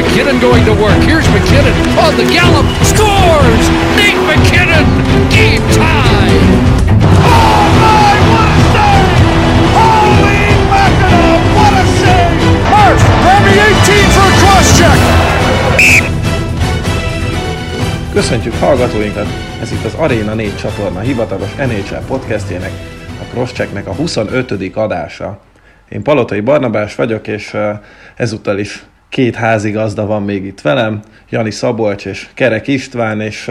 McKinnon going to work. Here's McKinnon on the gallop. Scores! Nate McKinnon! Game tie! My, what a save! Holy mackerel, what a save! Hurst, Remy 18 for a cross check! Köszöntjük hallgatóinkat! Ez itt az Arena 4 csatorna hivatalos NHL podcastjének, a Crosschecknek a 25. adása. Én Palotai Barnabás vagyok, és ezúttal is két házigazda van még itt velem, Jani Szabolcs és Kerek István, és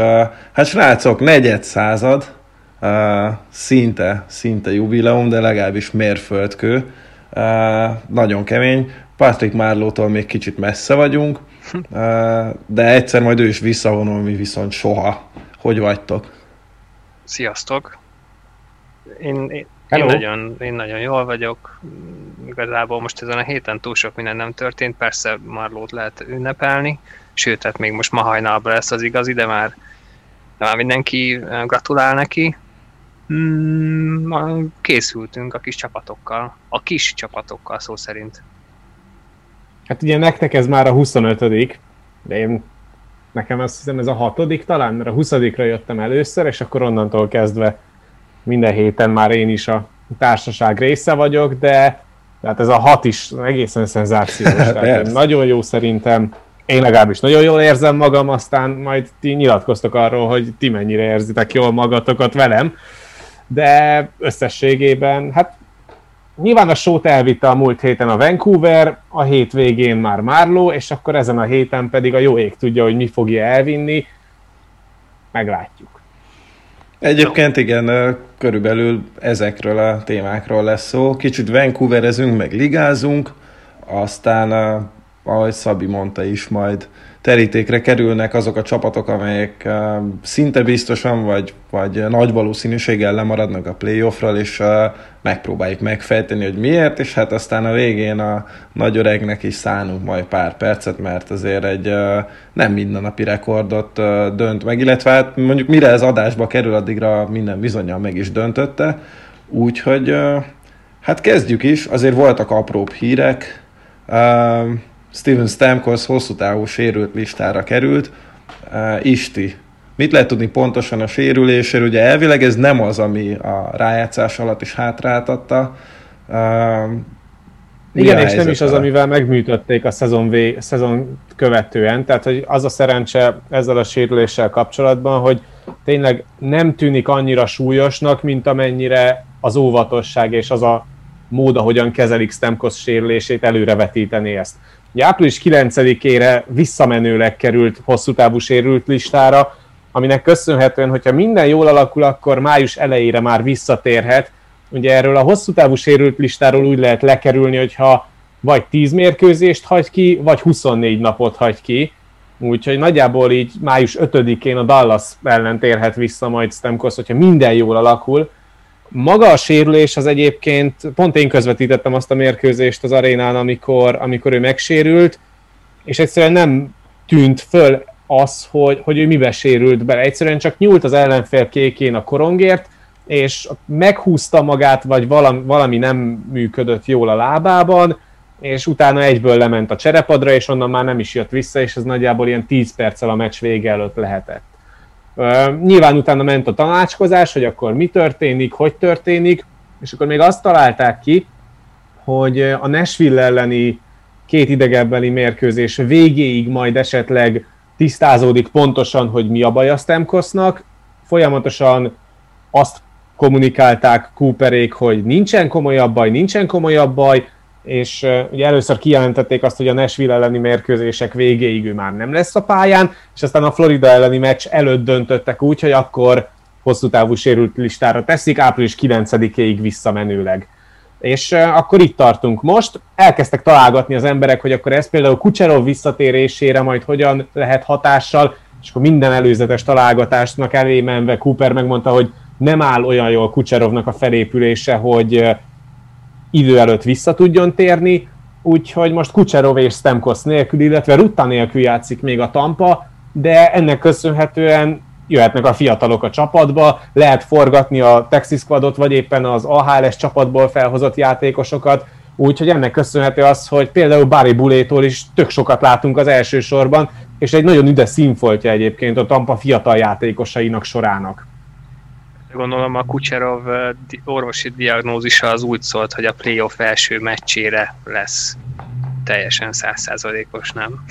hát srácok, negyed század, szinte, szinte jubileum, de legalábbis mérföldkő, nagyon kemény. Patrick Márlótól még kicsit messze vagyunk, de egyszer majd ő is visszavonul, mi viszont soha. Hogy vagytok? Sziasztok! Én, én, én, nagyon, én nagyon jól vagyok. Igazából most ezen a héten túl sok minden nem történt. Persze Marlót lehet ünnepelni. Sőt, hát még most ma hajnalban lesz az igazi, de már, de már mindenki gratulál neki. Hmm, készültünk a kis csapatokkal. A kis csapatokkal szó szerint. Hát ugye nektek ez már a 25 de én nekem azt hiszem ez a hatodik talán, mert a 20 jöttem először, és akkor onnantól kezdve minden héten már én is a társaság része vagyok, de hát ez a hat is egészen szenzációs. Tehát nagyon jó szerintem, én legalábbis nagyon jól érzem magam, aztán majd ti nyilatkoztok arról, hogy ti mennyire érzitek jól magatokat velem, de összességében, hát nyilván a sót elvitte a múlt héten a Vancouver, a hétvégén már Marlow, és akkor ezen a héten pedig a jó ég tudja, hogy mi fogja elvinni. Meglátjuk. Egyébként igen, körülbelül ezekről a témákról lesz szó. Kicsit Vancouverezünk, meg ligázunk, aztán, ahogy Szabi mondta is, majd terítékre kerülnek azok a csapatok, amelyek szinte biztosan vagy, vagy nagy valószínűséggel lemaradnak a playoffról, és megpróbáljuk megfejteni, hogy miért, és hát aztán a végén a nagy öregnek is szánunk majd pár percet, mert azért egy nem mindennapi rekordot dönt meg, illetve hát mondjuk mire ez adásba kerül, addigra minden bizonyal meg is döntötte, úgyhogy hát kezdjük is, azért voltak apróbb hírek, Steven Stamkos hosszú távú sérült listára került. Uh, Isti, mit lehet tudni pontosan a sérülésről? Ugye elvileg ez nem az, ami a rájátszás alatt is hátráltatta. Uh, igen, és nem is az, amivel megműtötték a szezon, vé, szezon követően. Tehát, hogy az a szerencse ezzel a sérüléssel kapcsolatban, hogy tényleg nem tűnik annyira súlyosnak, mint amennyire az óvatosság és az a mód, ahogyan kezelik Stemkos sérülését, előrevetíteni ezt. Ugye április 9-ére visszamenőleg került hosszú távú sérült listára, aminek köszönhetően, hogyha minden jól alakul, akkor május elejére már visszatérhet. Ugye erről a hosszú távú sérült listáról úgy lehet lekerülni, hogyha vagy 10 mérkőzést hagy ki, vagy 24 napot hagy ki. Úgyhogy nagyjából így május 5-én a Dallas ellen térhet vissza majd Stemkos, hogyha minden jól alakul. Maga a sérülés az egyébként, pont én közvetítettem azt a mérkőzést az arénán, amikor, amikor ő megsérült, és egyszerűen nem tűnt föl az, hogy, hogy ő mibe sérült bele. Egyszerűen csak nyúlt az ellenfél kékén a korongért, és meghúzta magát, vagy valami, valami nem működött jól a lábában, és utána egyből lement a cserepadra, és onnan már nem is jött vissza, és ez nagyjából ilyen 10 perccel a meccs vége előtt lehetett. Nyilván utána ment a tanácskozás, hogy akkor mi történik, hogy történik, és akkor még azt találták ki, hogy a Nashville elleni két idegenbeli mérkőzés végéig majd esetleg tisztázódik pontosan, hogy mi a baj a Stemkosznak. Folyamatosan azt kommunikálták Cooperék, hogy nincsen komolyabb baj, nincsen komolyabb baj, és ugye először kijelentették azt, hogy a Nashville elleni mérkőzések végéig ő már nem lesz a pályán, és aztán a Florida elleni meccs előtt döntöttek úgy, hogy akkor hosszú távú sérült listára teszik, április 9-ig visszamenőleg. És akkor itt tartunk most. Elkezdtek találgatni az emberek, hogy akkor ez például Kucserov visszatérésére majd hogyan lehet hatással, és akkor minden előzetes találgatásnak elé menve Cooper megmondta, hogy nem áll olyan jól Kucserovnak a felépülése, hogy idő előtt vissza tudjon térni, úgyhogy most Kucserov és Stemkos nélkül, illetve Rutta nélkül játszik még a Tampa, de ennek köszönhetően jöhetnek a fiatalok a csapatba, lehet forgatni a Texas Squadot, vagy éppen az AHLS csapatból felhozott játékosokat, Úgyhogy ennek köszönhető az, hogy például Barry Bulétól is tök sokat látunk az első sorban, és egy nagyon üde színfoltja egyébként a Tampa fiatal játékosainak sorának. Gondolom a Kucserov orvosi diagnózisa az úgy szólt, hogy a playoff első meccsére lesz teljesen százszázalékos, nem?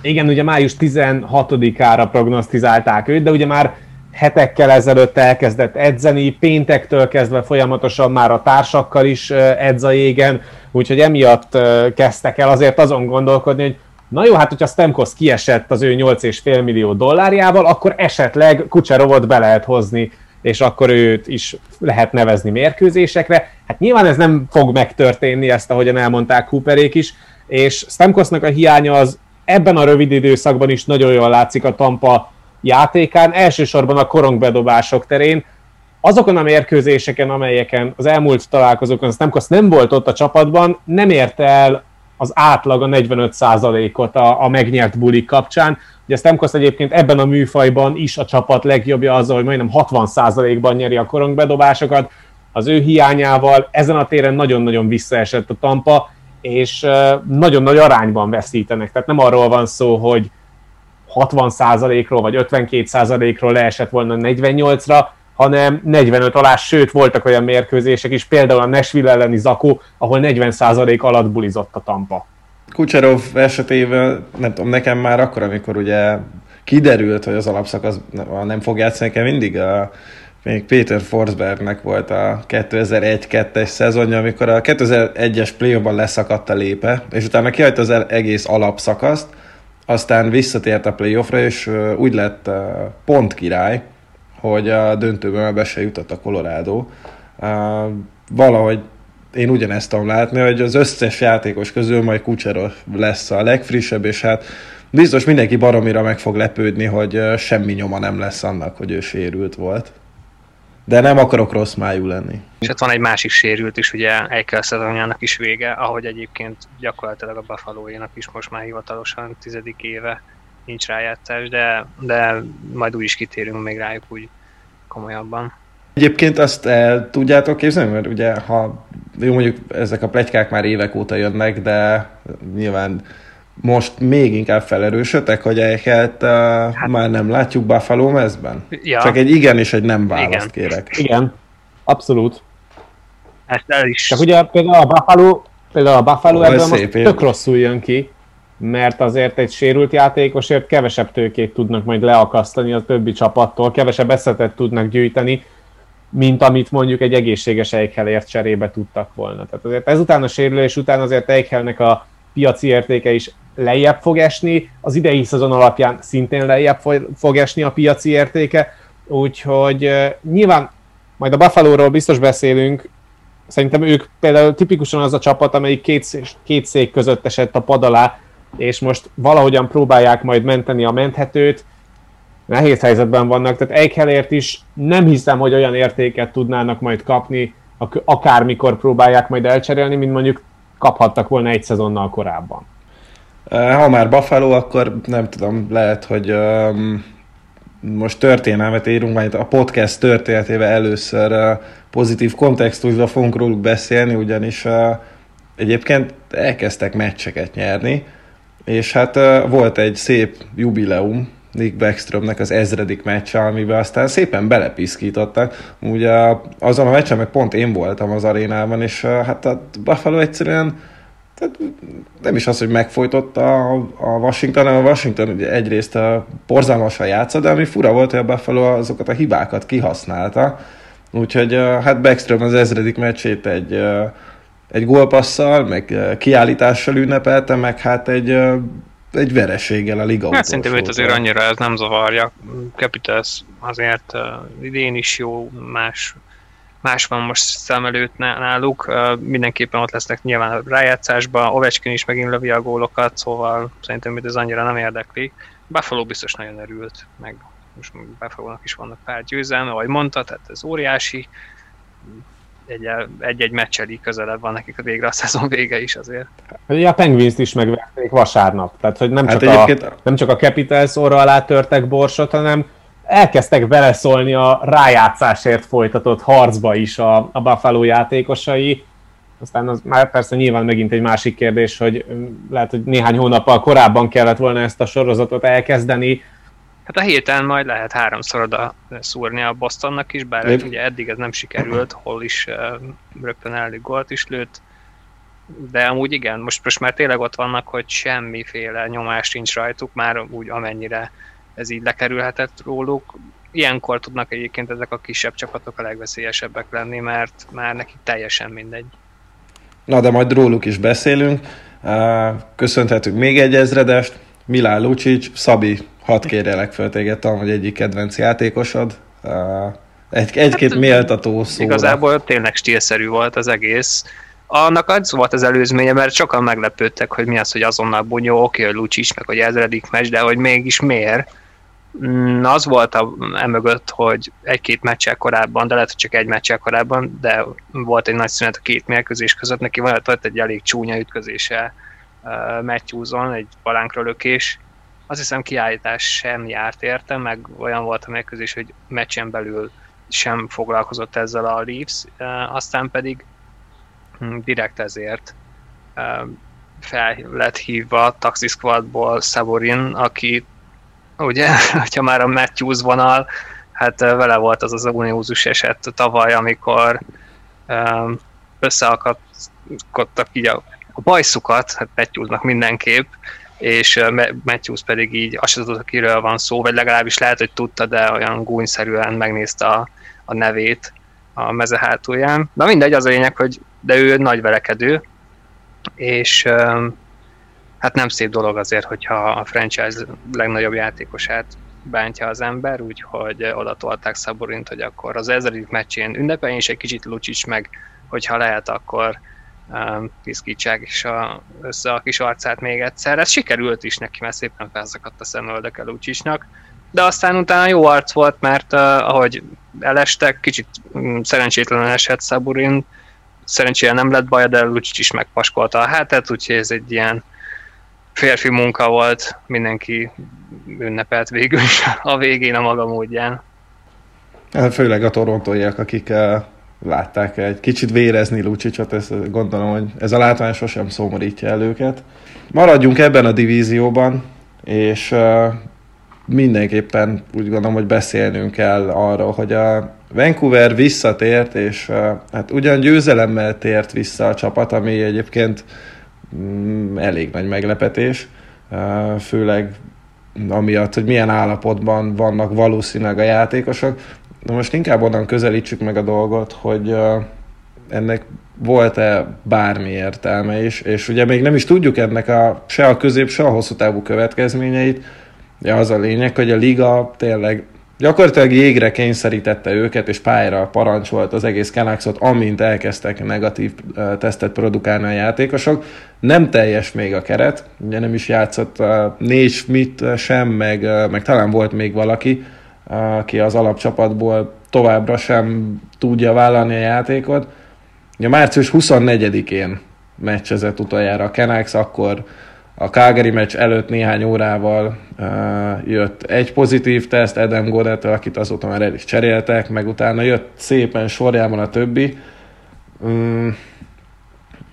Igen, ugye május 16-ára prognosztizálták őt, de ugye már hetekkel ezelőtt elkezdett edzeni, péntektől kezdve folyamatosan már a társakkal is edz a jégen, úgyhogy emiatt kezdtek el azért azon gondolkodni, hogy na jó, hát hogyha Stemkos kiesett az ő 8,5 millió dollárjával, akkor esetleg Kucserovot be lehet hozni, és akkor őt is lehet nevezni mérkőzésekre. Hát nyilván ez nem fog megtörténni, ezt ahogyan elmondták Cooperék is, és Stemkosnak a hiánya az ebben a rövid időszakban is nagyon jól látszik a Tampa játékán, elsősorban a korongbedobások terén, azokon a mérkőzéseken, amelyeken az elmúlt találkozókon Stamkos nem volt ott a csapatban, nem érte el az átlag a 45%-ot a, a megnyert bulik kapcsán. Ugye Stamkos egyébként ebben a műfajban is a csapat legjobbja azzal, hogy majdnem 60%-ban nyeri a korongbedobásokat. Az ő hiányával ezen a téren nagyon-nagyon visszaesett a Tampa, és nagyon nagy arányban veszítenek. Tehát nem arról van szó, hogy 60%-ról vagy 52%-ról leesett volna 48-ra, hanem 45 alá, sőt voltak olyan mérkőzések is, például a Nashville elleni Zakó, ahol 40% alatt bulizott a Tampa. Kucserov esetében, nem tudom, nekem már akkor, amikor ugye kiderült, hogy az alapszakasz nem fog játszani, nekem mindig a, még Péter Forsbergnek volt a 2001-2-es szezonja, amikor a 2001-es play leszakadt a lépe, és utána kihagyta az egész alapszakaszt, aztán visszatért a playoffra, és úgy lett pont király, hogy a döntőben be se jutott a Colorado. Valahogy én ugyanezt tudom látni, hogy az összes játékos közül majd Kucserov lesz a legfrissebb, és hát biztos mindenki baromira meg fog lepődni, hogy semmi nyoma nem lesz annak, hogy ő sérült volt. De nem akarok rossz májú lenni. És ott van egy másik sérült is, ugye Eichel szezonjának is vége, ahogy egyébként gyakorlatilag a buffalo is most már hivatalosan tizedik éve nincs rájátszás, de, de majd úgy is kitérünk még rájuk úgy komolyabban. Egyébként azt el tudjátok képzelni, mert ugye ha jó mondjuk ezek a plegykák már évek óta jönnek, de nyilván most még inkább felerősödtek, hogy Eichelt uh, hát, már nem látjuk Buffalo mezben? Ja. Csak egy igen és egy nem választ igen. kérek. Igen, abszolút. Ezt el is. Csak ugye például a Buffalo, például a Buffalo oh, ebben most tök rosszul jön ki, mert azért egy sérült játékosért kevesebb tőkét tudnak majd leakasztani a többi csapattól, kevesebb eszetet tudnak gyűjteni, mint amit mondjuk egy egészséges Eichelért cserébe tudtak volna. Tehát azért ezután a sérülés után azért Eichelnek a piaci értéke is lejjebb fog esni, az idei szezon alapján szintén lejjebb fog esni a piaci értéke, úgyhogy nyilván majd a Buffalo-ról biztos beszélünk, szerintem ők például tipikusan az a csapat, amelyik két, két szék között esett a pad alá, és most valahogyan próbálják majd menteni a menthetőt, nehéz helyzetben vannak, tehát Eichhelért is nem hiszem, hogy olyan értéket tudnának majd kapni, akármikor próbálják majd elcserélni, mint mondjuk kaphattak volna egy szezonnal korábban. Ha már Buffalo, akkor nem tudom, lehet, hogy um, most történelmet írunk, majd a podcast történetével először uh, pozitív kontextusban fogunk róluk beszélni, ugyanis uh, egyébként elkezdtek meccseket nyerni, és hát volt egy szép jubileum, Nick Backströmnek az ezredik meccse, amiben aztán szépen belepiszkítottak. Ugye azon a meccsen meg pont én voltam az arénában, és hát a Buffalo egyszerűen tehát nem is az, hogy megfojtotta a, a Washington, hanem a Washington ugye egyrészt a porzalmasan játszott, de ami fura volt, hogy a Buffalo azokat a hibákat kihasználta. Úgyhogy hát Backstrom az ezredik meccsét egy, egy gólpasszal, meg kiállítással ünnepelte, meg hát egy, egy vereséggel a liga Hát szerintem őt azért annyira ez nem zavarja. Capitals azért idén is jó, más más van most szem előtt náluk, mindenképpen ott lesznek nyilván a rájátszásban, Ovechkin is megint lövi a gólokat, szóval szerintem ez annyira nem érdekli. Buffalo biztos nagyon örült, meg most buffalo is vannak pár győzelme, ahogy mondta, tehát ez óriási, egy-egy meccseli közelebb van nekik a végre a szezon vége is azért. Ugye a Penguins is megverték vasárnap, tehát hogy nem, hát csak, egyébként... a, nem csak a Capitals orra alá törtek borsot, hanem elkezdtek beleszólni a rájátszásért folytatott harcba is a, a Buffalo játékosai. Aztán az már persze nyilván megint egy másik kérdés, hogy lehet, hogy néhány hónappal korábban kellett volna ezt a sorozatot elkezdeni. Hát a héten majd lehet háromszor oda szúrni a Bostonnak is, bár Lép. ugye eddig ez nem sikerült, hol is uh, rögtön elég gólt is lőtt. De amúgy igen, most, most már tényleg ott vannak, hogy semmiféle nyomás nincs rajtuk, már úgy amennyire ez így lekerülhetett róluk. Ilyenkor tudnak egyébként ezek a kisebb csapatok a legveszélyesebbek lenni, mert már nekik teljesen mindegy. Na, de majd róluk is beszélünk. Köszönhetünk még egy ezredest. Milán Lucic, Szabi, hadd kérjelek fel téged, talán, hogy egyik kedvenc játékosod. Egy, egy-két hát, méltató szó. Igazából tényleg stílszerű volt az egész. Annak az volt az előzménye, mert sokan meglepődtek, hogy mi az, hogy azonnal bunyó, oké, hogy Lucic, meg hogy ezredik meccs, de hogy mégis miért Mm, az volt a, emögött, hogy egy-két meccsel korábban, de lehet, hogy csak egy meccsel korábban, de volt egy nagy szünet a két mérkőzés között, neki volt egy elég csúnya ütközése uh, Matthewson, egy palánkra lökés. Azt hiszem kiállítás sem járt érte, meg olyan volt a mérkőzés, hogy meccsen belül sem foglalkozott ezzel a Leafs, aztán pedig hm, direkt ezért fel lett hívva a Taxi Squadból Saborin, aki ugye, hogyha már a Matthews vonal, hát vele volt az az uniózus eset tavaly, amikor összeakadtak így a, a bajszukat, hát Matthewsnak mindenképp, és Matthews pedig így azt sem tudta, kiről van szó, vagy legalábbis lehet, hogy tudta, de olyan gúnyszerűen megnézte a, a nevét a meze hátulján. Na mindegy, az a lényeg, hogy de ő nagy verekedő, és hát nem szép dolog azért, hogyha a franchise legnagyobb játékosát bántja az ember, úgyhogy oda tolták Szaborint, hogy akkor az ezredik meccsén ünnepeljen, és egy kicsit Lucsics meg, hogyha lehet, akkor piszkítsák is a, össze a kis arcát még egyszer. Ez sikerült is neki, mert szépen felszakadt a szemöldöke Lucsicsnak, de aztán utána jó arc volt, mert uh, ahogy elestek, kicsit um, szerencsétlenül esett Szaburin, szerencsére nem lett baj, de Lucsics is megpaskolta a hátát, úgyhogy ez egy ilyen férfi munka volt, mindenki ünnepelt végül is a végén a maga módján. Hát főleg a torontóiak, akik uh, látták egy kicsit vérezni Lucicsot, ezt gondolom, hogy ez a látvány sosem szomorítja el őket. Maradjunk ebben a divízióban, és mindenképpen úgy gondolom, hogy beszélnünk kell arról, hogy a Vancouver visszatért, és hát ugyan győzelemmel tért vissza a csapat, ami egyébként Mm, elég nagy meglepetés, főleg amiatt, hogy milyen állapotban vannak valószínűleg a játékosok. De most inkább onnan közelítsük meg a dolgot, hogy ennek volt-e bármi értelme is, és ugye még nem is tudjuk ennek a, se a közép, se a hosszú távú következményeit. Ja, az a lényeg, hogy a liga tényleg Gyakorlatilag jégre kényszerítette őket, és pályára parancsolt az egész Canucksot, amint elkezdtek negatív tesztet produkálni a játékosok. Nem teljes még a keret, ugye nem is játszott négy Schmidt sem, meg, meg talán volt még valaki, aki az alapcsapatból továbbra sem tudja vállalni a játékot. Ugye március 24-én meccsezett utoljára a Canucks, akkor a Calgary meccs előtt néhány órával uh, jött egy pozitív teszt Adam Godet, akit azóta már el is cseréltek, meg utána jött szépen sorjában a többi. Um,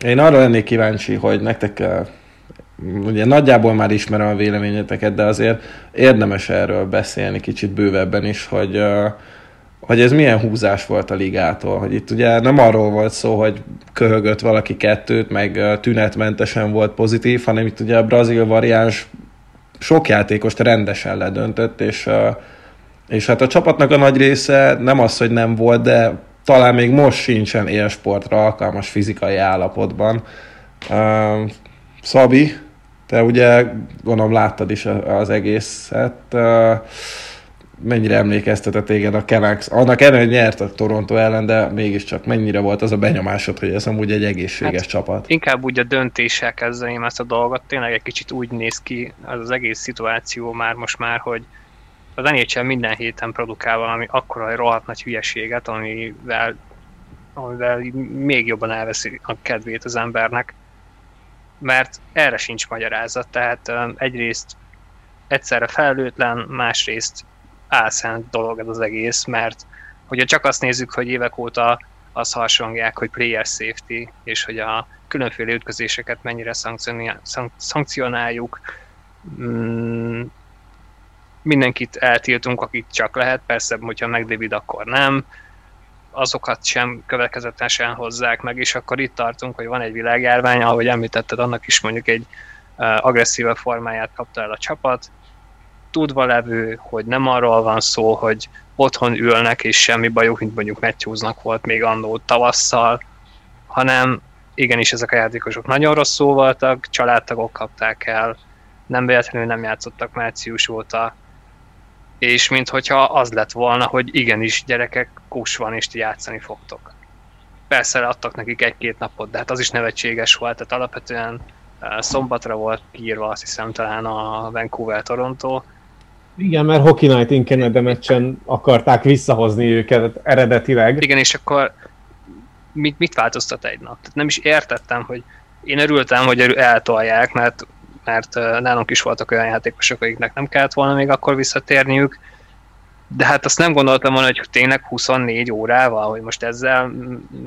én arra lennék kíváncsi, hogy nektek ugye nagyjából már ismerem a véleményeteket, de azért érdemes erről beszélni kicsit bővebben is, hogy hogy ez milyen húzás volt a ligától, hogy itt ugye nem arról volt szó, hogy köhögött valaki kettőt, meg tünetmentesen volt pozitív, hanem itt ugye a brazil variáns sok játékost rendesen ledöntött, és, és hát a csapatnak a nagy része nem az, hogy nem volt, de talán még most sincsen élsportra alkalmas fizikai állapotban. Szabi, te ugye gondolom láttad is az egészet mennyire emlékeztetett téged a Canucks? Annak ellenére, hogy nyert a Toronto ellen, de mégiscsak mennyire volt az a benyomásod, hogy ez amúgy egy egészséges hát, csapat? Inkább úgy a döntéssel kezdeném ezt a dolgot. Tényleg egy kicsit úgy néz ki az, az egész szituáció már most már, hogy az NHL minden héten produkál valami akkora rohadt nagy hülyeséget, amivel, amivel még jobban elveszi a kedvét az embernek. Mert erre sincs magyarázat, tehát egyrészt egyszerre felelőtlen, másrészt álszent dolog ez az egész, mert hogyha csak azt nézzük, hogy évek óta azt hasonlják, hogy player safety, és hogy a különféle ütközéseket mennyire szankcionáljuk. Mm, mindenkit eltiltunk, akit csak lehet, persze, hogyha megdévid, akkor nem. Azokat sem következetesen hozzák meg, és akkor itt tartunk, hogy van egy világjárvány, ahogy említetted, annak is mondjuk egy agresszíve formáját kapta el a csapat, tudva levő, hogy nem arról van szó, hogy otthon ülnek és semmi bajuk, mint mondjuk Matthewsnak volt még annó tavasszal, hanem igenis ezek a játékosok nagyon rosszul voltak, családtagok kapták el, nem véletlenül nem játszottak március óta, és minthogyha az lett volna, hogy igenis gyerekek, kus van és ti játszani fogtok. Persze adtak nekik egy-két napot, de hát az is nevetséges volt, tehát alapvetően eh, szombatra volt kiírva azt hiszem talán a Vancouver-Toronto, igen, mert Hockey Night in Canada meccsen akarták visszahozni őket eredetileg. Igen, és akkor mit, mit változtat egy nap? Tehát nem is értettem, hogy én örültem, hogy eltolják, mert, mert nálunk is voltak olyan játékosok, akiknek nem kellett volna még akkor visszatérniük, de hát azt nem gondoltam volna, hogy tényleg 24 órával, hogy most ezzel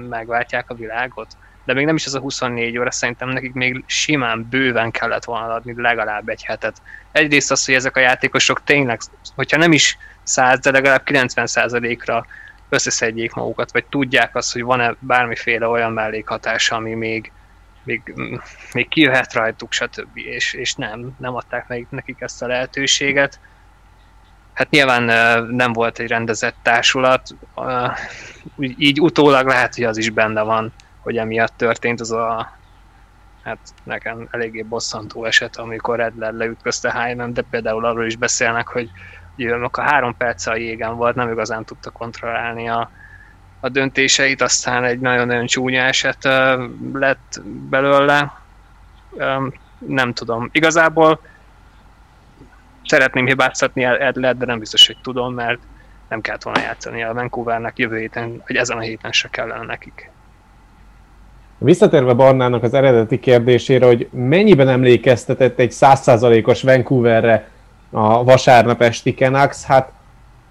megváltják a világot. De még nem is ez a 24 óra, szerintem nekik még simán bőven kellett volna adni legalább egy hetet. Egyrészt az, hogy ezek a játékosok tényleg, hogyha nem is 100, de legalább 90%-ra összeszedjék magukat, vagy tudják azt, hogy van-e bármiféle olyan mellékhatása, ami még, még, még kijöhet rajtuk, stb. És, és nem, nem adták meg nekik ezt a lehetőséget. Hát nyilván nem volt egy rendezett társulat, így utólag lehet, hogy az is benne van, hogy emiatt történt az a hát nekem eléggé bosszantó eset, amikor Redler leütközte Hyman, de például arról is beszélnek, hogy ugye, a három perc a jégen volt, nem igazán tudta kontrollálni a, a döntéseit, aztán egy nagyon-nagyon csúnya eset lett belőle. Nem tudom. Igazából szeretném hibáztatni Edlet, de nem biztos, hogy tudom, mert nem kellett volna játszani a Vancouvernek jövő héten, vagy ezen a héten se kellene nekik. Visszatérve Barnának az eredeti kérdésére, hogy mennyiben emlékeztetett egy százszázalékos Vancouverre a vasárnap esti Canucks, hát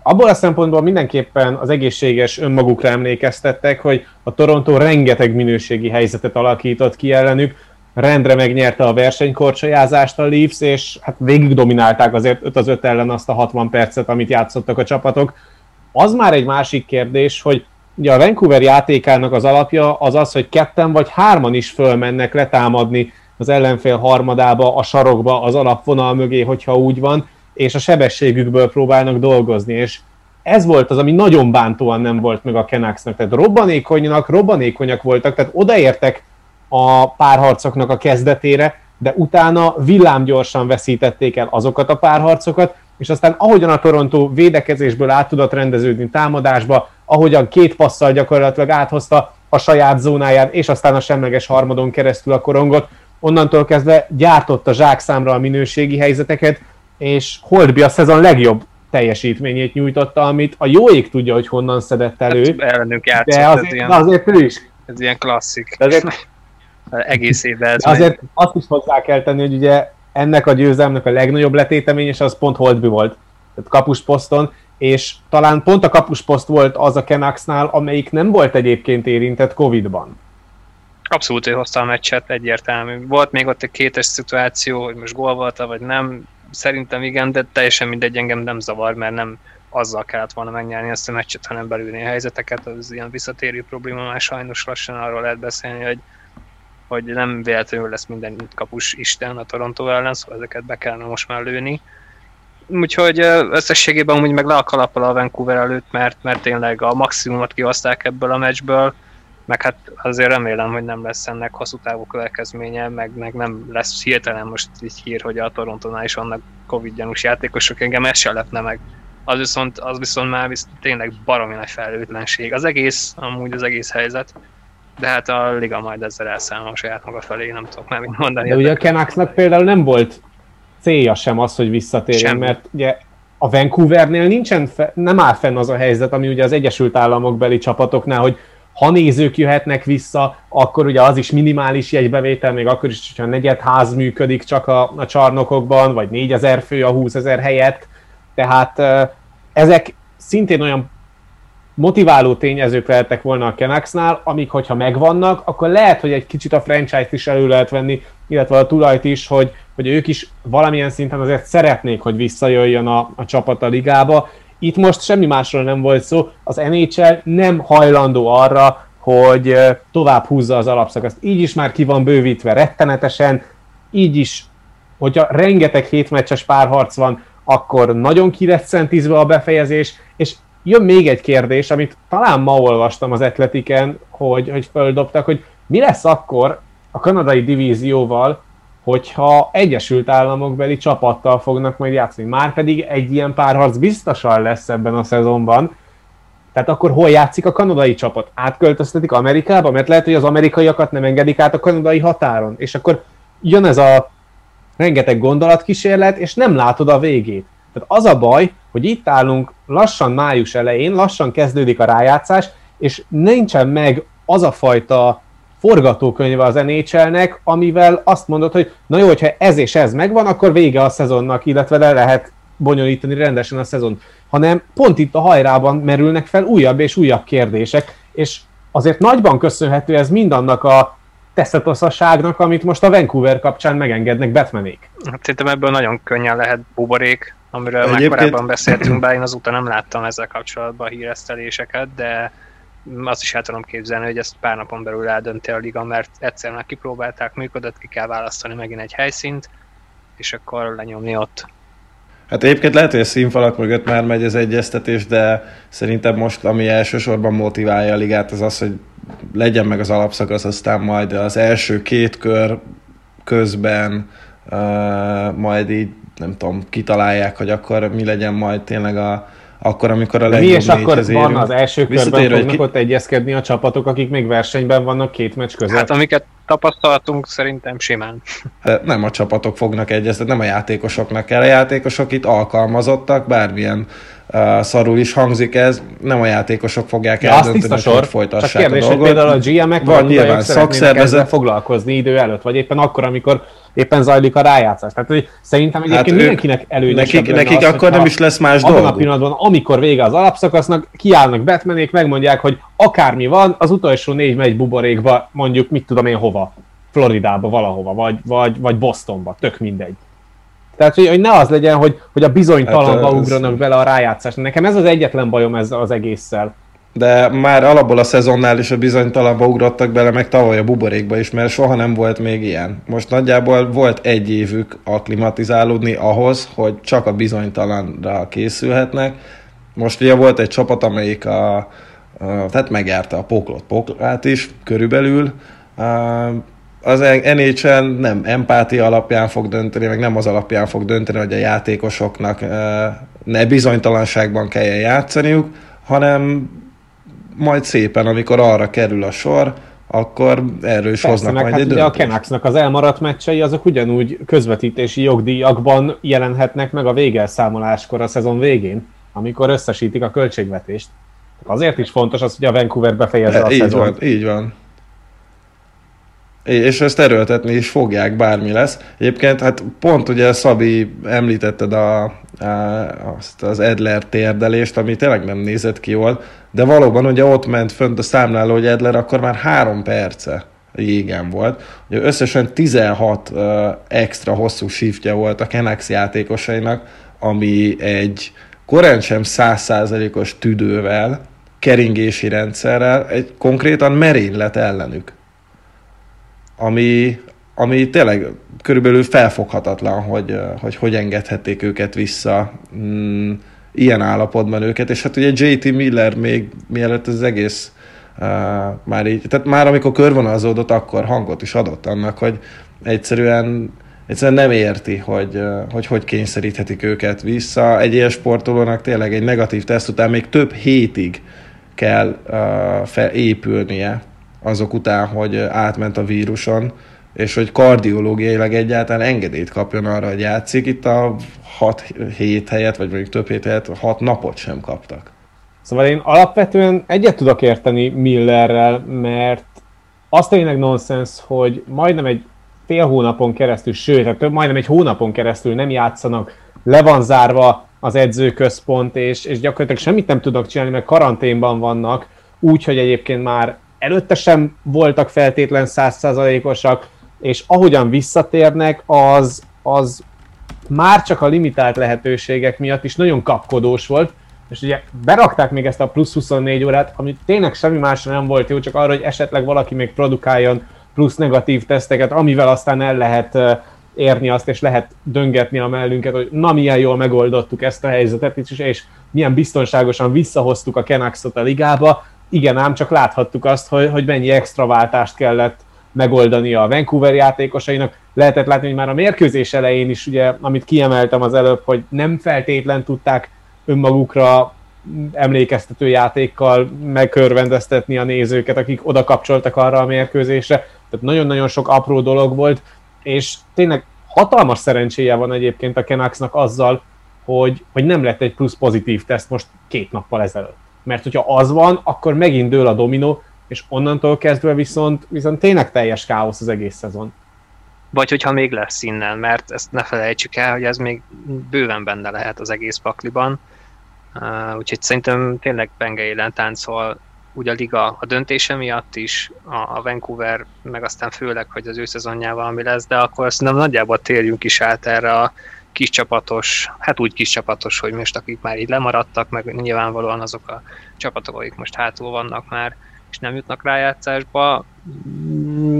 abból a szempontból mindenképpen az egészséges önmagukra emlékeztettek, hogy a Toronto rengeteg minőségi helyzetet alakított ki ellenük, rendre megnyerte a versenykorcsolyázást a Leafs, és hát végig dominálták azért 5 az 5 ellen azt a 60 percet, amit játszottak a csapatok. Az már egy másik kérdés, hogy ugye a Vancouver játékának az alapja az az, hogy ketten vagy hárman is fölmennek letámadni az ellenfél harmadába, a sarokba, az alapvonal mögé, hogyha úgy van, és a sebességükből próbálnak dolgozni, és ez volt az, ami nagyon bántóan nem volt meg a Canucksnak, tehát robbanékonynak, robbanékonyak voltak, tehát odaértek a párharcoknak a kezdetére, de utána villámgyorsan veszítették el azokat a párharcokat, és aztán ahogyan a Toronto védekezésből át tudott rendeződni támadásba, ahogyan két passzal gyakorlatilag áthozta a saját zónáját, és aztán a semleges harmadon keresztül a korongot, onnantól kezdve gyártott a zsákszámra a minőségi helyzeteket, és Holdby a szezon legjobb teljesítményét nyújtotta, amit a jó ég tudja, hogy honnan szedett elő. Hát ellenünk játszott, de azért, ilyen, azért ő is. Ez ilyen klasszik. De azért, egész évben ez Azért megy. azt is hozzá kell tenni, hogy ugye ennek a győzelmnek a legnagyobb letétemény, és az pont Holdby volt. Tehát kapusposzton, és talán pont a kapusposzt volt az a Kenaxnál, amelyik nem volt egyébként érintett Covid-ban. Abszolút ő hozta a meccset, egyértelmű. Volt még ott egy kétes szituáció, hogy most gól volt vagy nem, szerintem igen, de teljesen mindegy, engem nem zavar, mert nem azzal kellett volna megnyerni ezt a meccset, hanem belülni a helyzeteket, az ilyen visszatérő probléma, már sajnos lassan arról lehet beszélni, hogy, hogy nem véletlenül lesz minden kapus Isten a Toronto ellen, szóval ezeket be kellene most már lőni. Úgyhogy összességében úgy meg le a kalappal a Vancouver előtt, mert, mert tényleg a maximumot kihozták ebből a meccsből, meg hát azért remélem, hogy nem lesz ennek hosszú távú következménye, meg, meg nem lesz hirtelen most így hír, hogy a Torontónál is vannak Covid-gyanús játékosok, engem ez se lepne meg. Az viszont, az viszont már viszont tényleg baromi nagy felelőtlenség. Az egész, amúgy az egész helyzet, de hát a liga majd ezzel elszámol saját maga felé, nem tudok már mit mondani. De ugye a Canucksnak például nem volt célja sem az, hogy visszatérjen, Semmi. mert ugye a Vancouvernél nincsen, fe, nem áll fenn az a helyzet, ami ugye az Egyesült Államok beli csapatoknál, hogy ha nézők jöhetnek vissza, akkor ugye az is minimális jegybevétel, még akkor is, hogyha negyed ház működik csak a, a csarnokokban, vagy 4000 fő a 20 ezer helyett. Tehát ezek szintén olyan motiváló tényezők lehettek volna a Canucksnál, amik hogyha megvannak, akkor lehet, hogy egy kicsit a franchise-t is elő lehet venni, illetve a tulajt is, hogy, hogy ők is valamilyen szinten azért szeretnék, hogy visszajöjjön a, a csapat a ligába. Itt most semmi másról nem volt szó, az NHL nem hajlandó arra, hogy tovább húzza az alapszakaszt. Így is már ki van bővítve rettenetesen, így is, hogyha rengeteg hétmeccses párharc van, akkor nagyon ki lett szentizve a befejezés, és jön még egy kérdés, amit talán ma olvastam az Atletiken, hogy, hogy földobtak, hogy mi lesz akkor a kanadai divízióval, hogyha Egyesült Államok beli csapattal fognak majd játszani. Már pedig egy ilyen párharc biztosan lesz ebben a szezonban, tehát akkor hol játszik a kanadai csapat? Átköltöztetik Amerikába? Mert lehet, hogy az amerikaiakat nem engedik át a kanadai határon. És akkor jön ez a rengeteg gondolatkísérlet, és nem látod a végét. Tehát az a baj, hogy itt állunk lassan május elején, lassan kezdődik a rájátszás, és nincsen meg az a fajta forgatókönyve az NHL-nek, amivel azt mondod, hogy na jó, hogyha ez és ez megvan, akkor vége a szezonnak, illetve le lehet bonyolítani rendesen a szezon, hanem pont itt a hajrában merülnek fel újabb és újabb kérdések, és azért nagyban köszönhető ez mindannak a teszetoszasságnak, amit most a Vancouver kapcsán megengednek Batmanék. Hát szerintem ebből nagyon könnyen lehet buborék, amiről Egyébként... már korábban beszéltünk, bár én azóta nem láttam ezzel kapcsolatban híreszteléseket, de azt is el tudom képzelni, hogy ezt pár napon belül eldönti a liga, mert egyszerűen kipróbálták, működött, ki kell választani megint egy helyszínt, és akkor lenyomni ott. Hát egyébként lehet, hogy a színfalak mögött már megy az egyeztetés, de szerintem most, ami elsősorban motiválja a ligát, az az, hogy legyen meg az alapszakasz, aztán majd az első két kör közben uh, majd így, nem tudom, kitalálják, hogy akkor mi legyen majd tényleg a, akkor, amikor a legjobb Mi és akkor van az első körben fognak ki... ott egyezkedni a csapatok, akik még versenyben vannak két meccs között? Hát amiket tapasztaltunk, szerintem simán. Nem a csapatok fognak egyezni, nem a játékosoknak kell. A játékosok itt alkalmazottak, bármilyen uh, szarul is hangzik ez, nem a játékosok fogják ja, eldönteni, hogy folytassák Csak kérdés, a dolgot. például a GM-ek vagy nyilván szakszervezet foglalkozni idő előtt, vagy éppen akkor, amikor éppen zajlik a rájátszás. Tehát hogy szerintem egyébként hát mindenkinek előnyösebb Nekik, nekik az, akkor nem is lesz más dolog. a pillanatban, amikor vége az alapszakasznak, kiállnak Batmanék, megmondják, hogy akármi van, az utolsó négy megy buborékba, mondjuk mit tudom én hova. Floridába valahova, vagy, vagy, vagy Bostonba, tök mindegy. Tehát, hogy, hogy ne az legyen, hogy, hogy a bizonytalanba hát, ugranak bele a rájátszás. Nekem ez az egyetlen bajom ezzel az egésszel de már alapból a szezonnál is a bizonytalanba ugrottak bele, meg tavaly a buborékba is, mert soha nem volt még ilyen. Most nagyjából volt egy évük aklimatizálódni ahhoz, hogy csak a bizonytalanra készülhetnek. Most ugye volt egy csapat, amelyik a, a tehát megjárta a poklot poklát is, körülbelül. A, az NHL nem empátia alapján fog dönteni, meg nem az alapján fog dönteni, hogy a játékosoknak ne bizonytalanságban kelljen játszaniuk, hanem majd szépen, amikor arra kerül a sor, akkor erről is Persze, hoznak majd hát ugye a Canucksnak az elmaradt meccsei azok ugyanúgy közvetítési jogdíjakban jelenhetnek meg a végelszámoláskor a szezon végén, amikor összesítik a költségvetést. Azért is fontos az, hogy a Vancouver befejezze a így szezon. Van, így van. És ezt erőltetni is fogják, bármi lesz. Egyébként, hát pont ugye Szabi említetted a, a, azt az Edler térdelést, ami tényleg nem nézett ki jól, de valóban ugye ott ment fönt a számláló, hogy Edler akkor már három perce jégen volt. Ugye összesen 16 uh, extra hosszú shiftje volt a Kenex játékosainak, ami egy korán sem százszázalékos tüdővel, keringési rendszerrel, egy konkrétan merénylet ellenük. Ami, ami tényleg körülbelül felfoghatatlan, hogy hogy, hogy engedhették őket vissza. Mm, ilyen állapotban őket, és hát ugye JT Miller még mielőtt az egész uh, már így, tehát már amikor körvonalazódott, akkor hangot is adott annak, hogy egyszerűen egyszerűen nem érti, hogy, hogy hogy kényszeríthetik őket vissza. Egy ilyen sportolónak tényleg egy negatív teszt után még több hétig kell uh, felépülnie azok után, hogy átment a víruson, és hogy kardiológiailag egyáltalán engedélyt kapjon arra, hogy játszik. Itt a 6 hét helyet, vagy mondjuk több hét helyet, 6 napot sem kaptak. Szóval én alapvetően egyet tudok érteni Millerrel, mert az tényleg nonsens, hogy majdnem egy fél hónapon keresztül, sőt, tehát több, majdnem egy hónapon keresztül nem játszanak, le van zárva az edzőközpont, és, és gyakorlatilag semmit nem tudnak csinálni, mert karanténban vannak, úgy, hogy egyébként már előtte sem voltak feltétlen százszázalékosak, és ahogyan visszatérnek, az, az már csak a limitált lehetőségek miatt is nagyon kapkodós volt, és ugye berakták még ezt a plusz 24 órát, ami tényleg semmi másra nem volt jó, csak arra, hogy esetleg valaki még produkáljon plusz negatív teszteket, amivel aztán el lehet érni azt, és lehet döngetni a mellünket, hogy na milyen jól megoldottuk ezt a helyzetet, és, és milyen biztonságosan visszahoztuk a Kenaxot a ligába. Igen, ám csak láthattuk azt, hogy, hogy mennyi extra váltást kellett megoldani a Vancouver játékosainak. Lehetett látni, hogy már a mérkőzés elején is, ugye, amit kiemeltem az előbb, hogy nem feltétlen tudták önmagukra emlékeztető játékkal megkörvendeztetni a nézőket, akik oda kapcsoltak arra a mérkőzésre. Tehát nagyon-nagyon sok apró dolog volt, és tényleg hatalmas szerencséje van egyébként a Kenaxnak azzal, hogy, hogy nem lett egy plusz pozitív teszt most két nappal ezelőtt. Mert hogyha az van, akkor megint dől a dominó, és onnantól kezdve viszont, viszont tényleg teljes káosz az egész szezon. Vagy hogyha még lesz innen, mert ezt ne felejtsük el, hogy ez még bőven benne lehet az egész pakliban. Uh, úgyhogy szerintem tényleg penge élen táncol úgy a liga a döntése miatt is, a, a Vancouver, meg aztán főleg, hogy az ő szezonjával ami lesz, de akkor szerintem nagyjából térjünk is át erre a kis csapatos, hát úgy kis csapatos, hogy most akik már így lemaradtak, meg nyilvánvalóan azok a csapatok, akik most hátul vannak már, és nem jutnak rájátszásba.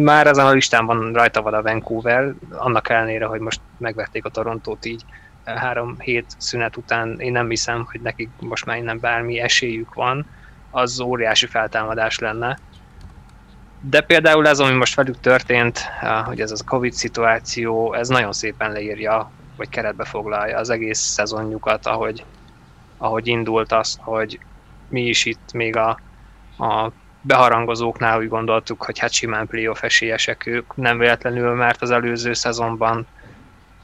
Már ezen a listán van rajta van a Vancouver, annak ellenére, hogy most megvették a Torontót így három hét szünet után, én nem hiszem, hogy nekik most már innen bármi esélyük van, az óriási feltámadás lenne. De például ez, ami most velük történt, hogy ez a Covid szituáció, ez nagyon szépen leírja, vagy keretbe foglalja az egész szezonjukat, ahogy, ahogy indult az, hogy mi is itt még a, a beharangozóknál úgy gondoltuk, hogy hát simán playoff esélyesek ők, nem véletlenül, mert az előző szezonban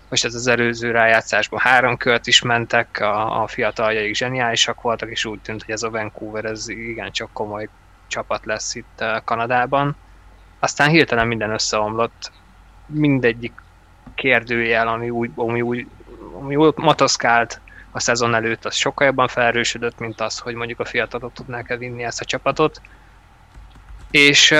most ez az előző rájátszásban három kört is mentek, a, a fiataljaik zseniálisak voltak, és úgy tűnt, hogy ez a Vancouver ez igencsak komoly csapat lesz itt uh, Kanadában. Aztán hirtelen minden összeomlott, mindegyik kérdőjel, ami úgy, ami úgy, ami úgy motoszkált a szezon előtt, az sokkal jobban felerősödött, mint az, hogy mondjuk a fiatalok tudnák-e vinni ezt a csapatot. És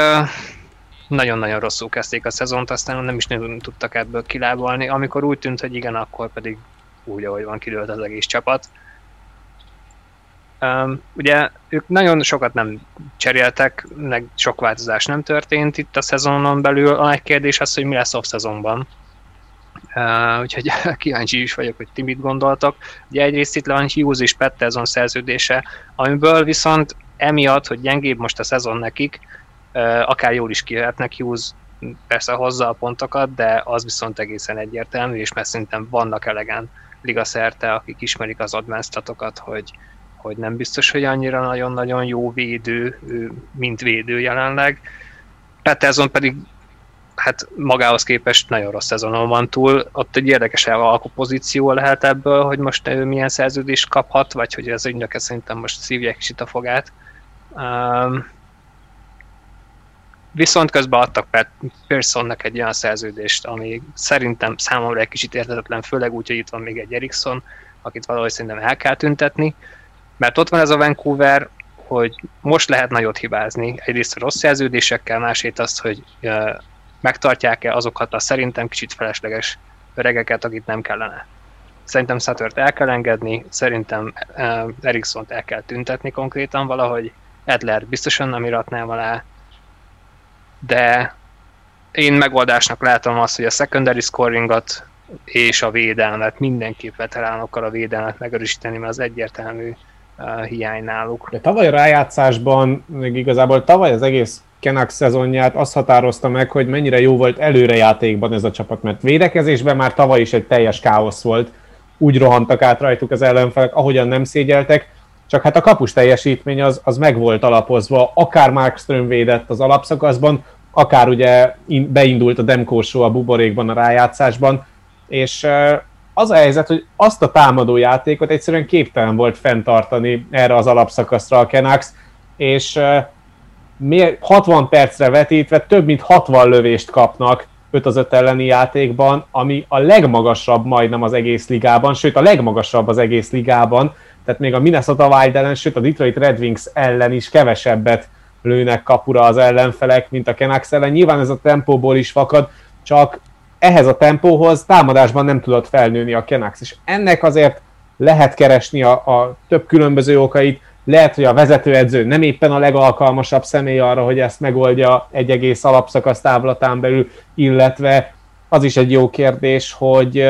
nagyon-nagyon rosszul kezdték a szezont, aztán nem is nagyon tudtak ebből kilábalni. Amikor úgy tűnt, hogy igen, akkor pedig úgy, ahogy van, kidőlt az egész csapat. Um, ugye ők nagyon sokat nem cseréltek, meg sok változás nem történt itt a szezonon belül. A nagy kérdés az, hogy mi lesz off-szezonban. Uh, úgyhogy kíváncsi is vagyok, hogy ti mit gondoltak. Ugye egyrészt itt van Hughes és Petterson szerződése, amiből viszont emiatt, hogy gyengébb most a szezon nekik, akár jól is kijöhetnek Hughes, persze hozza a pontokat, de az viszont egészen egyértelmű, és mert szerintem vannak elegen liga szerte, akik ismerik az advanced hogy, hogy nem biztos, hogy annyira nagyon-nagyon jó védő, mint védő jelenleg. Peterson pedig hát magához képest nagyon rossz szezonon van túl. Ott egy érdekes alkopozíció lehet ebből, hogy most ő milyen szerződést kaphat, vagy hogy az ügynöke szerintem most szívják is itt a fogát. Um, Viszont közben adtak Pearsonnak egy olyan szerződést, ami szerintem számomra egy kicsit értetetlen, főleg úgy, hogy itt van még egy Ericsson, akit valahogy szerintem el kell tüntetni, mert ott van ez a Vancouver, hogy most lehet nagyot hibázni. Egyrészt a rossz szerződésekkel, másrészt azt, hogy megtartják-e azokat a szerintem kicsit felesleges öregeket, akit nem kellene. Szerintem Szatört el kell engedni, szerintem uh, Ericsson-t el kell tüntetni konkrétan valahogy, Edler biztosan nem iratnám alá, de én megoldásnak látom azt, hogy a secondary scoringot és a védelmet, mindenképp veteránokkal a védelmet megerősíteni, mert az egyértelmű uh, hiány náluk. De tavaly a rájátszásban, még igazából tavaly az egész Kenak szezonját azt határozta meg, hogy mennyire jó volt előrejátékban ez a csapat, mert védekezésben már tavaly is egy teljes káosz volt. Úgy rohantak át rajtuk az ellenfelek, ahogyan nem szégyeltek, csak hát a kapus teljesítmény az, az meg volt alapozva, akár Markström védett az alapszakaszban, akár ugye beindult a Demko Show a buborékban, a rájátszásban, és az a helyzet, hogy azt a támadó játékot egyszerűen képtelen volt fenntartani erre az alapszakaszra a Kenax, és 60 percre vetítve több mint 60 lövést kapnak 5 az 5 elleni játékban, ami a legmagasabb majdnem az egész ligában, sőt a legmagasabb az egész ligában, tehát még a Minnesota Wild ellen, sőt a Detroit Red Wings ellen is kevesebbet lőnek kapura az ellenfelek, mint a Canucks ellen. Nyilván ez a tempóból is fakad, csak ehhez a tempóhoz támadásban nem tudott felnőni a Canucks, és ennek azért lehet keresni a, a több különböző okait, lehet, hogy a vezetőedző nem éppen a legalkalmasabb személy arra, hogy ezt megoldja egy egész alapszakasz távlatán belül, illetve az is egy jó kérdés, hogy,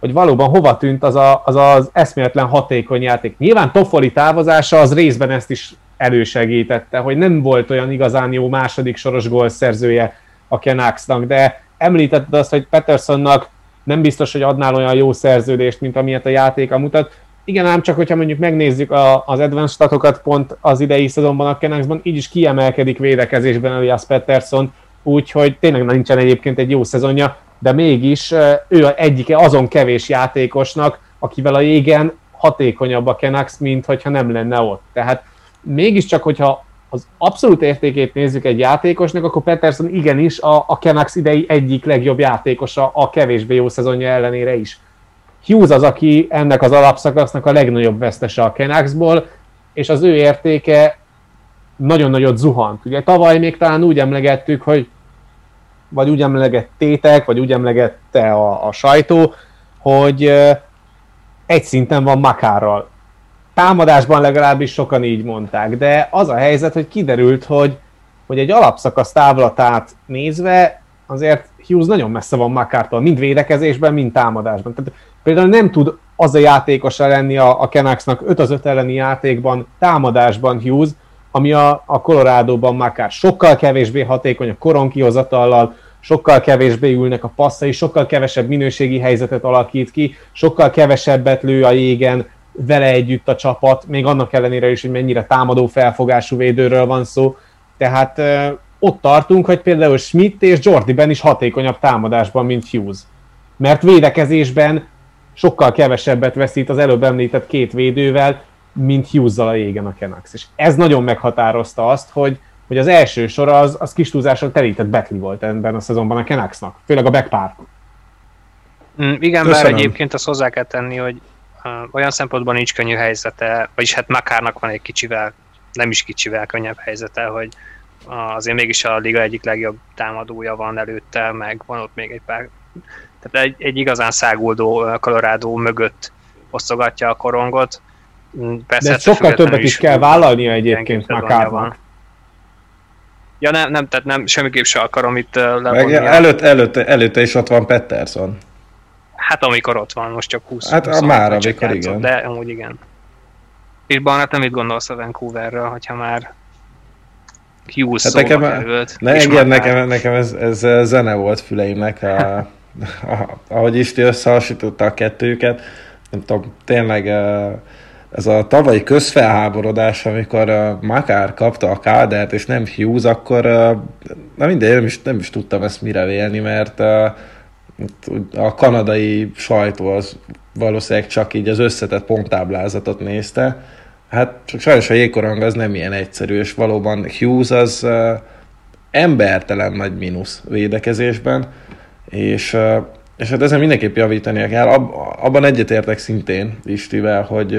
hogy valóban hova tűnt az, a, az az eszméletlen hatékony játék. Nyilván Toffoli távozása az részben ezt is elősegítette, hogy nem volt olyan igazán jó második soros gólszerzője a Canucksnak, de említetted azt, hogy Petersonnak nem biztos, hogy adnál olyan jó szerződést, mint amilyet a játéka mutat. Igen, ám csak, hogyha mondjuk megnézzük a, az advanced statokat pont az idei szezonban a Canucksban, így is kiemelkedik védekezésben Elias Peterson, úgyhogy tényleg nincsen egyébként egy jó szezonja, de mégis ő egyike azon kevés játékosnak, akivel a jégen hatékonyabb a Canucks, mint hogyha nem lenne ott. Tehát mégiscsak, hogyha az abszolút értékét nézzük egy játékosnak, akkor Peterson igenis a, a Canucks idei egyik legjobb játékosa a kevésbé jó szezonja ellenére is. Hughes az, aki ennek az alapszakasznak a legnagyobb vesztese a Canucksból, és az ő értéke nagyon nagyot zuhant. Ugye tavaly még talán úgy emlegettük, hogy vagy úgy emlegettétek, vagy úgy emlegette a, a sajtó, hogy egy szinten van Makárral támadásban legalábbis sokan így mondták, de az a helyzet, hogy kiderült, hogy, hogy egy alapszakasz távlatát nézve azért Hughes nagyon messze van Makártól, mind védekezésben, mind támadásban. Tehát például nem tud az a játékosa lenni a, a Canucksnak 5 az 5 elleni játékban, támadásban Hughes, ami a, a Colorado-ban Makár sokkal kevésbé hatékony a koron kihozatallal, sokkal kevésbé ülnek a passzai, sokkal kevesebb minőségi helyzetet alakít ki, sokkal kevesebbet lő a jégen, vele együtt a csapat, még annak ellenére is, hogy mennyire támadó felfogású védőről van szó. Tehát ö, ott tartunk, hogy például Schmidt és Jordiben is hatékonyabb támadásban, mint Hughes. Mert védekezésben sokkal kevesebbet veszít az előbb említett két védővel, mint hughes a égen a Canucks. És ez nagyon meghatározta azt, hogy, hogy az első sor az, az kis túlzásra terített Beckley volt ebben a szezonban a Canucksnak, főleg a backpár. Mm, igen, Köszönöm. bár egyébként azt hozzá kell tenni, hogy olyan szempontból nincs könnyű helyzete, vagyis hát Makárnak van egy kicsivel, nem is kicsivel könnyebb helyzete, hogy azért mégis a liga egyik legjobb támadója van előtte, meg van ott még egy pár, tehát egy, egy igazán száguldó Colorado mögött osztogatja a korongot. Mm, persze, De sokkal többet is kell vállalnia egyébként Makárnak. Ja nem, nem, tehát nem, semmiképp se akarom itt levonni. Előtt, előtte, előtte is ott van Pettersson. Hát amikor ott van, most csak 20 Hát 20 már, amikor játszott, igen. De amúgy igen. És Barnett, nem mit gondolsz a Vancouverről, hogyha már Hughes hát nekem, került, ne, igen, nekem, nekem ez, ez, zene volt füleimnek, a, ahogy Isti összehasonlította a kettőket. Nem tudom, tényleg ez a tavalyi közfelháborodás, amikor Makár kapta a kádert, és nem Hughes, akkor na mindegy, nem is, nem is tudtam ezt mire vélni, mert a kanadai sajtó az valószínűleg csak így az összetett ponttáblázatot nézte. Hát csak sajnos a jégkorong az nem ilyen egyszerű, és valóban Hughes az embertelen nagy mínusz védekezésben, és, és hát ezen mindenképp javítania kell. Ab, abban egyetértek szintén Istivel, hogy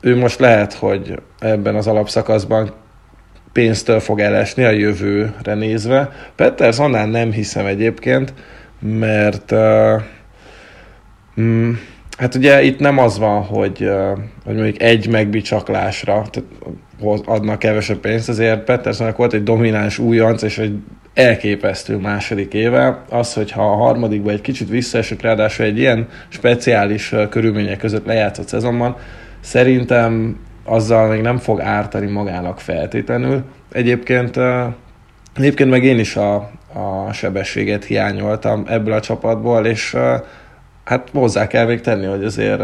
ő most lehet, hogy ebben az alapszakaszban pénztől fog elesni a jövőre nézve. Petters annál nem hiszem egyébként, mert uh, mm, hát ugye itt nem az van, hogy, uh, hogy mondjuk egy megbicsaklásra tehát adnak kevesebb pénzt, azért Petersonnak volt egy domináns újonc és egy elképesztő második éve. Az, hogyha a harmadikban egy kicsit visszaesik, ráadásul egy ilyen speciális körülmények között lejátszott szezonban, szerintem azzal még nem fog ártani magának feltétlenül. Egyébként, egyébként meg én is a, a sebességet hiányoltam ebből a csapatból, és hát hozzá kell még tenni, hogy azért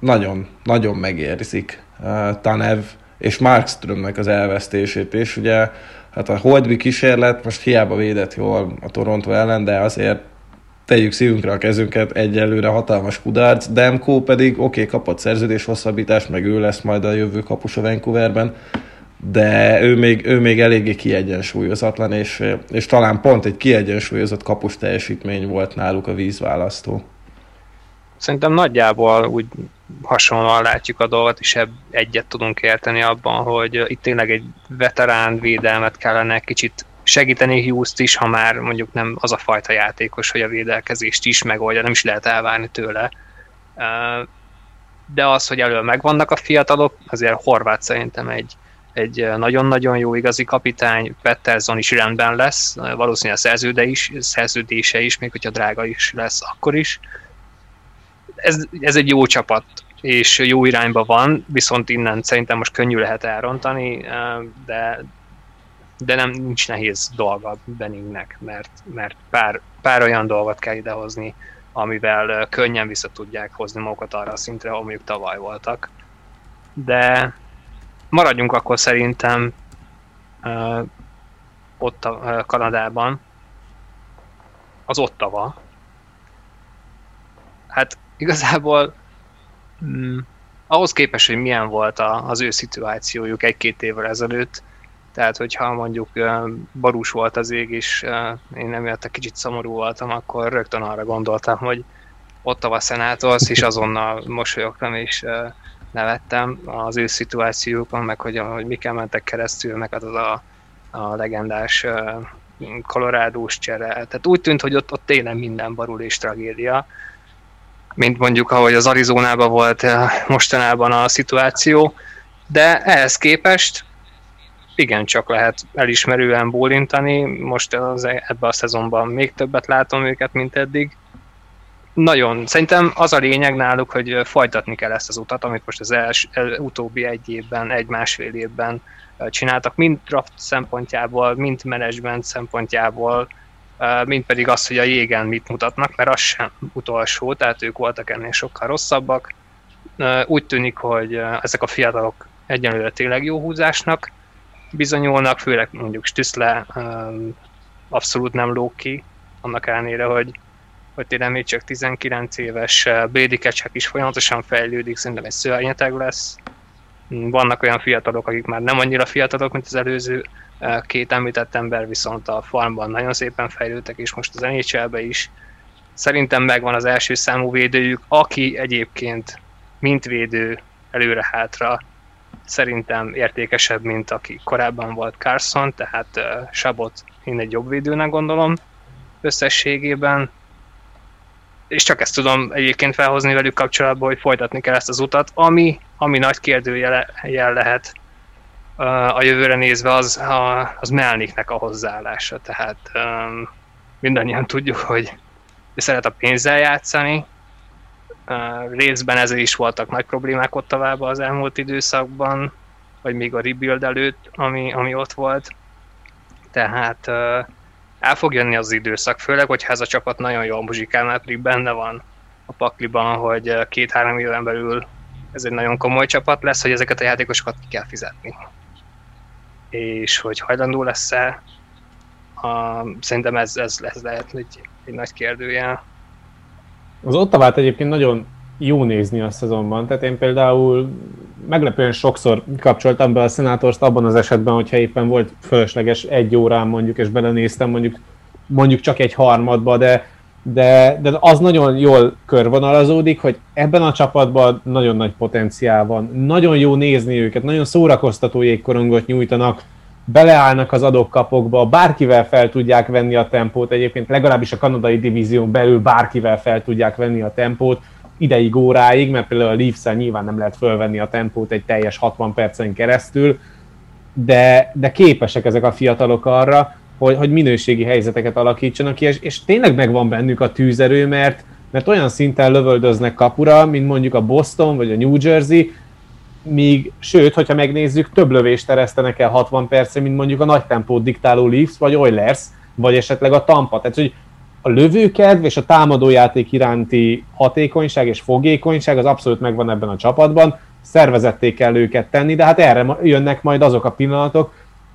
nagyon, nagyon megérzik Tanev és Markströmnek az elvesztését, és ugye hát a Holdby kísérlet most hiába védett jól a Toronto ellen, de azért tegyük szívünkre a kezünket, egyelőre hatalmas kudarc, Demko pedig oké, okay, kapott szerződés hosszabbítást, meg ő lesz majd a jövő kapus a Vancouverben, de ő még, ő még eléggé kiegyensúlyozatlan, és, és talán pont egy kiegyensúlyozott kapus teljesítmény volt náluk a vízválasztó. Szerintem nagyjából úgy hasonlóan látjuk a dolgot, és ebb egyet tudunk érteni abban, hogy itt tényleg egy veterán védelmet kellene kicsit segíteni hughes is, ha már mondjuk nem az a fajta játékos, hogy a védelkezést is megoldja, nem is lehet elvárni tőle. De az, hogy elől megvannak a fiatalok, azért Horváth szerintem egy, egy nagyon-nagyon jó igazi kapitány, Pettersson is rendben lesz, valószínűleg a szerződe is, szerződése is, még hogyha drága is lesz, akkor is. Ez, ez egy jó csapat, és jó irányba van, viszont innen szerintem most könnyű lehet elrontani, de, de nem nincs nehéz dolga Benningnek, mert, mert pár, pár olyan dolgot kell idehozni, amivel könnyen vissza tudják hozni magukat arra a szintre, mondjuk tavaly voltak. De maradjunk akkor szerintem ott a uh, Kanadában. Az Ottawa. Hát igazából mm, ahhoz képest, hogy milyen volt a, az ő szituációjuk egy-két évvel ezelőtt, tehát, hogyha mondjuk barús volt az ég, és én emiatt kicsit szomorú voltam, akkor rögtön arra gondoltam, hogy ott a szenátorsz, és azonnal mosolyogtam, és nevettem az ő szituációkon, meg hogy, hogy miken mentek keresztül, meg az a, a legendás kolorádós csere. Tehát úgy tűnt, hogy ott, ott tényleg minden barul és tragédia, mint mondjuk ahogy az Arizonában volt mostanában a szituáció, de ehhez képest igen, csak lehet elismerően bólintani. Most az, ebben a szezonban még többet látom őket, mint eddig. Nagyon, szerintem az a lényeg náluk, hogy folytatni kell ezt az utat, amit most az els, el, utóbbi egy évben, egy-másfél évben csináltak, mind draft szempontjából, mind management szempontjából, mind pedig az, hogy a jégen mit mutatnak, mert az sem utolsó, tehát ők voltak ennél sokkal rosszabbak. Úgy tűnik, hogy ezek a fiatalok egyenlőre tényleg jó húzásnak bizonyulnak, főleg mondjuk Stüsszle um, abszolút nem lók ki, annak ellenére, hogy, hogy tényleg még csak 19 éves, Brady Ketchuk is folyamatosan fejlődik, szerintem egy szörnyeteg lesz. Vannak olyan fiatalok, akik már nem annyira fiatalok, mint az előző két említett ember, viszont a farmban nagyon szépen fejlődtek, és most az nhl is. Szerintem megvan az első számú védőjük, aki egyébként mint védő előre-hátra szerintem értékesebb, mint aki korábban volt Carson, tehát uh, Sabot én egy jobb védőnek gondolom összességében. És csak ezt tudom egyébként felhozni velük kapcsolatban, hogy folytatni kell ezt az utat, ami, ami nagy kérdőjel lehet a jövőre nézve, az, a, az Melniknek a hozzáállása. Tehát um, mindannyian tudjuk, hogy szeret a pénzzel játszani, részben ezzel is voltak nagy problémák ott tovább az elmúlt időszakban, vagy még a rebuild előtt, ami, ami ott volt. Tehát el fog jönni az időszak, főleg, hogyha ez a csapat nagyon jól muzsikál, mert pedig benne van a pakliban, hogy két-három éven belül ez egy nagyon komoly csapat lesz, hogy ezeket a játékosokat ki kell fizetni. És hogy hajlandó lesz-e, szerintem ez, ez, ez lehet egy, egy nagy kérdőjel. Az Ottavát egyébként nagyon jó nézni a szezonban, tehát én például meglepően sokszor kapcsoltam be a szenátorst abban az esetben, hogyha éppen volt fölösleges egy órán mondjuk, és belenéztem mondjuk, mondjuk csak egy harmadba, de, de, de az nagyon jól körvonalazódik, hogy ebben a csapatban nagyon nagy potenciál van. Nagyon jó nézni őket, nagyon szórakoztató jégkorongot nyújtanak, beleállnak az adókapokba, bárkivel fel tudják venni a tempót, egyébként legalábbis a kanadai divízión belül bárkivel fel tudják venni a tempót, ideig, óráig, mert például a leafs nyilván nem lehet fölvenni a tempót egy teljes 60 percen keresztül, de, de képesek ezek a fiatalok arra, hogy, hogy minőségi helyzeteket alakítsanak ki, és, és tényleg megvan bennük a tűzerő, mert, mert olyan szinten lövöldöznek kapura, mint mondjuk a Boston vagy a New Jersey, míg, sőt, hogyha megnézzük, több lövést teresztenek el 60 percre, mint mondjuk a nagy tempót diktáló Leafs, vagy Oilers, vagy esetleg a Tampa. Tehát, hogy a lövőkedv és a támadójáték iránti hatékonyság és fogékonyság az abszolút megvan ebben a csapatban, szervezetté kell őket tenni, de hát erre jönnek majd azok a pillanatok,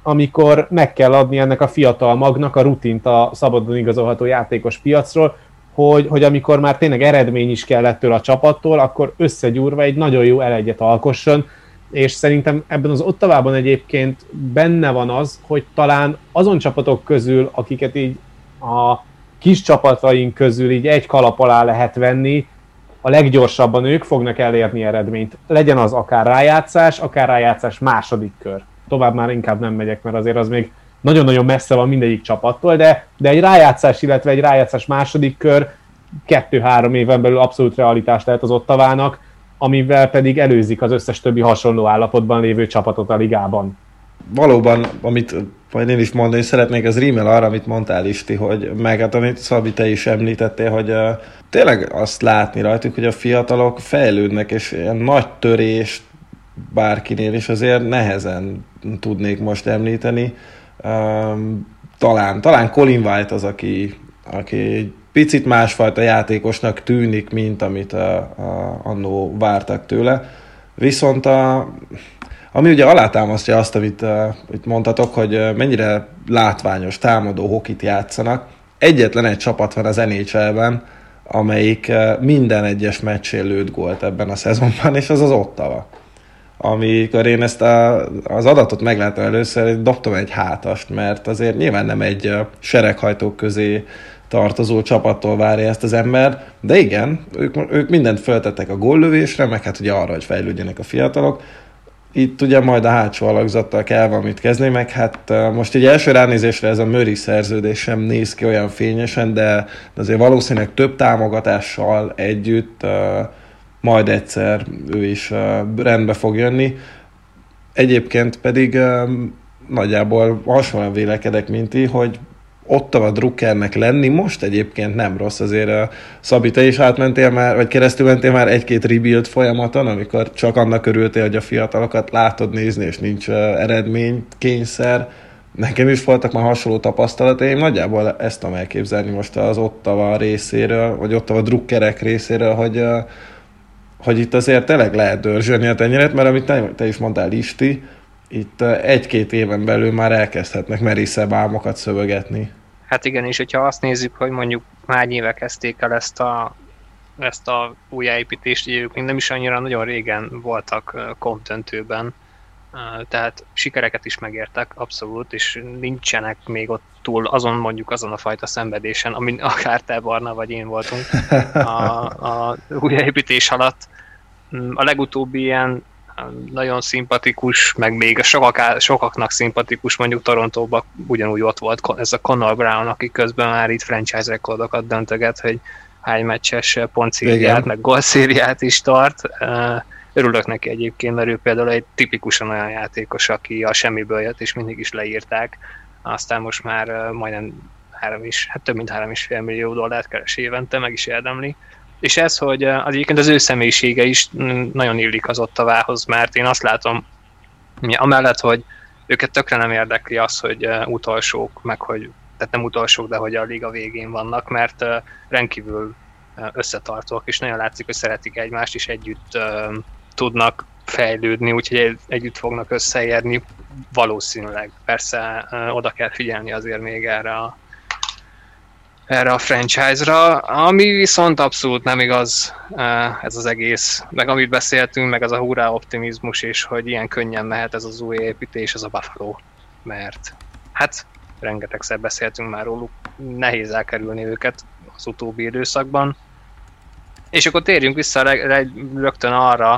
amikor meg kell adni ennek a fiatal magnak a rutint a szabadon igazolható játékos piacról, hogy, hogy amikor már tényleg eredmény is kell a csapattól, akkor összegyúrva egy nagyon jó elegyet alkosson, és szerintem ebben az Ottavában egyébként benne van az, hogy talán azon csapatok közül, akiket így a kis csapataink közül így egy kalap alá lehet venni, a leggyorsabban ők fognak elérni eredményt. Legyen az akár rájátszás, akár rájátszás második kör. Tovább már inkább nem megyek, mert azért az még nagyon-nagyon messze van mindegyik csapattól, de, de egy rájátszás, illetve egy rájátszás második kör kettő-három éven belül abszolút realitás lehet az Ottavának, amivel pedig előzik az összes többi hasonló állapotban lévő csapatot a ligában. Valóban, amit majd én is mondani szeretnék, az rímel arra, amit mondtál Isti, hogy meg hát amit Szabi, te is említettél, hogy uh, tényleg azt látni rajtuk, hogy a fiatalok fejlődnek, és ilyen nagy törést bárkinél is azért nehezen tudnék most említeni. Talán, talán Colin White az, aki, aki picit másfajta játékosnak tűnik, mint amit a, a, annó vártak tőle. Viszont a, ami ugye alátámasztja azt, amit, uh, amit mondtatok, hogy mennyire látványos, támadó hokit játszanak. Egyetlen egy csapat van az NHL-ben, amelyik minden egyes meccsén lőtt gólt ebben a szezonban, és az az Ottawa. Amikor én ezt a, az adatot megláttam először, dobtam egy hátast, mert azért nyilván nem egy sereghajtók közé tartozó csapattól várja ezt az ember, de igen, ők, ők mindent föltettek a góllövésre, meg hát ugye arra, hogy fejlődjenek a fiatalok. Itt ugye majd a hátsó alakzattal kell valamit kezdeni, meg hát most egy első ránézésre ez a Möri szerződés sem néz ki olyan fényesen, de azért valószínűleg több támogatással együtt majd egyszer ő is rendbe fog jönni. Egyébként pedig nagyjából hasonlóan vélekedek, mint ti, hogy ott a drukkernek lenni most egyébként nem rossz, azért a Szabi, te is átmentél már, vagy keresztül mentél már egy-két rebuild folyamaton, amikor csak annak örültél, hogy a fiatalokat látod nézni, és nincs eredménykényszer. Nekem is voltak már hasonló tapasztalataim, nagyjából ezt tudom elképzelni most az Ottava részéről, vagy Ottava drukkerek részéről, hogy, hogy itt azért tényleg lehet dörzsölni a tenyeret, mert amit te, is mondtál, Isti, itt egy-két éven belül már elkezdhetnek merészebb álmokat szövegetni. Hát igen, és hogyha azt nézzük, hogy mondjuk hány éve kezdték el ezt a, ezt a újjáépítést, ugye ők még nem is annyira nagyon régen voltak kompdöntőben, tehát sikereket is megértek, abszolút, és nincsenek még ott túl azon mondjuk azon a fajta szenvedésen, amin akár te, Barna, vagy én voltunk a, a újjáépítés alatt. Mm, a legutóbbi ilyen nagyon szimpatikus, meg még sokak, sokaknak szimpatikus, mondjuk Torontóban ugyanúgy ott volt ez a Conor Brown, aki közben már itt franchise rekordokat döntöget, hogy hány meccses pontszériát, meg gólszériát is tart. Örülök neki egyébként, mert ő például egy tipikusan olyan játékos, aki a semmiből jött, és mindig is leírták. Aztán most már majdnem három is, hát több mint három is fél millió dollárt keres évente, meg is érdemli. És ez, hogy az egyébként az ő személyisége is nagyon illik az ottavához, mert én azt látom, amellett, hogy őket tökre nem érdekli az, hogy utolsók, meg hogy, tehát nem utolsók, de hogy a liga végén vannak, mert rendkívül összetartóak, és nagyon látszik, hogy szeretik egymást, és együtt tudnak fejlődni, úgyhogy együtt fognak összeérni valószínűleg. Persze oda kell figyelni azért még erre a erre a franchise-ra, ami viszont abszolút nem igaz ez az egész, meg amit beszéltünk, meg az a hurrá optimizmus, és hogy ilyen könnyen mehet ez az új építés, az a Buffalo, mert hát rengetegszer beszéltünk már róluk, nehéz elkerülni őket az utóbbi időszakban. És akkor térjünk vissza rögtön arra,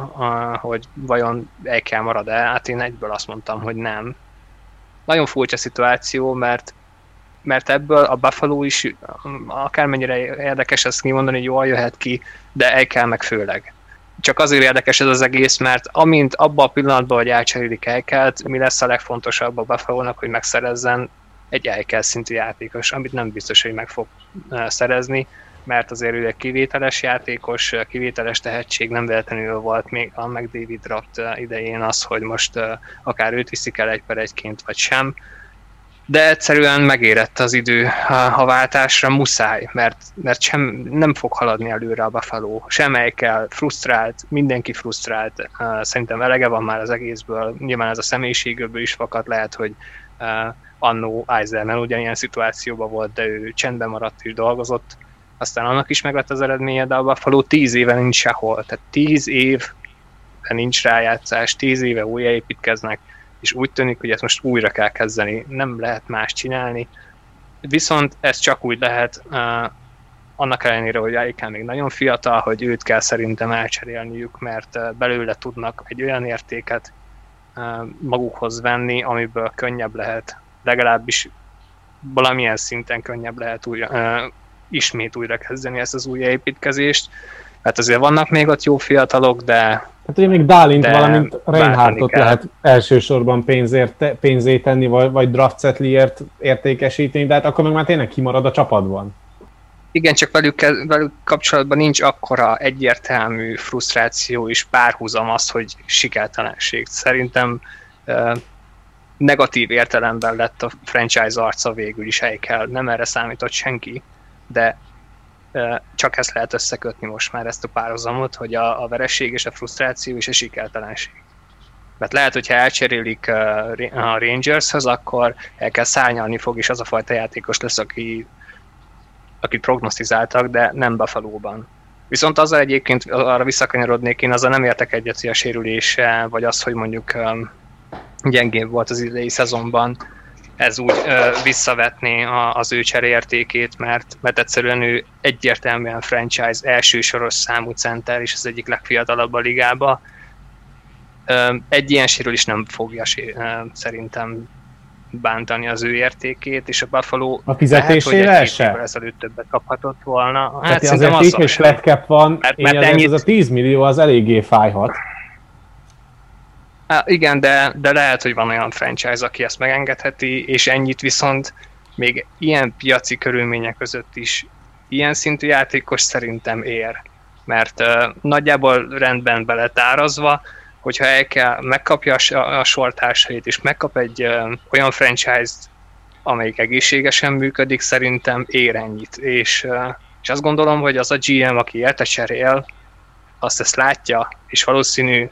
hogy vajon kell marad-e, hát én egyből azt mondtam, hogy nem. Nagyon furcsa szituáció, mert mert ebből a Buffalo is akármennyire érdekes ezt kimondani, hogy jól jöhet ki, de el kell meg főleg. Csak azért érdekes ez az egész, mert amint abban a pillanatban, hogy elcserélik Eikelt, mi lesz a legfontosabb a buffalo hogy megszerezzen egy Eikel szintű játékos, amit nem biztos, hogy meg fog szerezni, mert azért ő egy kivételes játékos, kivételes tehetség, nem véletlenül volt még a David Draft idején az, hogy most akár őt viszik el egy per egyként, vagy sem, de egyszerűen megérett az idő a váltásra, muszáj, mert, mert sem, nem fog haladni előre a Buffalo. Semmelyik kell, frusztrált, mindenki frusztrált, szerintem elege van már az egészből, nyilván ez a személyiségéből is fakad, lehet, hogy annó Eiserman ugyanilyen szituációban volt, de ő csendben maradt és dolgozott, aztán annak is meg az eredménye, de a Buffalo tíz éve nincs sehol, tehát tíz év nincs rájátszás, tíz éve újjáépítkeznek, és úgy tűnik, hogy ezt most újra kell kezdeni, nem lehet más csinálni. Viszont ez csak úgy lehet, uh, annak ellenére, hogy Aikán még nagyon fiatal, hogy őt kell szerintem elcserélniük, mert uh, belőle tudnak egy olyan értéket uh, magukhoz venni, amiből könnyebb lehet, legalábbis valamilyen szinten könnyebb lehet újra, ismét újra kezdeni ezt az új építkezést. Hát azért vannak még ott jó fiatalok, de... Hát ugye még Dálint, valamint Reinhardtot lehet elsősorban pénzért, pénzét tenni, vagy, vagy draft setliért értékesíteni, de hát akkor meg már tényleg kimarad a csapatban. Igen, csak velük, velük kapcsolatban nincs akkora egyértelmű frusztráció és párhuzam az, hogy sikertelenség. Szerintem negatív értelemben lett a franchise arca végül is Eichel. Nem erre számított senki, de csak ezt lehet összekötni most már ezt a párhuzamot, hogy a, a vereség és a frusztráció és a sikertelenség. Mert lehet, hogyha elcserélik a Rangershez, akkor el kell szárnyalni fog, és az a fajta játékos lesz, aki, akit prognosztizáltak, de nem Buffalo-ban. Viszont azzal egyébként arra visszakanyarodnék, én azzal nem értek egyet, hogy a sérülése, vagy az, hogy mondjuk gyengébb volt az idei szezonban, ez úgy ö, visszavetné a, az ő cserértékét, mert, mert egyszerűen ő egyértelműen franchise elsősoros számú center, és az egyik legfiatalabb a ligába. Ö, egy ilyen is nem fogja ö, szerintem bántani az ő értékét, és a Buffalo a fizetésére lehet, hogy egy ezelőtt többet kaphatott volna. Hát azért így, és flat cap van, mert, mert ennyit... ez a 10 millió az eléggé fájhat. Igen, de, de lehet, hogy van olyan franchise, aki ezt megengedheti, és ennyit viszont még ilyen piaci körülmények között is ilyen szintű játékos szerintem ér. Mert uh, nagyjából rendben beletárazva, hogyha el kell, megkapja a, a sortársait, és megkap egy uh, olyan franchise-t, amelyik egészségesen működik, szerintem ér ennyit. És, uh, és azt gondolom, hogy az a GM, aki érte cserél, azt ezt látja, és valószínű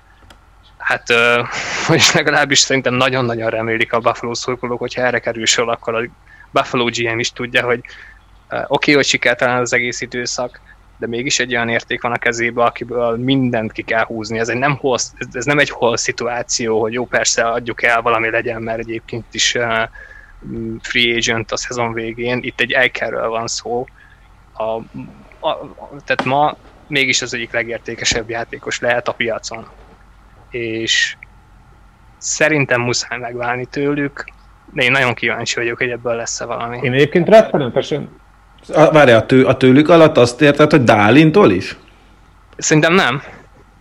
hát és legalábbis szerintem nagyon-nagyon remélik a Buffalo szurkolók, hogyha erre kerül sor, akkor a Buffalo GM is tudja, hogy oké, okay, hogy sikertelen az egész időszak, de mégis egy olyan érték van a kezébe, akiből mindent ki kell húzni. Ez, egy nem hol, ez nem egy hol szituáció, hogy jó, persze adjuk el, valami legyen, mert egyébként is free agent a szezon végén. Itt egy Eikerről van szó. A, a, tehát ma mégis az egyik legértékesebb játékos lehet a piacon és szerintem muszáj megválni tőlük, de én nagyon kíváncsi vagyok, hogy ebből lesz-e valami. Én egyébként rettenetesen... Várj, a, tő, a tőlük alatt azt érted, hogy Dálintól is? Szerintem nem.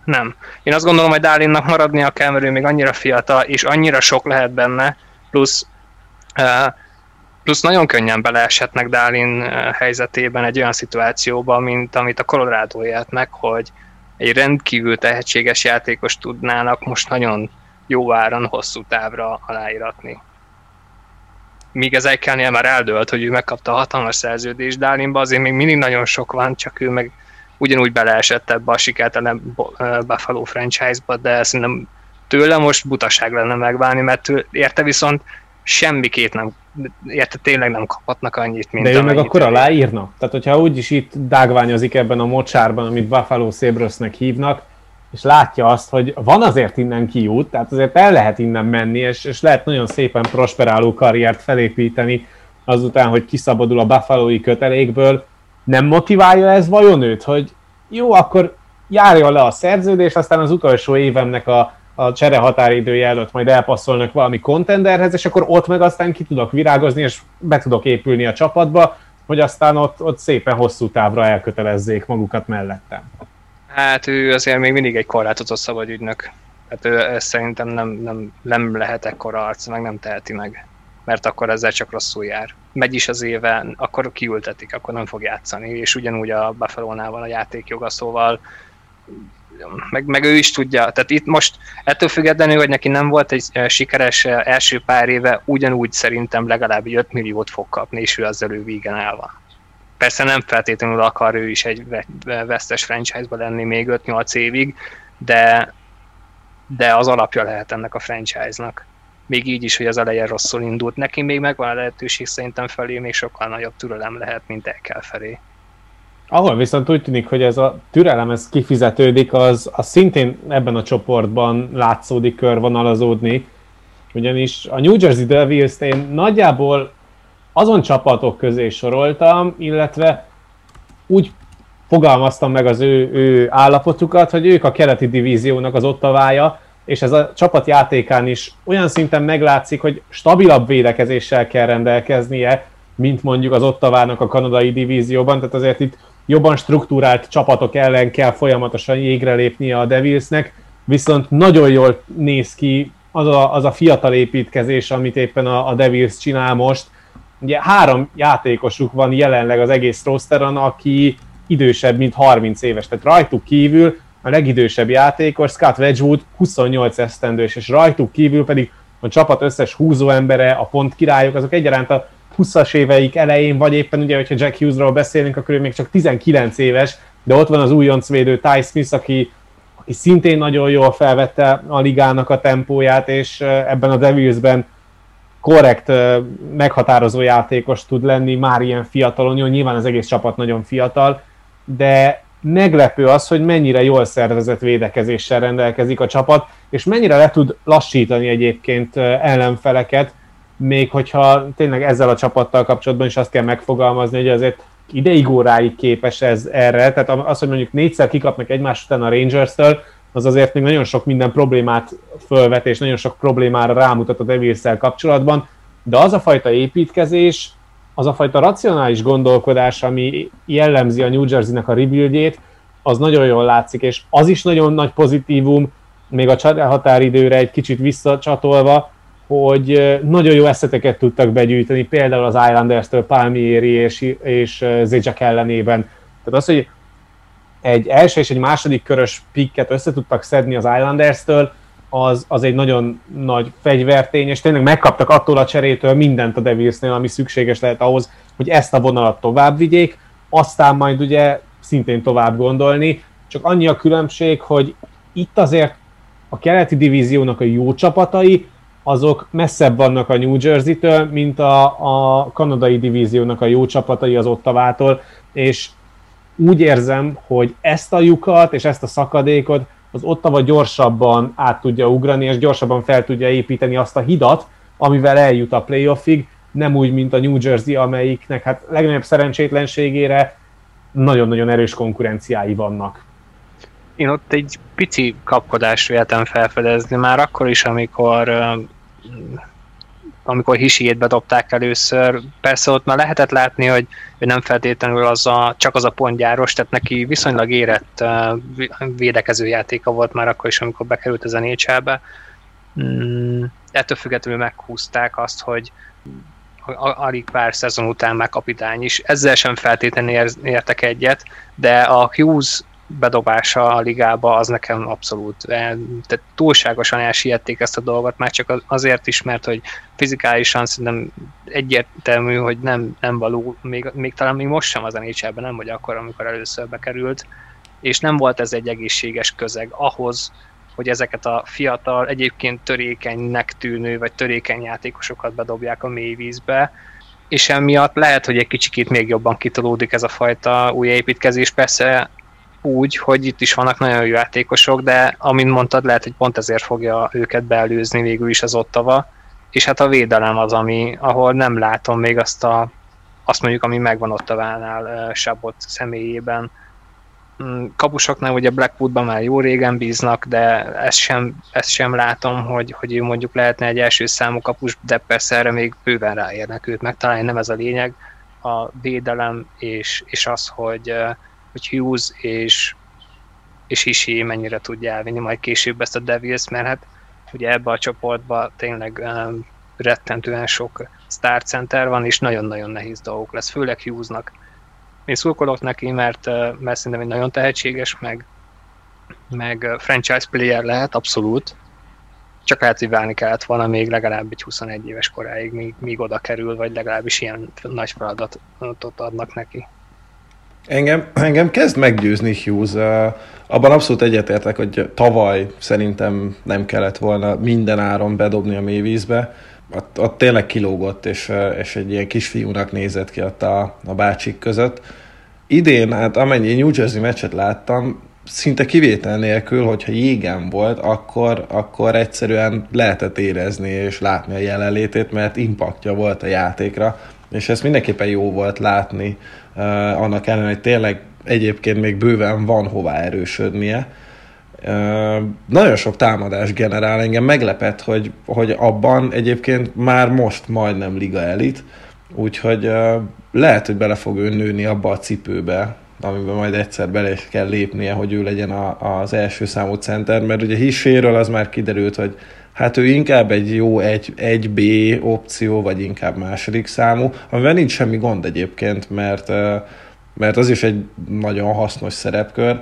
Nem. Én azt gondolom, hogy Dálinnak maradnia kell, mert ő még annyira fiatal, és annyira sok lehet benne, plusz uh, plusz nagyon könnyen beleeshetnek Dálin helyzetében egy olyan szituációba, mint amit a Colorado élt meg, hogy egy rendkívül tehetséges játékos tudnának most nagyon jó áron hosszú távra aláíratni. Míg az Eikelnél már eldőlt, hogy ő megkapta a hatalmas szerződést Dálinba, azért még mindig nagyon sok van, csak ő meg ugyanúgy beleesett ebbe a sikertelen Buffalo franchise-ba, de szerintem tőle most butaság lenne megválni, mert érte viszont semmikét nem, érte tényleg nem kaphatnak annyit, mint De ő meg akkor aláírna? Tehát, hogyha úgyis itt dágványozik ebben a mocsárban, amit Buffalo Sabresnek hívnak, és látja azt, hogy van azért innen kiút, tehát azért el lehet innen menni, és, és lehet nagyon szépen prosperáló karriert felépíteni azután, hogy kiszabadul a Buffalo-i kötelékből. Nem motiválja ez vajon őt, hogy jó, akkor járjon le a szerződés, aztán az utolsó évemnek a a csere határidője előtt majd elpasszolnak valami kontenderhez, és akkor ott meg aztán ki tudok virágozni, és be tudok épülni a csapatba, hogy aztán ott, ott szépen hosszú távra elkötelezzék magukat mellettem. Hát ő azért még mindig egy korlátozott szabad ügynök. Hát ő ezt szerintem nem, nem, nem lehet ekkora arc, meg nem teheti meg. Mert akkor ezzel csak rosszul jár. Megy is az éve, akkor kiültetik, akkor nem fog játszani. És ugyanúgy a Buffalo-nál van a játékjoga, szóval meg, meg ő is tudja. Tehát itt most ettől függetlenül, hogy neki nem volt egy sikeres első pár éve, ugyanúgy szerintem legalább 5 milliót fog kapni, és ő azzal ő vígen van. Persze nem feltétlenül akar ő is egy vesztes franchise-ba lenni még 5-8 évig, de, de az alapja lehet ennek a franchise-nak. Még így is, hogy az eleje rosszul indult. Neki még megvan a lehetőség szerintem felé, még sokkal nagyobb türelem lehet, mint el kell felé. Ahol viszont úgy tűnik, hogy ez a türelem ez kifizetődik, az, az szintén ebben a csoportban látszódik körvonalazódni, ugyanis a New Jersey Devils-t én nagyjából azon csapatok közé soroltam, illetve úgy fogalmaztam meg az ő, ő állapotukat, hogy ők a keleti divíziónak az ottavája, és ez a csapat játékán is olyan szinten meglátszik, hogy stabilabb védekezéssel kell rendelkeznie, mint mondjuk az Ottavának a kanadai divízióban, tehát azért itt jobban struktúrált csapatok ellen kell folyamatosan jégre lépnie a Devilsnek, viszont nagyon jól néz ki az a, az a fiatal építkezés, amit éppen a, a Devils csinál most. Ugye három játékosuk van jelenleg az egész rosteron, aki idősebb, mint 30 éves, tehát rajtuk kívül a legidősebb játékos, Scott Wedgwood 28 esztendős, és rajtuk kívül pedig a csapat összes húzó embere, a pont királyok, azok egyaránt a 20-as éveik elején, vagy éppen ugye, hogyha Jack Hughesról beszélünk, akkor ő még csak 19 éves, de ott van az újoncvédő Ty Smith, aki, aki szintén nagyon jól felvette a ligának a tempóját, és ebben a Devilsben korrekt, meghatározó játékos tud lenni, már ilyen fiatalon, jó, nyilván az egész csapat nagyon fiatal, de meglepő az, hogy mennyire jól szervezett védekezéssel rendelkezik a csapat, és mennyire le tud lassítani egyébként ellenfeleket, még hogyha tényleg ezzel a csapattal kapcsolatban is azt kell megfogalmazni, hogy azért ideig óráig képes ez erre, tehát az, hogy mondjuk négyszer kikapnak egymás után a Rangers-től, az azért még nagyon sok minden problémát fölvet, és nagyon sok problémára rámutat a devils kapcsolatban, de az a fajta építkezés, az a fajta racionális gondolkodás, ami jellemzi a New Jersey-nek a rebuildjét, az nagyon jól látszik, és az is nagyon nagy pozitívum, még a határidőre egy kicsit visszacsatolva, hogy nagyon jó eszeteket tudtak begyűjteni, például az Islanders-től Palmieri és, és Zajak ellenében. Tehát az, hogy egy első és egy második körös pikket össze tudtak szedni az Islanders-től, az, az egy nagyon nagy fegyvertény, és tényleg megkaptak attól a cserétől mindent a Devilsnél, ami szükséges lehet ahhoz, hogy ezt a vonalat tovább vigyék, aztán majd ugye szintén tovább gondolni, csak annyi a különbség, hogy itt azért a keleti divíziónak a jó csapatai, azok messzebb vannak a New Jersey-től, mint a, a kanadai divíziónak a jó csapatai az Ottavától, és úgy érzem, hogy ezt a lyukat és ezt a szakadékot az Ottawa gyorsabban át tudja ugrani, és gyorsabban fel tudja építeni azt a hidat, amivel eljut a playoffig, nem úgy, mint a New Jersey, amelyiknek hát legnagyobb szerencsétlenségére nagyon-nagyon erős konkurenciái vannak. Én ott egy pici kapkodást véltem felfedezni, már akkor is, amikor amikor Hisiét bedobták először, persze ott már lehetett látni, hogy nem feltétlenül az a, csak az a pontgyáros, tehát neki viszonylag érett védekező játéka volt már akkor is, amikor bekerült a nhl Mm, ettől függetlenül meghúzták azt, hogy alig pár szezon után már kapitány is. Ezzel sem feltétlenül értek egyet, de a Hughes bedobása a ligába, az nekem abszolút, eh, tehát túlságosan elsiették ezt a dolgot, már csak azért is, mert hogy fizikálisan szerintem egyértelmű, hogy nem, nem való, még, még talán még most sem az nhl nem vagy akkor, amikor először bekerült, és nem volt ez egy egészséges közeg ahhoz, hogy ezeket a fiatal, egyébként törékenynek tűnő, vagy törékeny játékosokat bedobják a mély vízbe, és emiatt lehet, hogy egy kicsikét még jobban kitolódik ez a fajta új építkezés. Persze úgy, hogy itt is vannak nagyon jó játékosok, de amint mondtad, lehet, hogy pont ezért fogja őket beelőzni végül is az ottava, és hát a védelem az, ami, ahol nem látom még azt a azt mondjuk, ami megvan ott a Vánál Sabot személyében. Mm, kapusoknál ugye Blackwoodban már jó régen bíznak, de ezt sem, ezt sem látom, hogy, hogy ő mondjuk lehetne egy első számú kapus, de persze erre még bőven ráérnek őt megtalálni, nem ez a lényeg. A védelem és, és az, hogy, hogy Hughes és, és Hisi mennyire tudja elvinni majd később ezt a Devils, mert hát ugye ebbe a csoportba tényleg um, rettentően sok star center van, és nagyon-nagyon nehéz dolgok lesz, főleg Hughesnak. Én szurkolok neki, mert, mert szerintem egy nagyon tehetséges, meg, meg franchise player lehet, abszolút. Csak lehet, hogy válni kellett volna még legalább egy 21 éves koráig, míg, míg oda kerül, vagy legalábbis ilyen nagy feladatot adnak neki. Engem, engem kezd meggyőzni Hughes. Abban abszolút egyetértek, hogy tavaly szerintem nem kellett volna minden áron bedobni a mélyvízbe. Ott, ott tényleg kilógott, és, és egy ilyen kisfiúnak nézett ki ott a, a bácsik között. idén, hát amennyi New Jersey meccset láttam, szinte kivétel nélkül, hogyha jégen volt, akkor, akkor egyszerűen lehetett érezni és látni a jelenlétét, mert impaktja volt a játékra, és ezt mindenképpen jó volt látni, annak ellenére, hogy tényleg egyébként még bőven van hová erősödnie. Uh, nagyon sok támadás generál, engem meglepett, hogy, hogy abban egyébként már most majdnem liga elit, úgyhogy uh, lehet, hogy bele fog ő nőni abba a cipőbe, amiben majd egyszer bele kell lépnie, hogy ő legyen a, az első számú center, mert ugye Hisséről az már kiderült, hogy hát ő inkább egy jó egy, egy B opció, vagy inkább második számú, amivel nincs semmi gond egyébként, mert, mert az is egy nagyon hasznos szerepkör.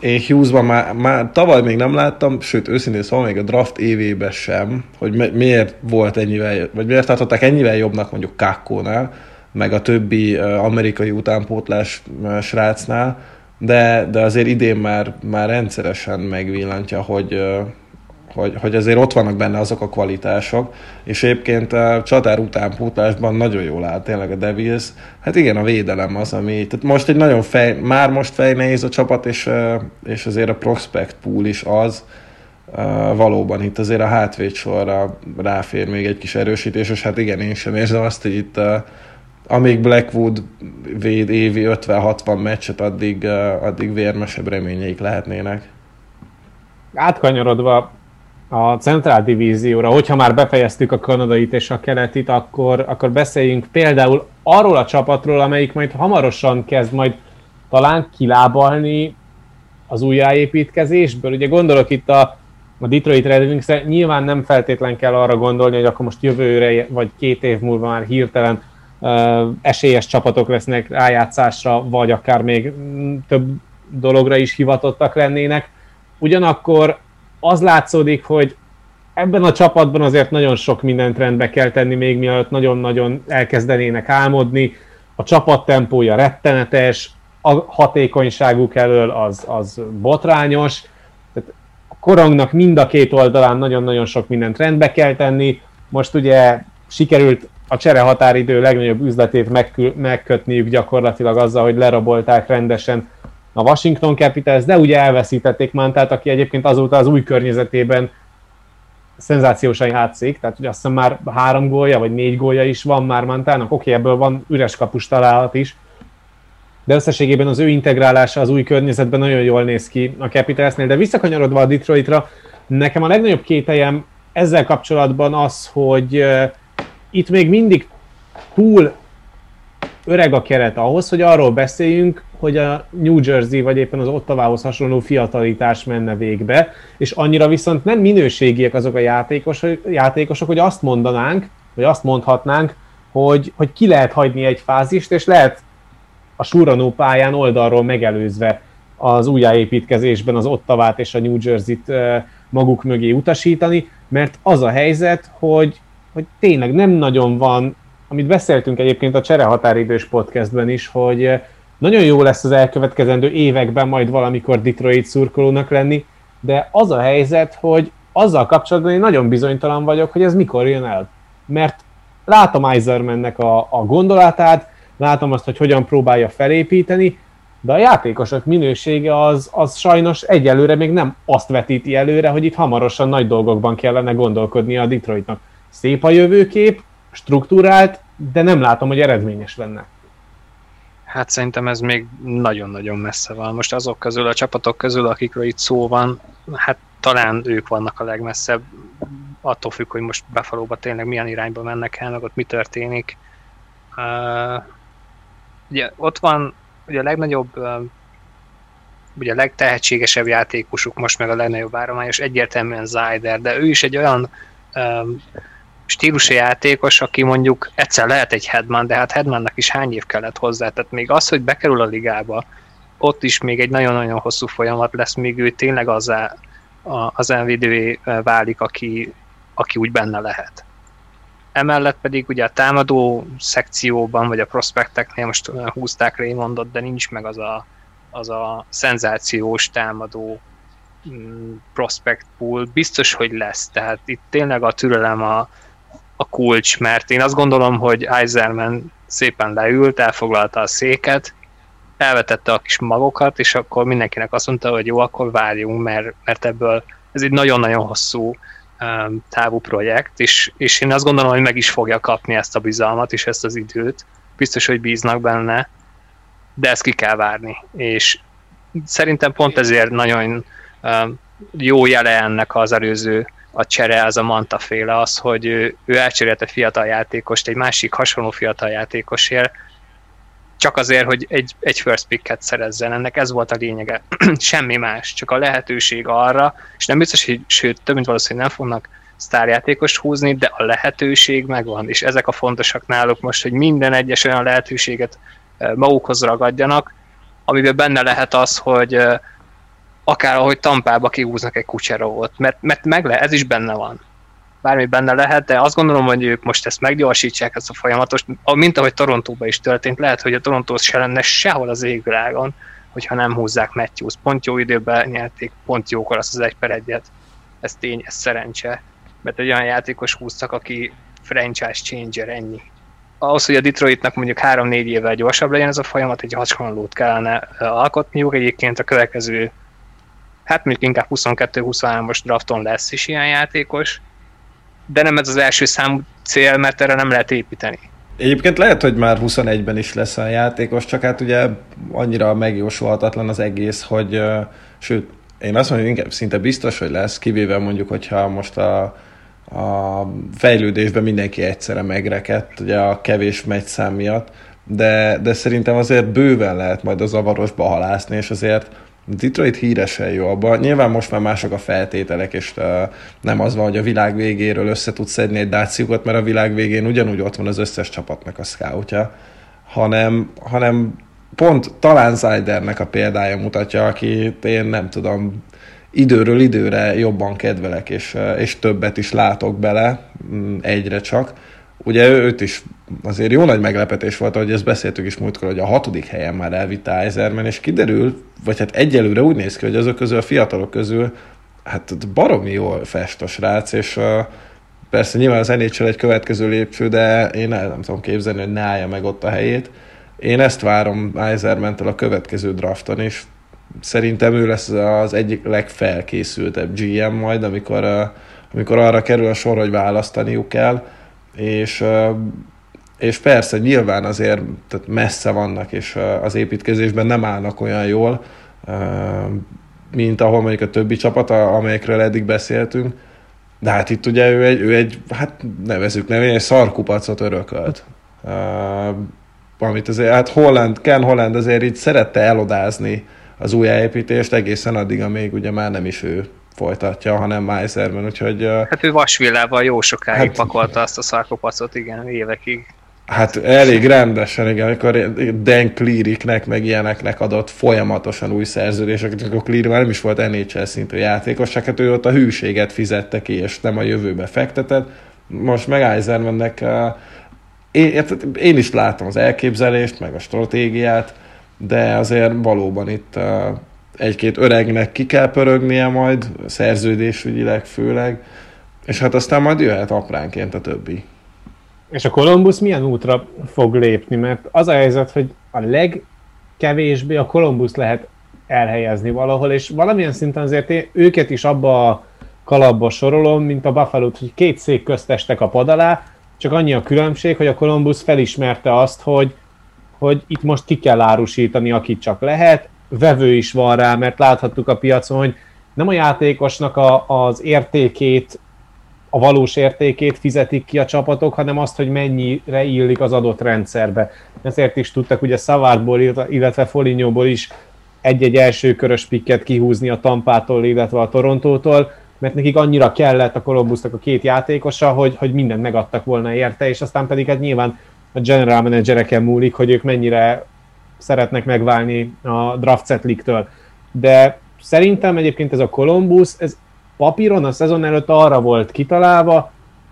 Én Hughesban már, már tavaly még nem láttam, sőt őszintén szóval még a draft évében sem, hogy miért volt ennyivel, vagy miért tartották ennyivel jobbnak mondjuk Kakkónál, meg a többi amerikai utánpótlás srácnál, de, de azért idén már, már rendszeresen megvillantja, hogy, hogy, hogy azért ott vannak benne azok a kvalitások, és egyébként a csatár utánpótlásban nagyon jól áll tényleg a Devils. Hát igen, a védelem az, ami, tehát most egy nagyon fej, már most fejnehéz a csapat, és, és azért a prospect pool is az, valóban itt azért a hátvéd sorra ráfér még egy kis erősítés, és hát igen, én sem érzem azt, hogy itt amíg Blackwood véd évi 50-60 meccset, addig, addig vérmesebb reményeik lehetnének. Átkanyarodva a Centrál Divízióra, hogyha már befejeztük a kanadait és a keletit, akkor, akkor beszéljünk például arról a csapatról, amelyik majd hamarosan kezd majd talán kilábalni az újjáépítkezésből. Ugye gondolok itt a, a Detroit Red wings nyilván nem feltétlen kell arra gondolni, hogy akkor most jövőre vagy két év múlva már hirtelen esélyes csapatok lesznek rájátszásra, vagy akár még több dologra is hivatottak lennének. Ugyanakkor az látszódik, hogy ebben a csapatban azért nagyon sok mindent rendbe kell tenni, még mielőtt nagyon-nagyon elkezdenének álmodni. A csapat tempója rettenetes, a hatékonyságuk elől az, az botrányos, tehát a korongnak mind a két oldalán nagyon-nagyon sok mindent rendbe kell tenni. Most ugye sikerült a csere határidő legnagyobb üzletét megkötniük gyakorlatilag azzal, hogy lerabolták rendesen a Washington Capitals, de ugye elveszítették Mantát, aki egyébként azóta az új környezetében szenzációsan játszik, tehát ugye azt hiszem már három gólja, vagy négy gólja is van már Mantának, oké, ebből van üres kapus találat is, de összességében az ő integrálása az új környezetben nagyon jól néz ki a Capitalsnél, de visszakanyarodva a Detroitra, nekem a legnagyobb kételjem ezzel kapcsolatban az, hogy itt még mindig túl öreg a keret ahhoz, hogy arról beszéljünk, hogy a New Jersey vagy éppen az Ottavához hasonló fiatalitás menne végbe, és annyira viszont nem minőségiek azok a játékosok, játékosok hogy azt mondanánk, vagy azt mondhatnánk, hogy, hogy ki lehet hagyni egy fázist, és lehet a Suranó pályán oldalról megelőzve az újjáépítkezésben az Ottavát és a New Jersey-t maguk mögé utasítani, mert az a helyzet, hogy hogy tényleg nem nagyon van, amit beszéltünk egyébként a csere határidős podcastben is, hogy nagyon jó lesz az elkövetkezendő években majd valamikor Detroit szurkolónak lenni, de az a helyzet, hogy azzal kapcsolatban én nagyon bizonytalan vagyok, hogy ez mikor jön el. Mert látom Eisermannek a, a gondolatát, látom azt, hogy hogyan próbálja felépíteni, de a játékosok minősége az, az sajnos egyelőre még nem azt vetíti előre, hogy itt hamarosan nagy dolgokban kellene gondolkodnia a Detroitnak szép a jövőkép, struktúrált, de nem látom, hogy eredményes lenne. Hát szerintem ez még nagyon-nagyon messze van. Most azok közül, a csapatok közül, akikről itt szó van, hát talán ők vannak a legmesszebb, attól függ, hogy most Buffalo-ba tényleg milyen irányba mennek el, meg ott mi történik. Uh, ugye ott van ugye a legnagyobb, uh, ugye a legtehetségesebb játékosuk most meg a legnagyobb és egyértelműen Zyder, de ő is egy olyan um, stílusi játékos, aki mondjuk egyszer lehet egy headman, de hát headmannak is hány év kellett hozzá, tehát még az, hogy bekerül a ligába, ott is még egy nagyon-nagyon hosszú folyamat lesz, míg ő tényleg az, az nvd válik, aki, aki úgy benne lehet. Emellett pedig ugye a támadó szekcióban, vagy a prospekteknél most húzták Raymondot, de nincs meg az a, az a szenzációs támadó mm, prospect pool. Biztos, hogy lesz, tehát itt tényleg a türelem a, a kulcs, mert én azt gondolom, hogy Eiserman szépen leült, elfoglalta a széket, elvetette a kis magokat, és akkor mindenkinek azt mondta, hogy jó, akkor várjunk, mert, mert ebből ez egy nagyon-nagyon hosszú um, távú projekt, és, és én azt gondolom, hogy meg is fogja kapni ezt a bizalmat és ezt az időt. Biztos, hogy bíznak benne, de ezt ki kell várni. És szerintem pont ezért nagyon um, jó jele ennek az előző a csere, az a Manta féle az, hogy ő, ő elcserélte fiatal játékost egy másik hasonló fiatal játékosért, csak azért, hogy egy, egy first picket szerezzen. Ennek ez volt a lényege. Semmi más, csak a lehetőség arra, és nem biztos, hogy sőt, több mint valószínűleg nem fognak sztárjátékos húzni, de a lehetőség megvan, és ezek a fontosak náluk most, hogy minden egyes olyan lehetőséget magukhoz ragadjanak, amiben benne lehet az, hogy akár ahogy Tampába kihúznak egy kucserovot, mert, mert meg le, ez is benne van. Bármi benne lehet, de azt gondolom, hogy ők most ezt meggyorsítsák, ezt a folyamatos, mint ahogy Torontóban is történt, lehet, hogy a Torontó se lenne sehol az égvilágon, hogyha nem húzzák Matthews. Pont jó időben nyerték, pont jókor azt az egy per egyet. Ez tény, ez szerencse. Mert egy olyan játékos húztak, aki franchise changer, ennyi. Ahhoz, hogy a Detroitnak mondjuk 3-4 évvel gyorsabb legyen ez a folyamat, egy hasonlót kellene alkotniuk. Egyébként a következő hát mondjuk inkább 22-23-os drafton lesz is ilyen játékos, de nem ez az első számú cél, mert erre nem lehet építeni. Egyébként lehet, hogy már 21-ben is lesz a játékos, csak hát ugye annyira megjósolhatatlan az egész, hogy sőt, én azt mondom, hogy inkább szinte biztos, hogy lesz, kivéve mondjuk, hogyha most a, a fejlődésben mindenki egyszerre megrekedt, ugye a kevés szám miatt, de, de szerintem azért bőven lehet majd a zavarosba halászni, és azért Detroit híresen jó abban. Nyilván most már mások a feltételek, és nem az van, hogy a világ végéről össze tudsz szedni egy dációkat, mert a világ végén ugyanúgy ott van az összes csapatnak a scoutja, hanem, hanem pont talán Zydernek a példája mutatja, aki én nem tudom, időről időre jobban kedvelek, és, és többet is látok bele, mm, egyre csak. Ugye őt is azért jó nagy meglepetés volt, ahogy ezt beszéltük is múltkor, hogy a hatodik helyen már elvitte Eiserman, és kiderül, vagy hát egyelőre úgy néz ki, hogy azok közül, a fiatalok közül, hát baromi jól fest a srác, és uh, persze nyilván az NHL egy következő lépcső, de én el nem tudom képzelni, hogy ne állja meg ott a helyét. Én ezt várom Eisermentől a következő drafton is. Szerintem ő lesz az egyik legfelkészültebb GM majd, amikor, amikor arra kerül a sor, hogy választaniuk kell, és és persze nyilván azért tehát messze vannak, és az építkezésben nem állnak olyan jól, mint ahol mondjuk a többi csapat, amelyekről eddig beszéltünk, de hát itt ugye ő egy, ő egy hát nevezük nevén, egy szarkupacot örökölt. Amit azért, hát Holland, Ken Holland azért így szerette elodázni az újjáépítést egészen addig, amíg ugye már nem is ő folytatja, hanem Meiserman, úgyhogy... Hát ő vasvillával jó sokáig hát, pakolta azt a szarkopacot, igen, évekig. Hát elég rendesen, igen, amikor Dan Cleariknek, meg ilyeneknek adott folyamatosan új szerződéseket, akkor Cleary már nem is volt NHL szintű játékos, csak hát ő ott a hűséget fizette ki, és nem a jövőbe fektetett. Most meg Eisenmannek én, én is látom az elképzelést, meg a stratégiát, de azért valóban itt egy-két öregnek ki kell pörögnie majd, szerződésügyileg főleg, és hát aztán majd jöhet apránként a többi. És a Columbus milyen útra fog lépni? Mert az a helyzet, hogy a legkevésbé a Columbus lehet elhelyezni valahol, és valamilyen szinten azért én őket is abba a kalapba sorolom, mint a buffalo hogy két szék köztestek a pad alá, csak annyi a különbség, hogy a Columbus felismerte azt, hogy, hogy itt most ki kell árusítani, akit csak lehet, vevő is van rá, mert láthattuk a piacon, hogy nem a játékosnak a, az értékét a valós értékét fizetik ki a csapatok, hanem azt, hogy mennyire illik az adott rendszerbe. Ezért is tudtak ugye Savardból, illetve Folinyóból is egy-egy első körös pikket kihúzni a Tampától, illetve a Torontótól, mert nekik annyira kellett a Columbusnak a két játékosa, hogy, hogy mindent megadtak volna érte, és aztán pedig hát nyilván a general managereken múlik, hogy ők mennyire szeretnek megválni a draft setliktől. De szerintem egyébként ez a Columbus, ez papíron a szezon előtt arra volt kitalálva,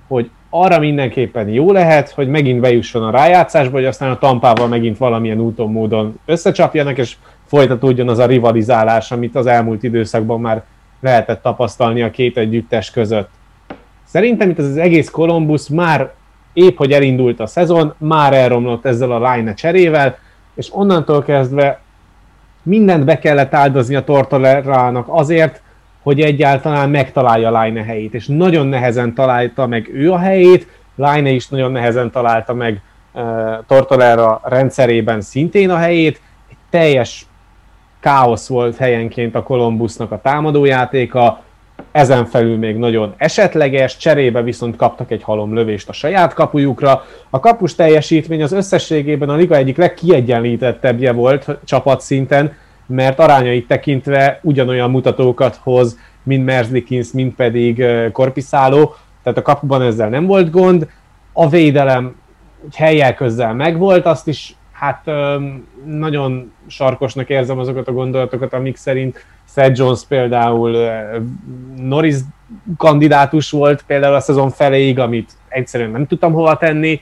hogy arra mindenképpen jó lehet, hogy megint bejusson a rájátszásba, hogy aztán a tampával megint valamilyen úton, módon összecsapjanak, és folytatódjon az a rivalizálás, amit az elmúlt időszakban már lehetett tapasztalni a két együttes között. Szerintem itt az, egész Columbus már épp, hogy elindult a szezon, már elromlott ezzel a line cserével, és onnantól kezdve mindent be kellett áldozni a Tortorerának azért, hogy egyáltalán megtalálja Line helyét, és nagyon nehezen találta meg ő a helyét, Line is nagyon nehezen találta meg uh, Tortolera rendszerében szintén a helyét, egy teljes káosz volt helyenként a Columbusnak a támadójátéka, ezen felül még nagyon esetleges, cserébe viszont kaptak egy halomlövést a saját kapujukra. A kapus teljesítmény az összességében a liga egyik legkiegyenlítettebbje volt csapatszinten, mert arányait tekintve ugyanolyan mutatókat hoz, mint Merzlikins, mint pedig Korpiszáló, tehát a kapuban ezzel nem volt gond. A védelem helyel közel megvolt, azt is hát nagyon sarkosnak érzem azokat a gondolatokat, amik szerint Seth Jones például Norris kandidátus volt például a szezon feléig, amit egyszerűen nem tudtam hova tenni,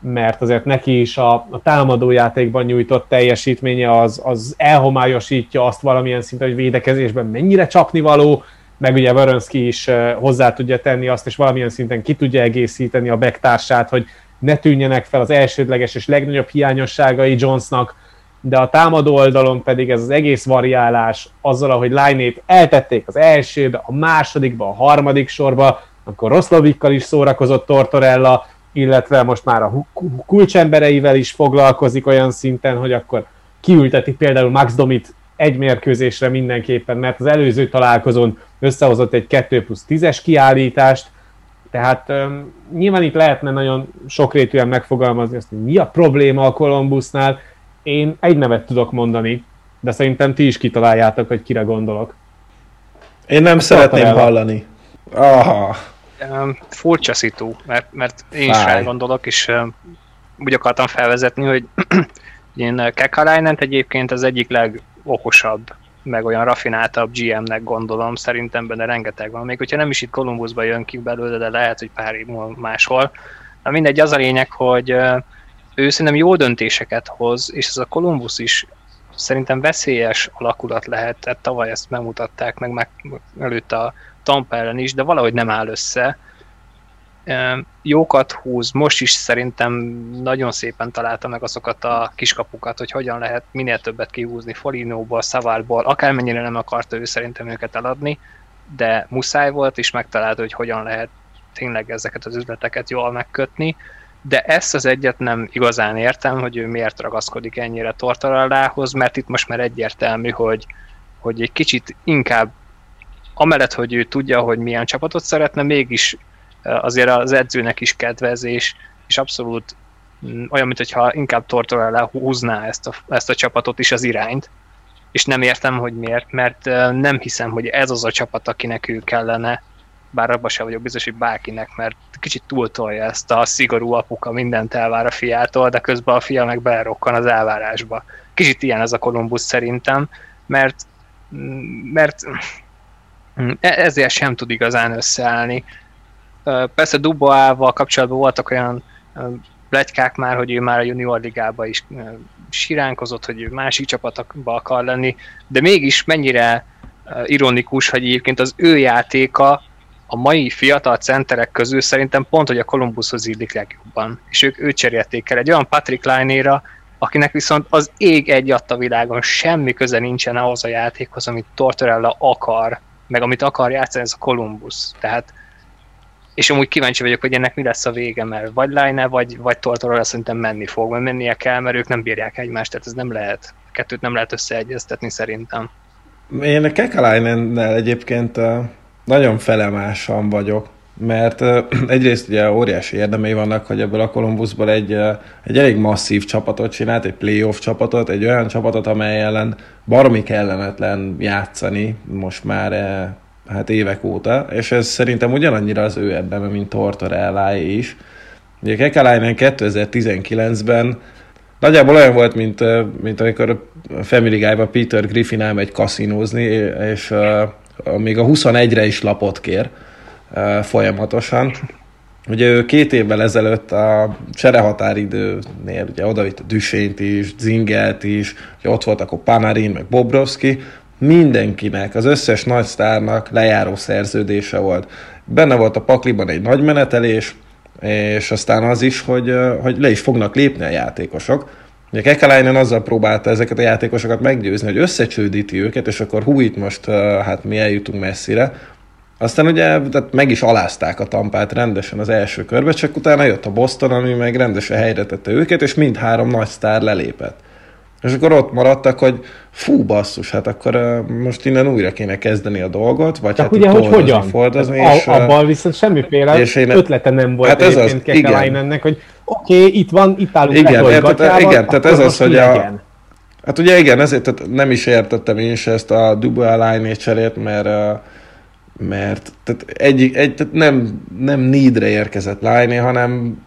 mert azért neki is a, a támadójátékban nyújtott teljesítménye az, az elhomályosítja azt valamilyen szinten, hogy védekezésben mennyire csapnivaló, meg ugye Varönszki is hozzá tudja tenni azt, és valamilyen szinten ki tudja egészíteni a bektársát, hogy ne tűnjenek fel az elsődleges és legnagyobb hiányosságai Jonesnak, de a támadó oldalon pedig ez az egész variálás azzal, ahogy line eltették az elsőbe, a másodikba, a harmadik sorba, akkor Roszlovikkal is szórakozott Tortorella, illetve most már a kulcsembereivel is foglalkozik olyan szinten, hogy akkor kiülteti például Max Domit egy mérkőzésre mindenképpen, mert az előző találkozón összehozott egy 2 plusz 10-es kiállítást, tehát um, nyilván itt lehetne nagyon sokrétűen megfogalmazni azt, hogy mi a probléma a Columbusnál. Én egy nevet tudok mondani, de szerintem ti is kitaláljátok, hogy kire gondolok. Én nem szeretném hallani. Aha. Um, furcsa szitu, mert, mert én is rá gondolok, és um, úgy akartam felvezetni, hogy én Kekalainen egyébként az egyik legokosabb meg olyan rafináltabb GM-nek gondolom, szerintem benne rengeteg van. Még hogyha nem is itt Columbusba jön ki belőle, de lehet, hogy pár év máshol. Na mindegy, az a lényeg, hogy ő szerintem jó döntéseket hoz, és ez a Columbus is szerintem veszélyes alakulat lehet, tehát tavaly ezt megmutatták, meg, meg előtt a Tampa ellen is, de valahogy nem áll össze jókat húz, most is szerintem nagyon szépen találta meg azokat a kiskapukat, hogy hogyan lehet minél többet kihúzni Folinóból, Szavárból, akármennyire nem akarta ő szerintem őket eladni, de muszáj volt, és megtalálta, hogy hogyan lehet tényleg ezeket az üzleteket jól megkötni, de ezt az egyet nem igazán értem, hogy ő miért ragaszkodik ennyire Tortorellához, mert itt most már egyértelmű, hogy, hogy egy kicsit inkább amellett, hogy ő tudja, hogy milyen csapatot szeretne, mégis azért az edzőnek is kedvez, és, abszolút mm, olyan, mintha inkább Tortorella húzná ezt a, ezt a csapatot is az irányt, és nem értem, hogy miért, mert nem hiszem, hogy ez az a csapat, akinek ő kellene, bár abban sem vagyok biztos, hogy bárkinek, mert kicsit túltolja ezt a szigorú apuka, mindent elvár a fiától, de közben a fia meg belerokkan az elvárásba. Kicsit ilyen ez a Columbus szerintem, mert, mm, mert mm, ezért sem tud igazán összeállni. Persze Duboával kapcsolatban voltak olyan pletykák már, hogy ő már a junior ligába is siránkozott, hogy ő másik csapatokba akar lenni, de mégis mennyire ironikus, hogy egyébként az ő játéka a mai fiatal centerek közül szerintem pont, hogy a Columbushoz illik legjobban. És ők őt cserélték el egy olyan Patrick line akinek viszont az ég egy a világon semmi köze nincsen ahhoz a játékhoz, amit Tortorella akar, meg amit akar játszani, ez a Columbus. Tehát és amúgy kíváncsi vagyok, hogy ennek mi lesz a vége, mert vagy Line, vagy, vagy Tortorella szerintem menni fog, mert mennie kell, mert ők nem bírják egymást, tehát ez nem lehet, a kettőt nem lehet összeegyeztetni szerintem. Én a Kekalainen-nel egyébként nagyon felemásan vagyok, mert egyrészt ugye óriási érdemei vannak, hogy ebből a Columbusból egy, egy elég masszív csapatot csinált, egy playoff csapatot, egy olyan csapatot, amely ellen baromi kellemetlen játszani most már hát évek óta, és ez szerintem ugyanannyira az ő ebben, mint Tortorella is. Ugye Kekalainen 2019-ben nagyjából olyan volt, mint, mint amikor a Family Guy-ban Peter Griffin elmegy kaszinózni, és uh, még a 21-re is lapot kér uh, folyamatosan. Ugye ő két évvel ezelőtt a cserehatáridőnél ugye odavitt a Düsént is, Zingelt is, ugye ott volt akkor Panarin, meg Bobrovski, mindenkinek, az összes nagy sztárnak lejáró szerződése volt. Benne volt a pakliban egy nagy menetelés, és aztán az is, hogy, hogy le is fognak lépni a játékosok. Ugye Kekalainen azzal próbálta ezeket a játékosokat meggyőzni, hogy összecsődíti őket, és akkor hú, itt most hát mi eljutunk messzire. Aztán ugye tehát meg is alázták a tampát rendesen az első körbe, csak utána jött a Boston, ami meg rendesen helyre tette őket, és mindhárom nagy sztár lelépett. És akkor ott maradtak, hogy fú basszus, hát akkor uh, most innen újra kéne kezdeni a dolgot, vagy Csak hát ugye, hogy hogyan? Fordozni, hát, és, abban viszont semmiféle és én, ötlete nem volt hát ez az, ennek, hogy oké, okay, itt van, itt állunk igen, le, gatyával, igen, tehát ez az, hogy a, Hát ugye igen, ezért tehát nem is értettem én is ezt a Dubois line cserét, mert mert tehát egy, egy, tehát nem, nem needre érkezett line hanem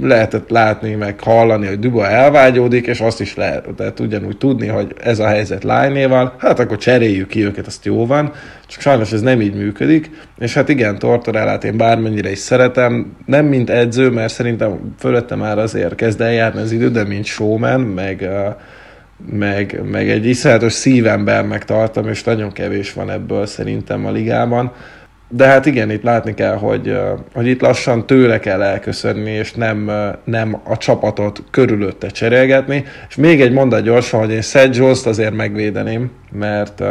lehetett látni, meg hallani, hogy Duba elvágyódik, és azt is lehet, tehát ugyanúgy tudni, hogy ez a helyzet lányéval, hát akkor cseréljük ki őket, azt jó van, csak sajnos ez nem így működik, és hát igen, Tortorellát én bármennyire is szeretem, nem mint edző, mert szerintem fölötte már azért kezd eljárni az idő, de mint showman, meg, meg, meg egy iszonyatos szívembernek tartom, és nagyon kevés van ebből szerintem a ligában de hát igen, itt látni kell, hogy, hogy itt lassan tőle kell elköszönni, és nem, nem a csapatot körülötte cserélgetni. És még egy mondat gyorsan, hogy én Jones-t azért megvédeném, mert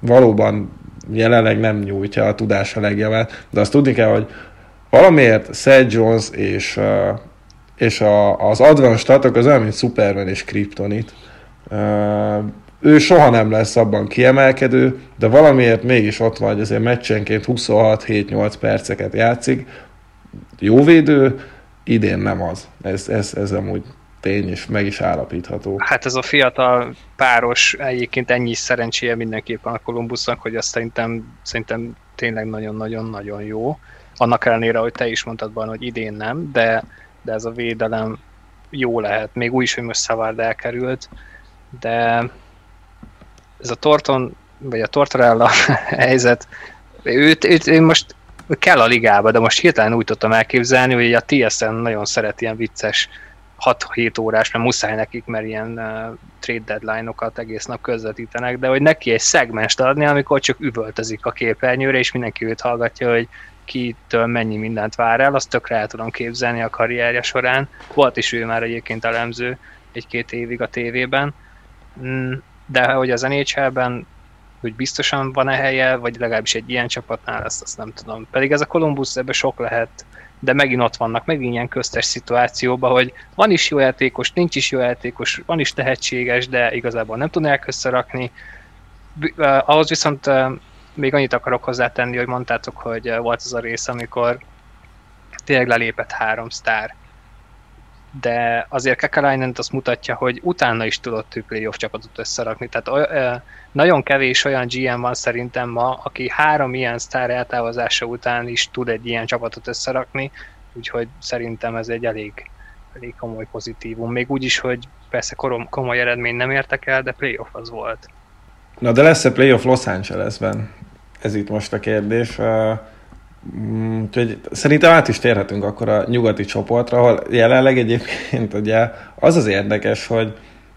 valóban jelenleg nem nyújtja a tudása legjavát, de azt tudni kell, hogy valamiért Seth Jones és, és a, az advanced statok az olyan, mint Superman és Kryptonit ő soha nem lesz abban kiemelkedő, de valamiért mégis ott van, hogy azért meccsenként 26-7-8 perceket játszik. Jó védő, idén nem az. Ez, ez, ez amúgy tény, és meg is állapítható. Hát ez a fiatal páros egyébként ennyi szerencséje mindenképpen a Kolumbusznak, hogy azt szerintem, szerintem tényleg nagyon-nagyon-nagyon jó. Annak ellenére, hogy te is mondtad volna, hogy idén nem, de, de ez a védelem jó lehet. Még úgy is, hogy most Szavárd elkerült, de ez a Torton, vagy a Tortorella helyzet, őt, őt, őt most kell a ligába, de most hirtelen úgy tudtam elképzelni, hogy a TSN nagyon szeret ilyen vicces 6-7 órás, mert muszáj nekik, mert ilyen uh, trade deadline-okat egész nap közvetítenek, de hogy neki egy szegmest adni, amikor csak üvöltözik a képernyőre, és mindenki őt hallgatja, hogy kitől mennyi mindent vár el, azt tökre el tudom képzelni a karrierje során. Volt is ő már egyébként elemző egy-két évig a tévében. De hogy az NHL-ben hogy biztosan van-e helye, vagy legalábbis egy ilyen csapatnál, ezt azt nem tudom. Pedig ez a Columbus ebbe sok lehet, de megint ott vannak, megint ilyen köztes szituációban, hogy van is jó játékos, nincs is jó játékos, van is tehetséges, de igazából nem tudnák összerakni. Ahhoz viszont még annyit akarok hozzátenni, hogy mondtátok, hogy volt az a rész, amikor tényleg lelépett három sztár de azért Kekalainen azt mutatja, hogy utána is tudott ő playoff csapatot összerakni. Tehát nagyon kevés olyan GM van szerintem ma, aki három ilyen sztár eltávozása után is tud egy ilyen csapatot összerakni, úgyhogy szerintem ez egy elég, elég komoly pozitívum. Még úgy is, hogy persze korom, komoly eredmény nem értek el, de playoff az volt. Na de lesz-e playoff Los Angelesben? Ez itt most a kérdés. Mm, úgyhogy szerintem át is térhetünk akkor a nyugati csoportra, ahol jelenleg egyébként ugye az az érdekes, hogy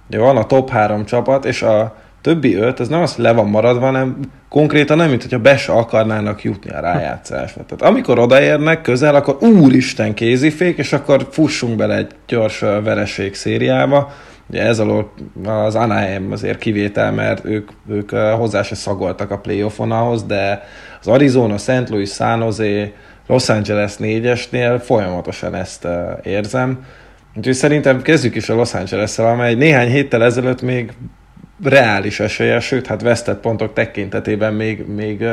van a top három csapat, és a többi öt, ez nem az, hogy le van maradva, hanem konkrétan nem, mint hogyha be se akarnának jutni a rájátszásba. Tehát amikor odaérnek közel, akkor úristen kézifék, és akkor fussunk bele egy gyors vereség szériába. Ugye ez alól az Anaheim azért kivétel, mert ők, ők hozzá se szagoltak a playoffon ahhoz, de az Arizona, St. Louis, San Jose, Los Angeles négyesnél folyamatosan ezt érzem. Úgyhogy szerintem kezdjük is a Los Angeles-szel, amely néhány héttel ezelőtt még reális esélye, sőt, hát vesztett pontok tekintetében még, még,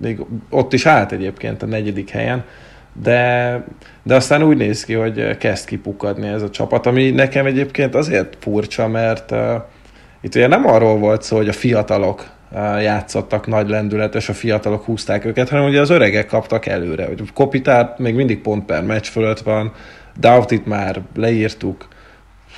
még ott is állt egyébként a negyedik helyen, de, de aztán úgy néz ki, hogy kezd kipukadni ez a csapat, ami nekem egyébként azért furcsa, mert uh, itt ugye nem arról volt szó, hogy a fiatalok játszottak nagy lendület, és a fiatalok húzták őket, hanem ugye az öregek kaptak előre. Hogy Kopitár még mindig pont per meccs fölött van, Dautit már leírtuk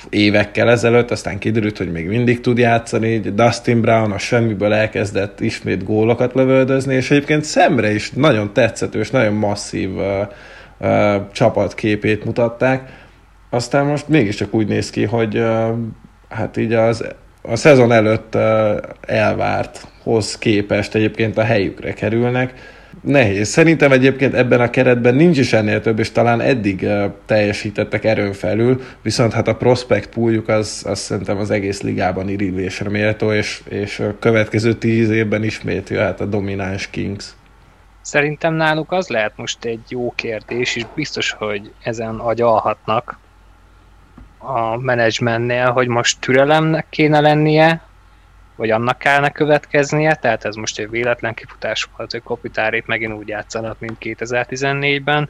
évekkel ezelőtt, aztán kiderült, hogy még mindig tud játszani, Dustin Brown a semmiből elkezdett ismét gólokat lövöldözni, és egyébként szemre is nagyon tetszető és nagyon masszív uh, uh, csapatképét mutatták. Aztán most mégiscsak úgy néz ki, hogy uh, hát így az a szezon előtt elvárthoz képest egyébként a helyükre kerülnek. Nehéz. Szerintem egyébként ebben a keretben nincs is ennél több, és talán eddig uh, teljesítettek erőn felül, viszont hát a prospect pooljuk az, az szerintem az egész ligában irigylésre méltó, és, és a következő tíz évben ismét jöhet a domináns Kings. Szerintem náluk az lehet most egy jó kérdés, és biztos, hogy ezen agyalhatnak a menedzsmentnél, hogy most türelemnek kéne lennie, vagy annak kellene következnie, tehát ez most egy véletlen kifutás volt, hogy Kopitárék megint úgy játszanak, mint 2014-ben,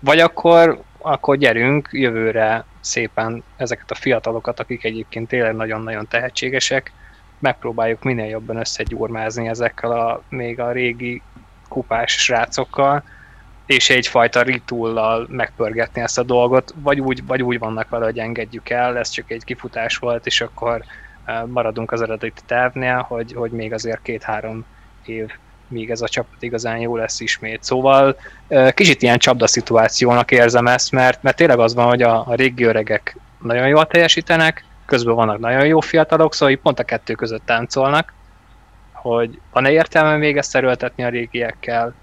vagy akkor, akkor gyerünk jövőre szépen ezeket a fiatalokat, akik egyébként tényleg nagyon-nagyon tehetségesek, megpróbáljuk minél jobban összegyúrmázni ezekkel a még a régi kupás srácokkal, és egyfajta ritullal megpörgetni ezt a dolgot, vagy úgy, vagy úgy vannak vele, hogy engedjük el, ez csak egy kifutás volt, és akkor maradunk az eredeti tervnél, hogy, hogy még azért két-három év míg ez a csapat igazán jó lesz ismét. Szóval kicsit ilyen csapda szituációnak érzem ezt, mert, mert tényleg az van, hogy a, a régi öregek nagyon jól teljesítenek, közben vannak nagyon jó fiatalok, szóval pont a kettő között táncolnak, hogy van-e értelme még ezt erőltetni a régiekkel,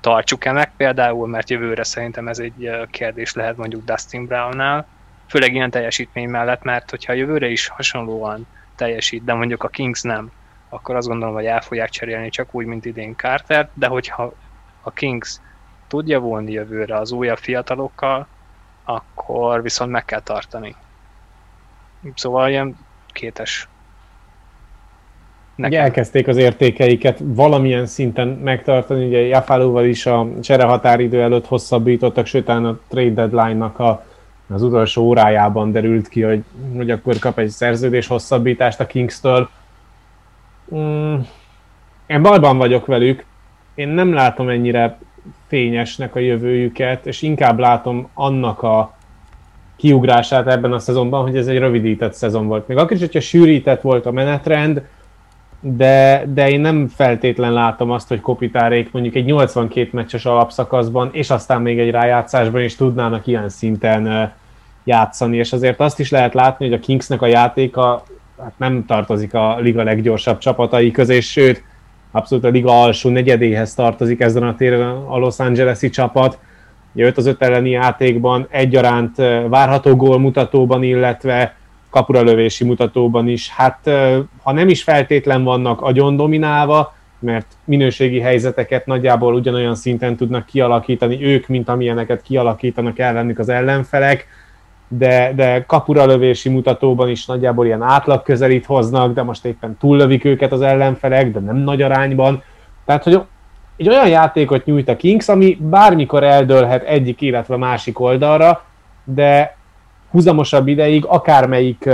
tartsuk-e meg például, mert jövőre szerintem ez egy kérdés lehet mondjuk Dustin Brownnál, főleg ilyen teljesítmény mellett, mert hogyha jövőre is hasonlóan teljesít, de mondjuk a Kings nem, akkor azt gondolom, hogy el fogják cserélni csak úgy, mint idén Carter, de hogyha a Kings tudja volni jövőre az újabb fiatalokkal, akkor viszont meg kell tartani. Szóval ilyen kétes. Nekem. Ugye elkezdték az értékeiket valamilyen szinten megtartani, ugye Jafalóval is a cserehatáridő előtt hosszabbítottak, sőt a trade deadline-nak a az utolsó órájában derült ki, hogy, hogy akkor kap egy szerződés hosszabbítást a Kings-től. Mm, én bajban vagyok velük, én nem látom ennyire fényesnek a jövőjüket, és inkább látom annak a kiugrását ebben a szezonban, hogy ez egy rövidített szezon volt. Még akkor is, hogyha sűrített volt a menetrend, de, de én nem feltétlen látom azt, hogy Kopitárék mondjuk egy 82 meccses alapszakaszban, és aztán még egy rájátszásban is tudnának ilyen szinten játszani, és azért azt is lehet látni, hogy a Kingsnek a játéka hát nem tartozik a liga leggyorsabb csapatai közé, sőt, abszolút a liga alsó negyedéhez tartozik ezen a téren a Los Angeles-i csapat. 5 az 5 elleni játékban egyaránt várható gólmutatóban, illetve kapuralövési mutatóban is, hát ha nem is feltétlen vannak agyon dominálva, mert minőségi helyzeteket nagyjából ugyanolyan szinten tudnak kialakítani ők, mint amilyeneket kialakítanak ellenük az ellenfelek, de, de kapuralövési mutatóban is nagyjából ilyen átlag közelít hoznak, de most éppen túllövik őket az ellenfelek, de nem nagy arányban. Tehát, hogy egy olyan játékot nyújt a Kings, ami bármikor eldőlhet egyik, illetve másik oldalra, de húzamosabb ideig akármelyik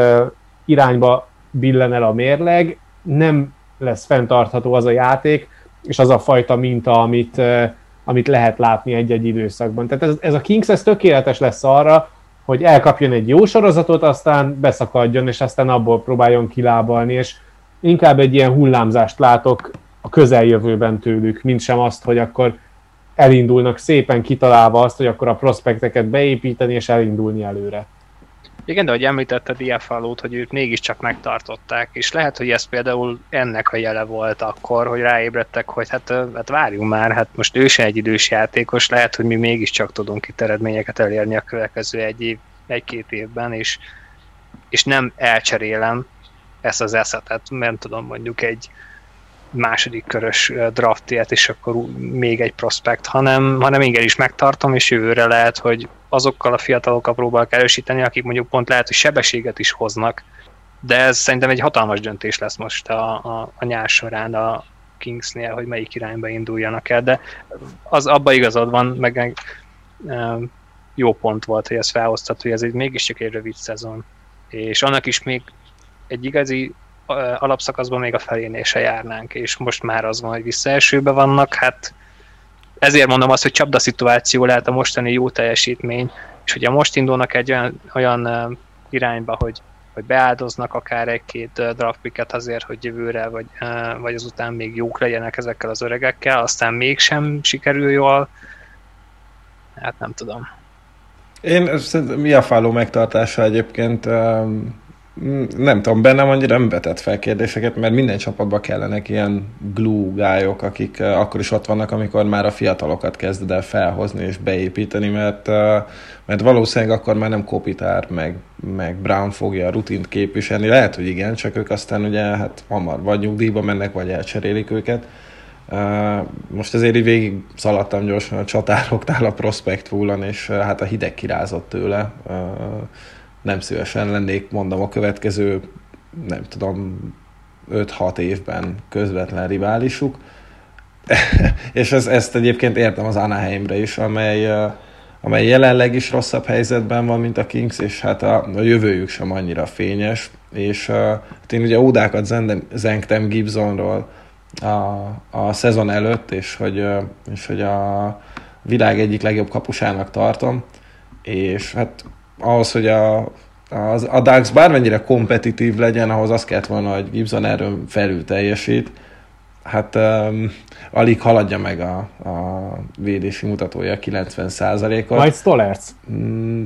irányba billen el a mérleg, nem lesz fenntartható az a játék, és az a fajta minta, amit, amit lehet látni egy-egy időszakban. Tehát ez, ez a Kings ez tökéletes lesz arra, hogy elkapjon egy jó sorozatot, aztán beszakadjon, és aztán abból próbáljon kilábalni, és inkább egy ilyen hullámzást látok a közeljövőben tőlük, mint sem azt, hogy akkor elindulnak szépen kitalálva azt, hogy akkor a prospekteket beépíteni és elindulni előre. Igen, de hogy említetted Iafalót, hogy őt mégiscsak megtartották, és lehet, hogy ez például ennek a jele volt akkor, hogy ráébredtek, hogy hát, hát várjunk már, hát most ő se egy idős játékos, lehet, hogy mi mégiscsak tudunk itt eredményeket elérni a következő egy év, egy-két évben, és, és nem elcserélem ezt az eszetet, nem tudom, mondjuk egy második körös draftját, és akkor még egy prospekt, hanem, hanem is megtartom, és jövőre lehet, hogy azokkal a fiatalokkal próbálok erősíteni, akik mondjuk pont lehet, hogy sebességet is hoznak, de ez szerintem egy hatalmas döntés lesz most a, a, a nyár során a Kingsnél, hogy melyik irányba induljanak el, de az abba igazad van, meg e, jó pont volt, hogy ezt felhoztat, hogy ez egy mégiscsak egy rövid szezon. És annak is még egy igazi alapszakaszban még a felénél se járnánk, és most már az van, hogy visszaesőbe vannak, hát ezért mondom azt, hogy csapda szituáció lehet a mostani jó teljesítmény, és hogyha most indulnak egy olyan, olyan irányba, hogy, hogy beáldoznak akár egy-két draftpicket azért, hogy jövőre vagy, vagy azután még jók legyenek ezekkel az öregekkel, aztán mégsem sikerül jól, hát nem tudom. Én szerintem Miafáló megtartása egyébként nem tudom, bennem annyira nem vetett fel kérdéseket, mert minden csapatban kellenek ilyen glue gályok, akik uh, akkor is ott vannak, amikor már a fiatalokat kezded el felhozni és beépíteni, mert, uh, mert valószínűleg akkor már nem Kopitár meg, meg Brown fogja a rutint képviselni. Lehet, hogy igen, csak ők aztán ugye hát hamar vagy nyugdíjba mennek, vagy elcserélik őket. Uh, most azért így végig szaladtam gyorsan a csatároknál a Prospect Rule-on, és hát a hideg kirázott tőle. Nem szívesen lennék, mondom, a következő, nem tudom, 5-6 évben közvetlen riválisuk. és ez, ezt egyébként értem az Anaheimre is, amely, amely jelenleg is rosszabb helyzetben van, mint a Kings, és hát a, a jövőjük sem annyira fényes. És hát én ugye ódákat zengtem Gibsonról a, a szezon előtt, és hogy, és hogy a világ egyik legjobb kapusának tartom, és hát ahhoz, hogy a, az, a DAX bármennyire kompetitív legyen, ahhoz azt kellett volna, hogy Gibson erről felül teljesít. Hát um, alig haladja meg a, a védési mutatója 90%-ot. Majd Stollerc. Mm,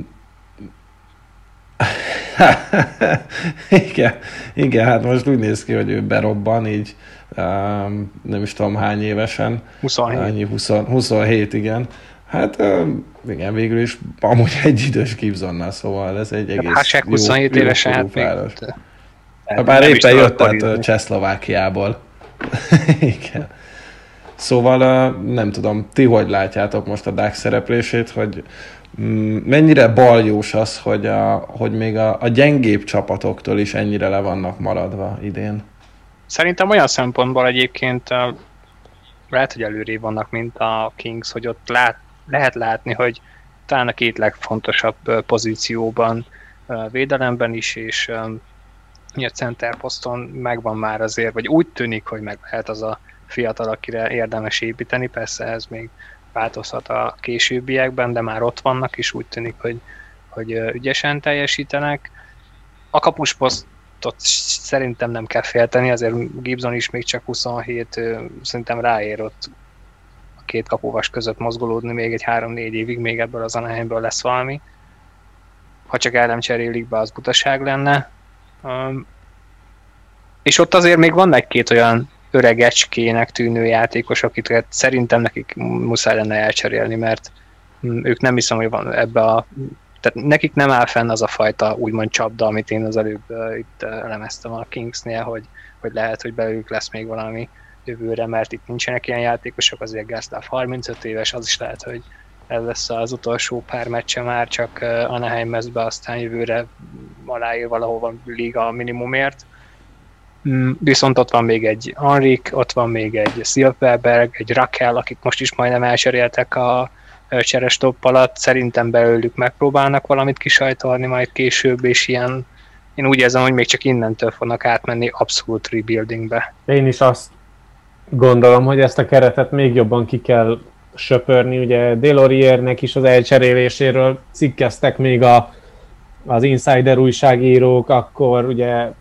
igen, igen, hát most úgy néz ki, hogy ő berobban, így um, nem is tudom hány évesen. 27. Annyi, 20, 27, igen. Hát igen, végül is amúgy egy idős Gibsonnal, szóval ez egy egész hát, jó, 27 jó, évesen, hát még... Hát bár éppen jött át Csehszlovákiából. igen. Szóval nem tudom, ti hogy látjátok most a Dax szereplését, hogy mm, mennyire baljós az, hogy, a, hogy még a, a gyengébb csapatoktól is ennyire le vannak maradva idén? Szerintem olyan szempontból egyébként lehet, hogy előrébb vannak, mint a Kings, hogy ott lát, lehet látni, hogy talán a két legfontosabb pozícióban, védelemben is, és a center poszton megvan már azért, vagy úgy tűnik, hogy meg lehet az a fiatal, akire érdemes építeni, persze ez még változhat a későbbiekben, de már ott vannak, és úgy tűnik, hogy, hogy ügyesen teljesítenek. A kapusposztot szerintem nem kell félteni, azért Gibson is még csak 27, szerintem ráér ott két kapuvas között mozgolódni még egy három-négy évig, még ebből az Anaheimből lesz valami. Ha csak el nem cserélik be, az butaság lenne. Um, és ott azért még van egy-két olyan öregecskének tűnő játékos, akiket szerintem nekik muszáj lenne elcserélni, mert mm, ők nem hiszem, hogy van ebbe a tehát nekik nem áll fenn az a fajta úgymond csapda, amit én az előbb uh, itt elemeztem a Kingsnél, hogy, hogy lehet, hogy belőlük lesz még valami jövőre, mert itt nincsenek ilyen játékosok, azért Gászláv 35 éves, az is lehet, hogy ez lesz az utolsó pár meccse már, csak Anaheim mezbe, aztán jövőre aláír valahova liga minimumért. Mm, viszont ott van még egy Enrik, ott van még egy Silverberg, egy Raquel, akik most is majdnem elcseréltek a cseres top alatt. Szerintem belőlük megpróbálnak valamit kisajtolni majd később, és ilyen én úgy érzem, hogy még csak innentől fognak átmenni abszolút rebuildingbe. Én is azt gondolom, hogy ezt a keretet még jobban ki kell söpörni. Ugye Deloriernek is az elcseréléséről cikkeztek még a, az Insider újságírók, akkor ugye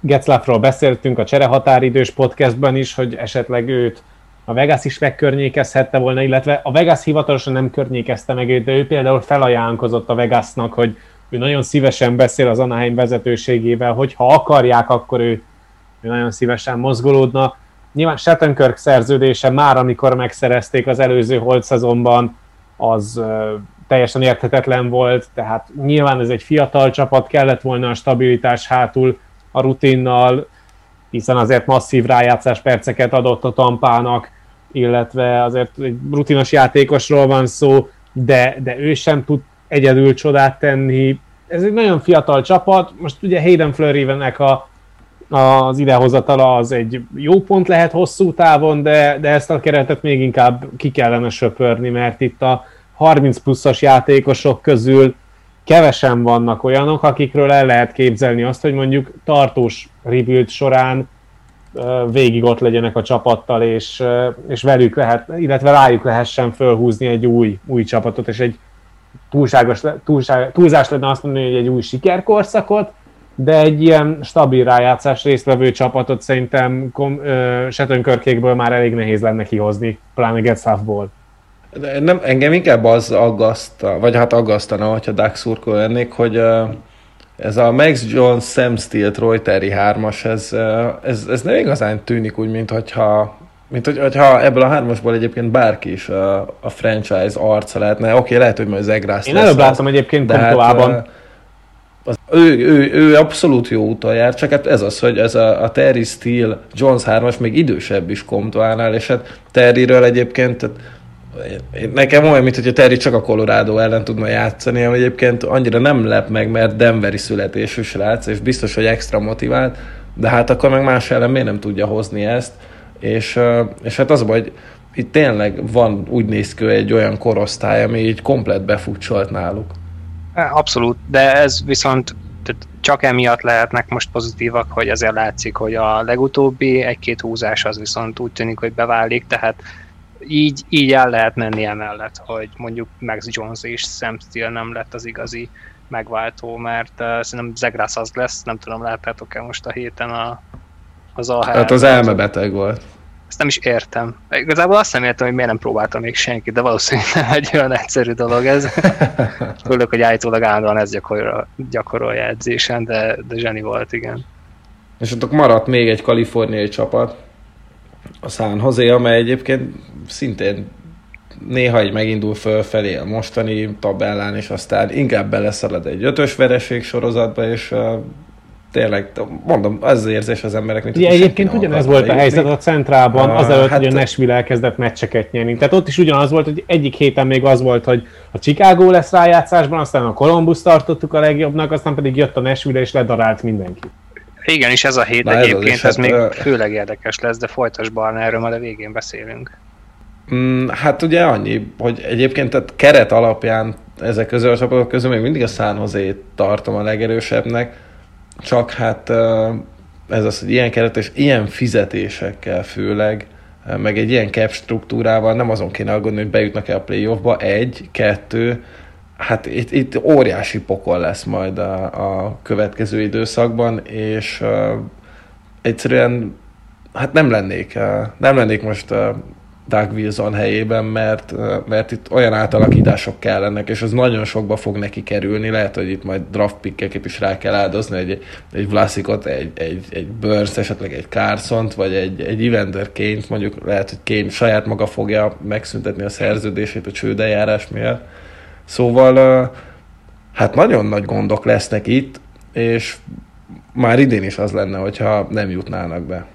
Getzlafról beszéltünk a cserehatáridős podcastban is, hogy esetleg őt a Vegas is megkörnyékezhette volna, illetve a Vegas hivatalosan nem környékezte meg őt, de ő például felajánlkozott a Vegasnak, hogy ő nagyon szívesen beszél az Anaheim vezetőségével, hogy ha akarják, akkor ő, ő nagyon szívesen mozgolódna. Nyilván Shattenkirk szerződése már, amikor megszerezték az előző holt szezonban, az teljesen érthetetlen volt, tehát nyilván ez egy fiatal csapat, kellett volna a stabilitás hátul a rutinnal, hiszen azért masszív rájátszás perceket adott a tampának, illetve azért egy rutinos játékosról van szó, de, de ő sem tud egyedül csodát tenni. Ez egy nagyon fiatal csapat, most ugye Hayden fleury a az idehozatala az egy jó pont lehet hosszú távon, de, de ezt a keretet még inkább ki kellene söpörni, mert itt a 30 pluszos játékosok közül kevesen vannak olyanok, akikről el lehet képzelni azt, hogy mondjuk tartós rebuild során végig ott legyenek a csapattal, és, és velük lehet, illetve rájuk lehessen fölhúzni egy új, új csapatot, és egy túlságos, túlság, túlzás lenne azt mondani, hogy egy új sikerkorszakot, de egy ilyen stabil rájátszás résztvevő csapatot szerintem Setőnkörkékből már elég nehéz lenne kihozni, pláne Getzhafból. De nem, engem inkább az aggaszt, vagy hát aggasztana, hogyha Dax szurkol lennék, hogy, ez a Max Jones, Sam Steele, Troy Terry 3-as, ez, ez, ez nem igazán tűnik úgy, mint hogyha mint hogy, hogyha ebből a hármasból egyébként bárki is a, a franchise arca lehetne. Oké, okay, lehet, hogy majd Zegrász Én előbb láttam egyébként Kontoában. Hát, az, ő, ő, ő, abszolút jó úton jár, csak hát ez az, hogy ez a, a Terry Steele, Jones 3-as még idősebb is Comtoánál, és hát Terryről egyébként tehát, nekem olyan, mint hogy a Terry csak a Colorado ellen tudna játszani, ami egyébként annyira nem lep meg, mert Denveri születésű srác, és biztos, hogy extra motivált, de hát akkor meg más ellen miért nem tudja hozni ezt, és, és hát az a hogy itt tényleg van, úgy néz ki, egy olyan korosztály, ami így komplet befutcsolt náluk. Abszolút, de ez viszont csak emiatt lehetnek most pozitívak, hogy azért látszik, hogy a legutóbbi egy-két húzás az viszont úgy tűnik, hogy beválik, tehát így, így el lehet menni emellett, hogy mondjuk Max Jones és Sam Steele nem lett az igazi megváltó, mert uh, szerintem Zegrász az lesz, nem tudom, láttátok-e most a héten a, az AHL. Hát az elmebeteg volt. Ezt nem is értem. Igazából azt nem értem, hogy miért nem próbáltam még senki, de valószínűleg nem egy olyan egyszerű dolog ez. Főleg, hogy állítólag állandóan ez gyakorol, gyakorolja edzésen, de, de zseni volt, igen. És ott maradt még egy kaliforniai csapat, a San Jose, amely egyébként szintén néha egy megindul fölfelé a mostani tabellán, és aztán inkább beleszalad egy ötös vereség sorozatba, és tényleg, mondom, az az érzés az emberek, mint Ugye, egyébként ugyanez volt a helyzet a centrában, uh, azelőtt, hát, hogy a Nashville elkezdett meccseket nyerni. Tehát ott is ugyanaz volt, hogy egyik héten még az volt, hogy a Chicago lesz rájátszásban, aztán a Columbus tartottuk a legjobbnak, aztán pedig jött a Nashville és ledarált mindenki. Igen, és ez a hét Na egyébként, ez, ez hát, még uh, főleg érdekes lesz, de folytas Barna, erről majd a végén beszélünk. Mm, hát ugye annyi, hogy egyébként tehát keret alapján ezek közül a csapatok közül még mindig a San tartom a legerősebbnek, csak hát ez az, hogy ilyen keret és ilyen fizetésekkel főleg, meg egy ilyen cap struktúrával nem azon kéne aggódni, hogy bejutnak-e a playoffba, egy, kettő, hát itt, itt óriási pokol lesz majd a, a következő időszakban, és uh, egyszerűen hát nem lennék, uh, nem lennék most uh, Doug Wilson helyében, mert, mert itt olyan átalakítások kellenek, és az nagyon sokba fog neki kerülni. Lehet, hogy itt majd draft pickeket is rá kell áldozni, egy, egy Vlasikot, egy, egy, egy Burns, esetleg egy carson vagy egy, egy Evander kane mondjuk lehet, hogy Kane saját maga fogja megszüntetni a szerződését a csődeljárás miatt. Szóval hát nagyon nagy gondok lesznek itt, és már idén is az lenne, hogyha nem jutnának be.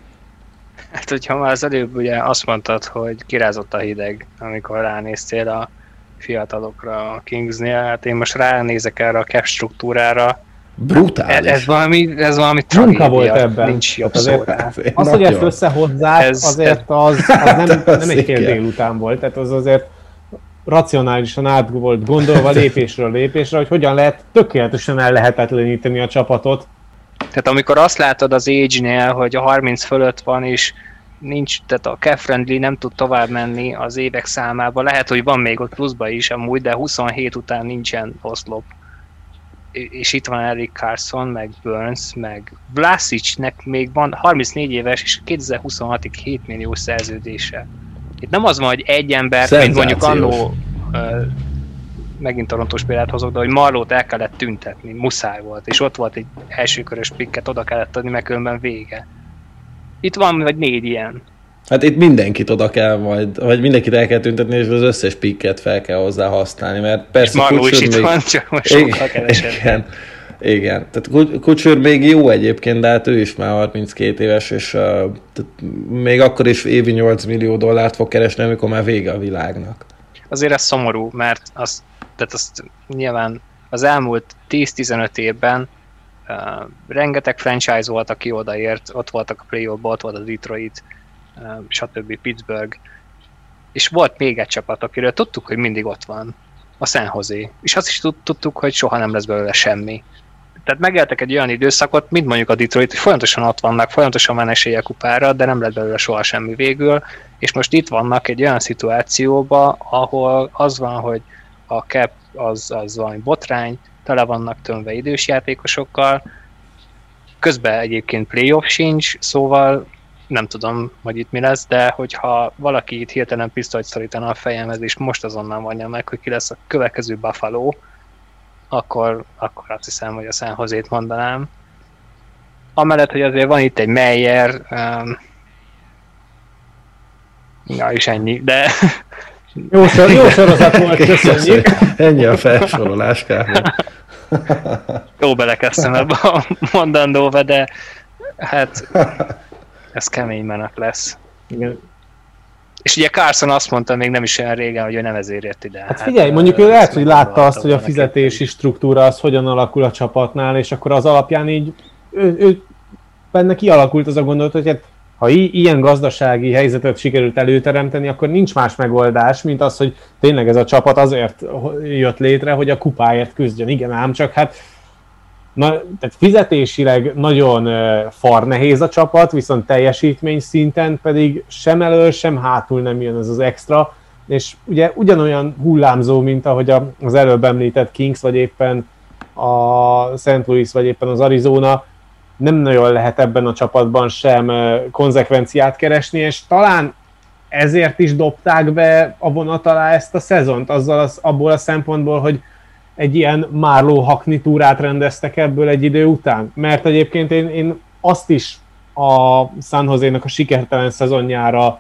Hát, hogyha már az előbb ugye azt mondtad, hogy kirázott a hideg, amikor ránéztél a fiatalokra a Kingsnél, hát én most ránézek erre a cap struktúrára, Brutális. Ez, ez valami, ez valami tragédia, volt ebben. nincs jobb azért, szó. Az, hogy ezt összehozzák, ez, azért az, az nem, hát nem egy fél délután volt, tehát az azért racionálisan át volt gondolva lépésről lépésre, hogy hogyan lehet tökéletesen el lehetetleníteni a csapatot, tehát amikor azt látod az age-nél, hogy a 30 fölött van, és nincs, tehát a cap friendly nem tud tovább menni az évek számába, lehet, hogy van még ott pluszba is amúgy, de 27 után nincsen oszlop. És itt van Eric Carson, meg Burns, meg Vlasicnek még van 34 éves, és 2026-ig 7 millió szerződése. Itt nem az van, hogy egy ember, mint mondjuk annó megint Torontós példát hozok, de hogy Marlót el kellett tüntetni, muszáj volt, és ott volt egy elsőkörös pikket, oda kellett adni, mert különben vége. Itt van vagy négy ilyen. Hát itt mindenkit oda kell majd, vagy mindenkit el kell tüntetni, és az összes pikket fel kell hozzá használni, mert persze és Marló is itt még... van, csak most sokkal kevesebb. Igen, igen. Tehát Kucsőr még jó egyébként, de hát ő is már 32 éves, és uh, tehát még akkor is évi 8 millió dollárt fog keresni, amikor már vége a világnak. Azért ez szomorú, mert azt tehát azt nyilván az elmúlt 10-15 évben uh, rengeteg franchise volt, aki odaért, ott voltak a play ott volt a Detroit, uh, stb. Pittsburgh, és volt még egy csapat, akiről tudtuk, hogy mindig ott van, a San Jose, és azt is tudtuk, hogy soha nem lesz belőle semmi. Tehát megéltek egy olyan időszakot, mint mondjuk a Detroit, hogy folyamatosan ott vannak, folyamatosan van esélye kupára, de nem lett belőle soha semmi végül, és most itt vannak egy olyan szituációba, ahol az van, hogy a cap az, az valami botrány, tele vannak tömve idős játékosokkal, közben egyébként playoff sincs, szóval nem tudom, hogy itt mi lesz, de hogyha valaki itt hirtelen pisztolyt szorítana a fejemhez, és most azonnal mondja meg, hogy ki lesz a következő Buffalo, akkor, akkor azt hiszem, hogy a San Jose-t mondanám. Amellett, hogy azért van itt egy Meyer, um, ja, és ennyi, de jó, sor, jó sorozat volt, köszönjük. Ennyi a felsorolás. Jó belekezdtem ebbe a mondandóba, de hát ez kemény menet lesz. Igen. És ugye Carson azt mondta még nem is olyan régen, hogy ő nem ezért jött ide. Hát figyelj, hát, mondjuk ő lehet, hogy látta azt, hogy a fizetési struktúra az hogyan alakul a csapatnál, és akkor az alapján így ő, ő benne kialakult az a gondolat, hogy hát ha ilyen gazdasági helyzetet sikerült előteremteni, akkor nincs más megoldás, mint az, hogy tényleg ez a csapat azért jött létre, hogy a kupáért küzdjön. Igen, ám csak hát na, tehát fizetésileg nagyon far nehéz a csapat, viszont teljesítmény szinten pedig sem elől, sem hátul nem jön ez az extra, és ugye ugyanolyan hullámzó, mint ahogy az előbb említett Kings, vagy éppen a St. Louis, vagy éppen az Arizona, nem nagyon lehet ebben a csapatban sem konzekvenciát keresni, és talán ezért is dobták be a vonat alá ezt a szezont, azzal az, abból a szempontból, hogy egy ilyen márló haknitúrát rendeztek ebből egy idő után. Mert egyébként én, én azt is a San Jose-nak a sikertelen szezonjára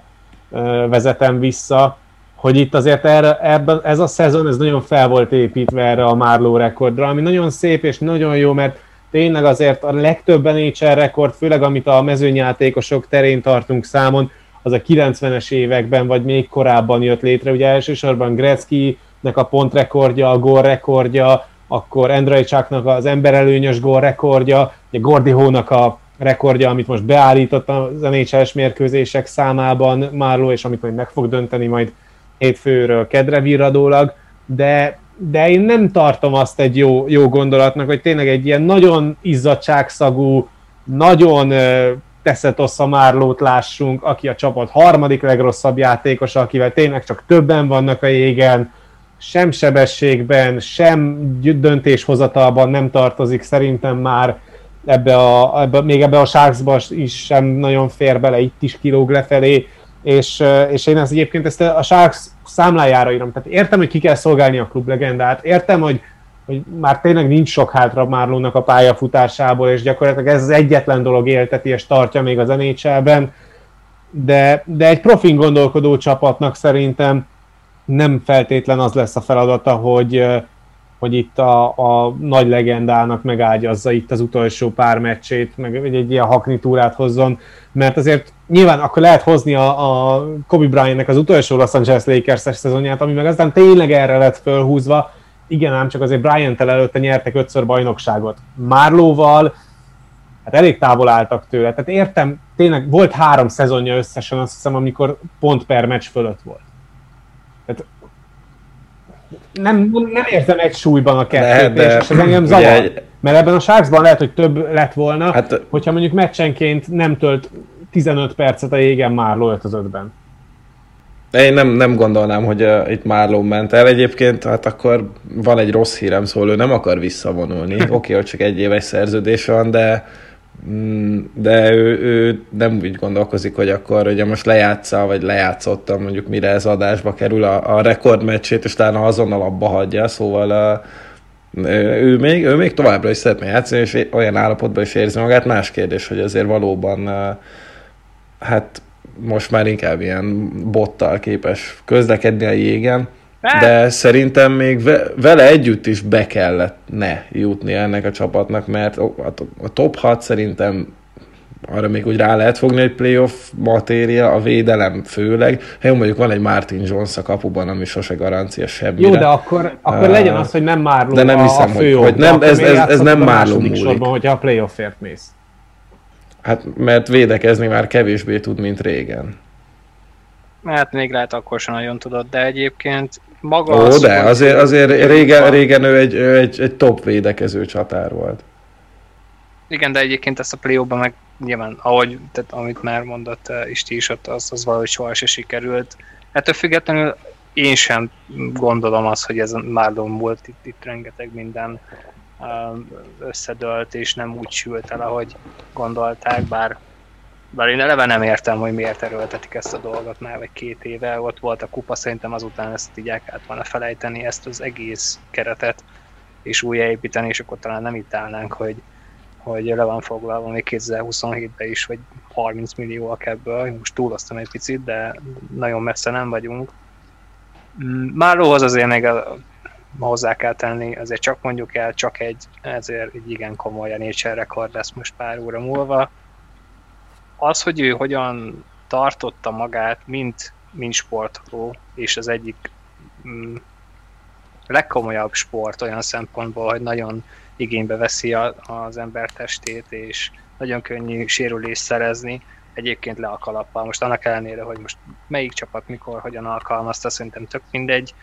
vezetem vissza, hogy itt azért erre, ebben, ez a szezon ez nagyon fel volt építve erre a Márló rekordra, ami nagyon szép és nagyon jó, mert tényleg azért a legtöbb NHL rekord, főleg amit a mezőnyjátékosok terén tartunk számon, az a 90-es években, vagy még korábban jött létre. Ugye elsősorban Gretzky-nek a pontrekordja, a gól rekordja, akkor Endrajcsáknak az emberelőnyös gól rekordja, ugye Gordi Hónak a rekordja, amit most beállított az NHL-es mérkőzések számában Márló, és amit majd meg fog dönteni majd hétfőről kedre virradólag, de de én nem tartom azt egy jó, jó gondolatnak, hogy tényleg egy ilyen nagyon izzadságszagú, nagyon Teszetossza Márlót lássunk, aki a csapat harmadik legrosszabb játékos, akivel tényleg csak többen vannak a jégen, sem sebességben, sem döntéshozatalban nem tartozik szerintem már ebbe a, ebbe, még ebbe a Sharksba is sem nagyon fér bele, itt is kilóg lefelé, és, és én ezt egyébként ezt a Sharks számlájára írom. Tehát értem, hogy ki kell szolgálni a klublegendát, értem, hogy, hogy már tényleg nincs sok hátra Márlónak a pályafutásából, és gyakorlatilag ez az egyetlen dolog élteti és tartja még az NHL-ben, de, de egy profin gondolkodó csapatnak szerintem nem feltétlen az lesz a feladata, hogy, hogy itt a, a nagy legendának megágyazza itt az utolsó pár meccsét, meg egy, egy ilyen haknitúrát hozzon, mert azért nyilván akkor lehet hozni a, a Kobe Bryantnek az utolsó Los Angeles Lakers-es szezonját, ami meg aztán tényleg erre lett fölhúzva, igen ám, csak azért Bryant-tel előtte nyertek ötször bajnokságot. Márlóval hát elég távol álltak tőle. Tehát értem, tényleg volt három szezonja összesen, azt hiszem, amikor pont per meccs fölött volt. Tehát nem, nem érzem egy súlyban a kettőt, de, és ez engem zavar. Egy... Mert ebben a Sharksban lehet, hogy több lett volna, hát, hogyha mondjuk meccsenként nem tölt 15 percet a jégen már öltözöttben. Én nem, nem gondolnám, hogy uh, itt Márló ment el. Egyébként hát akkor van egy rossz hírem, szóval ő nem akar visszavonulni. Oké, okay, hogy csak egy éves szerződés van, de mm, de ő, ő nem úgy gondolkozik, hogy akkor ugye most lejátsza, vagy lejátszottam mondjuk mire ez adásba kerül a, a rekordmeccsét, és talán azonnal abba hagyja, szóval uh, ő még, ő még továbbra is szeretne játszani, és olyan állapotban is érzi magát. Más kérdés, hogy azért valóban uh, hát most már inkább ilyen bottal képes közlekedni a jégen, de szerintem még vele együtt is be kellett ne jutni ennek a csapatnak, mert a top 6 szerintem arra még úgy rá lehet fogni egy playoff matéria, a védelem főleg. Hát jó, mondjuk van egy Martin Jones a kapuban, ami sose garancia semmire. Jó, de akkor, akkor uh, legyen az, hogy nem Márló de nem hiszem, a, a fő hogy, hogy nem, ez, ez, ez nem Márló múlik. Sorban, hogyha a playoffért mész. Hát mert védekezni már kevésbé tud, mint régen. Hát még lehet akkor sem nagyon tudott, de egyébként maga Ó, az, de azért, azért régen, régen ő egy, ő egy, egy top védekező csatár volt. Igen, de egyébként ezt a play meg nyilván, ahogy, tehát, amit már mondott uh, Isti is, ott az, az valahogy soha se sikerült. Ettől függetlenül én sem gondolom azt, hogy ez már volt itt, itt rengeteg minden összedölt, és nem úgy sült el, ahogy gondolták, bár, bár én eleve nem értem, hogy miért erőltetik ezt a dolgot már vagy két éve, ott volt a kupa, szerintem azután ezt így el kellett volna felejteni, ezt az egész keretet. és újjáépíteni, és akkor talán nem itt állnánk, hogy, hogy le van foglalva még 2027-ben is, vagy 30 millióak ebből, most túloztam egy picit, de nagyon messze nem vagyunk. Márlóhoz azért még hozzá kell tenni, azért csak mondjuk el, csak egy, ezért egy igen komoly nature rekord lesz most pár óra múlva. Az, hogy ő hogyan tartotta magát, mint, mint sportoló, és az egyik mm, legkomolyabb sport olyan szempontból, hogy nagyon igénybe veszi a, az ember testét, és nagyon könnyű sérülést szerezni, egyébként le a kalappal. Most annak ellenére, hogy most melyik csapat mikor, hogyan alkalmazta, szerintem tök mindegy.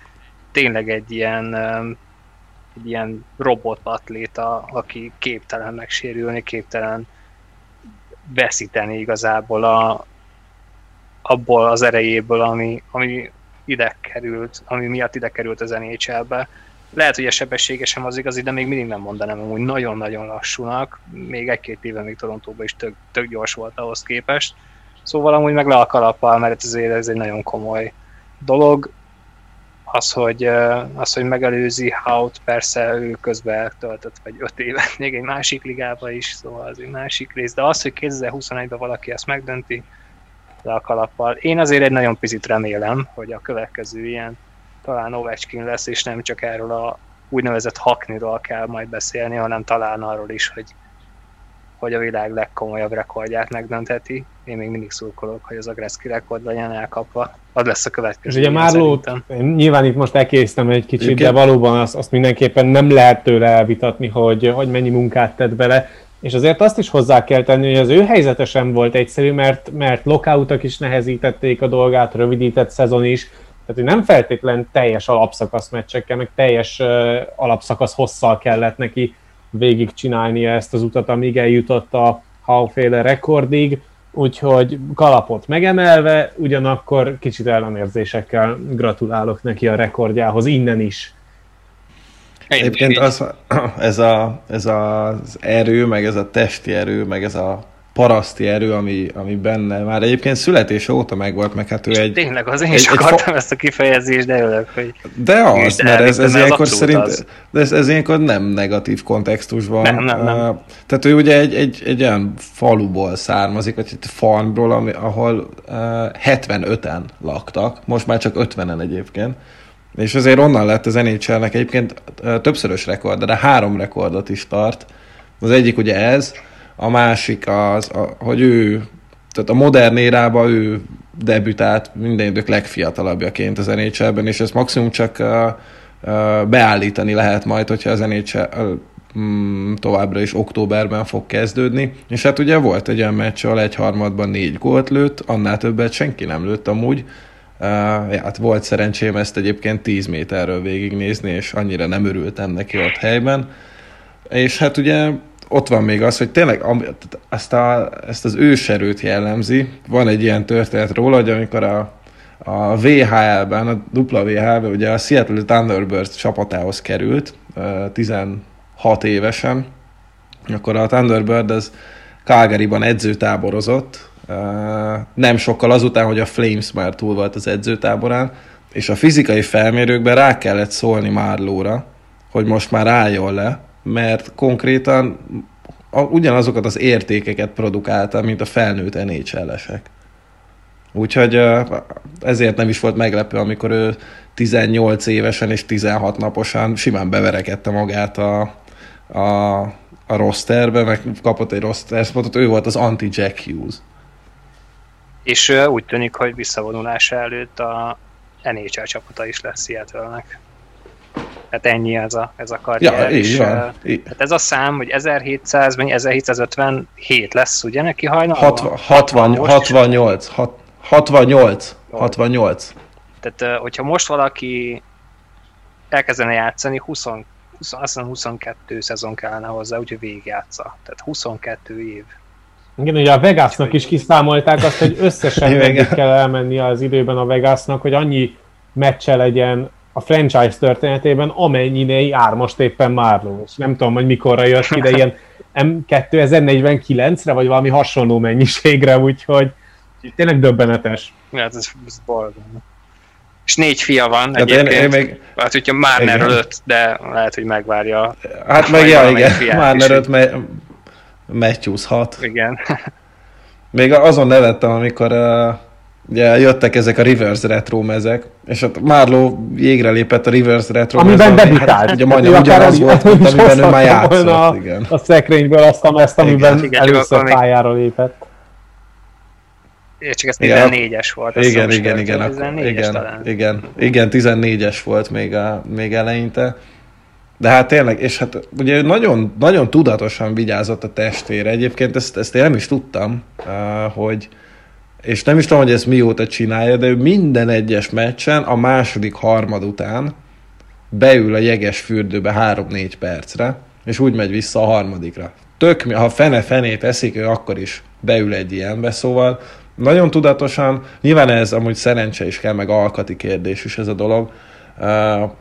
Tényleg egy ilyen, egy ilyen robotatléta, aki képtelen megsérülni, képtelen veszíteni igazából a, abból az erejéből, ami, ami ide került, ami miatt ide került az NHL-be. Lehet, hogy a sebessége sem az igazi, de még mindig nem mondanám hogy nagyon-nagyon lassúnak. Még egy-két éve még Torontóban is tök, tök gyors volt ahhoz képest. Szóval amúgy meg le a kalappal, mert ezért ez egy nagyon komoly dolog. Az, hogy, az, hogy megelőzi Hout, persze ő közben töltött vagy öt évet még egy másik ligába is, szóval az egy másik rész. De az, hogy 2021-ben valaki ezt megdönti, le a kalappal. Én azért egy nagyon picit remélem, hogy a következő ilyen talán Ovechkin lesz, és nem csak erről a úgynevezett hakniról kell majd beszélni, hanem talán arról is, hogy, hogy a világ legkomolyabb rekordját megdöntheti. Én még mindig szurkolok, hogy az a Gretzky rekord legyen elkapva. Az lesz a következő. És ugye Márlót, nyilván itt most elkésztem egy kicsit, Igen. de valóban azt, azt mindenképpen nem lehet tőle elvitatni, hogy, hogy mennyi munkát tett bele. És azért azt is hozzá kell tenni, hogy az ő helyzete sem volt egyszerű, mert, mert lockoutok is nehezítették a dolgát, rövidített szezon is, tehát hogy nem feltétlen teljes alapszakasz meccsekkel, meg teljes uh, alapszakasz hosszal kellett neki végig csinálnia ezt az utat, amíg eljutott a Hauféle rekordig, úgyhogy kalapot megemelve, ugyanakkor kicsit ellenérzésekkel gratulálok neki a rekordjához innen is. Egyébként az, ez, a, ez az erő, meg ez a testi erő, meg ez a paraszti erő, ami, ami benne már egyébként születése óta megvolt, meg hát ő egy... Tényleg, az én is egy, akartam egy ezt a kifejezést, de örülök, hogy... De az, mert ez, ez ilyenkor szerint, az. de ez, ez ilyenkor nem negatív kontextusban. Nem, nem, nem. Uh, tehát ő ugye egy, egy, egy olyan faluból származik, vagy egy farmról, ami, ahol uh, 75-en laktak, most már csak 50-en egyébként, és azért onnan lett az nhl egyébként többszörös rekord, de három rekordot is tart. Az egyik ugye ez, a másik az, a, hogy ő, tehát a modern érában ő debütált minden idők legfiatalabbjaként az nhl és ezt maximum csak uh, uh, beállítani lehet majd, hogyha az NHL uh, mm, továbbra is októberben fog kezdődni, és hát ugye volt egy olyan meccs, ahol egy harmadban négy gólt lőtt, annál többet senki nem lőtt amúgy, uh, ja, hát volt szerencsém ezt egyébként 10 méterről végignézni, és annyira nem örültem neki ott helyben, és hát ugye ott van még az, hogy tényleg ezt, a, ezt az őserőt jellemzi. Van egy ilyen történet róla, hogy amikor a, a VHL-ben, a WHL-ben ugye a Seattle Thunderbirds csapatához került, 16 évesen, akkor a Thunderbird az Calgary-ban edzőtáborozott, nem sokkal azután, hogy a Flames már túl volt az edzőtáborán, és a fizikai felmérőkben rá kellett szólni Márlóra, hogy most már álljon le, mert konkrétan ugyanazokat az értékeket produkálta, mint a felnőtt NHL-esek. Úgyhogy ezért nem is volt meglepő, amikor ő 18 évesen és 16 naposan simán beverekedte magát a, a, a rosterbe, meg kapott egy roster spotot, ő volt az anti-Jack Hughes. És úgy tűnik, hogy visszavonulása előtt a NHL csapata is lesz Seattle-nek. Tehát ennyi ez a, ez a karrier. Ja, így van. Hát ez a szám, hogy 1700, vagy 1757 lesz, ugye neki hajnalban? 60, 60, 68, 68, 68. Tehát, hogyha most valaki elkezdene játszani, 20, 20, azt hiszem 22 szezon kellene hozzá, úgyhogy végigjátsza. Tehát 22 év. Igen, ugye a Vegasnak is kiszámolták azt, hogy összesen meddig kell elmenni az időben a Vegasnak, hogy annyi meccse legyen a franchise történetében, amennyire jár most éppen Marlowe. És nem tudom, hogy mikorra jött ide, ilyen M2049-re, vagy valami hasonló mennyiségre, úgyhogy tényleg döbbenetes. Hát ez, ez boldog. És négy fia van hát egyébként. Én, én még... Hát, hogyha már előtt, de lehet, hogy megvárja. Hát meg, ja, igen, már előtt me- Matthews hat. Igen. még azon nevettem, amikor uh, ugye jöttek ezek a reverse retro mezek, és ott Marlo jégre lépett a reverse retro Amiben debütált. Hát, ugye majdnem ugyanaz volt, mint amiben ő már játszott. A, igen. a szekrényből azt a mezt, amiben igen, először igen, pályára lépett. Igen, csak ez 14-es volt. Igen, igen, igen, akkor, igen, talán. igen, igen, 14-es volt még, a, még eleinte. De hát tényleg, és hát ugye nagyon, nagyon tudatosan vigyázott a testvére. Egyébként ezt, ezt én nem is tudtam, hogy, és nem is tudom, hogy ezt mióta csinálja, de ő minden egyes meccsen a második harmad után beül a jeges fürdőbe 3-4 percre, és úgy megy vissza a harmadikra. Tök, ha fene fenét eszik, ő akkor is beül egy ilyenbe, szóval nagyon tudatosan, nyilván ez amúgy szerencse is kell, meg alkati kérdés is ez a dolog,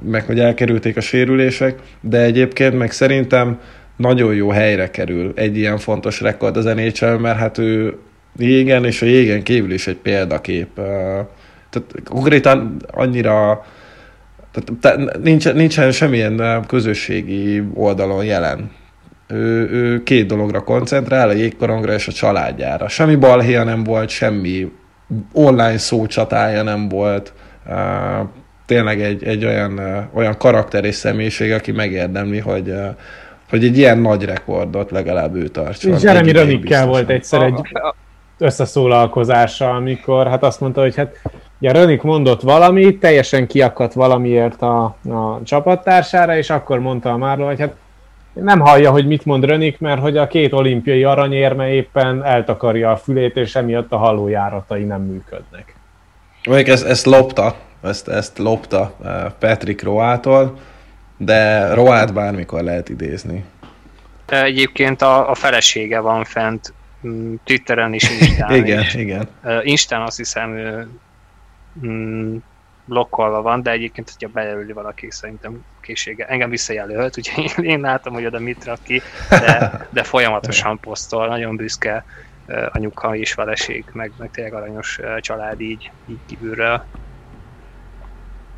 meg hogy elkerülték a sérülések, de egyébként meg szerintem nagyon jó helyre kerül egy ilyen fontos rekord az NHL, mert hát ő jégen és a jégen kívül is egy példakép. Tehát konkrétan annyira tehát nincsen, nincsen semmilyen közösségi oldalon jelen. Ő, ő két dologra koncentrál, a jégkorongra és a családjára. Semmi balhéja nem volt, semmi online szócsatája nem volt. Tényleg egy, egy olyan, olyan karakter és személyiség, aki megérdemli, hogy, hogy egy ilyen nagy rekordot legalább ő tartson. Jeremy Rönikkel volt egyszer egy összeszólalkozása, amikor hát azt mondta, hogy hát ugye Rönik mondott valamit, teljesen kiakadt valamiért a, a csapattársára, és akkor mondta a Márló, hogy hát nem hallja, hogy mit mond Rönik, mert hogy a két olimpiai aranyérme éppen eltakarja a fülét, és emiatt a hallójáratai nem működnek. Mondjuk ezt, ezt lopta, ezt, ezt lopta eh, Patrick Roától, de Roát bármikor lehet idézni. Egyébként a, a felesége van fent Twitteren is, Instán igen, is. igen. Instán azt hiszem mm, blokkolva van, de egyébként, hogyha bejelöli valaki, szerintem készsége. Engem visszajelölt, úgyhogy én látom, hogy oda mit rak ki, de, de folyamatosan posztol, nagyon büszke anyuka és feleség, meg, meg tényleg aranyos család így, így kívülről.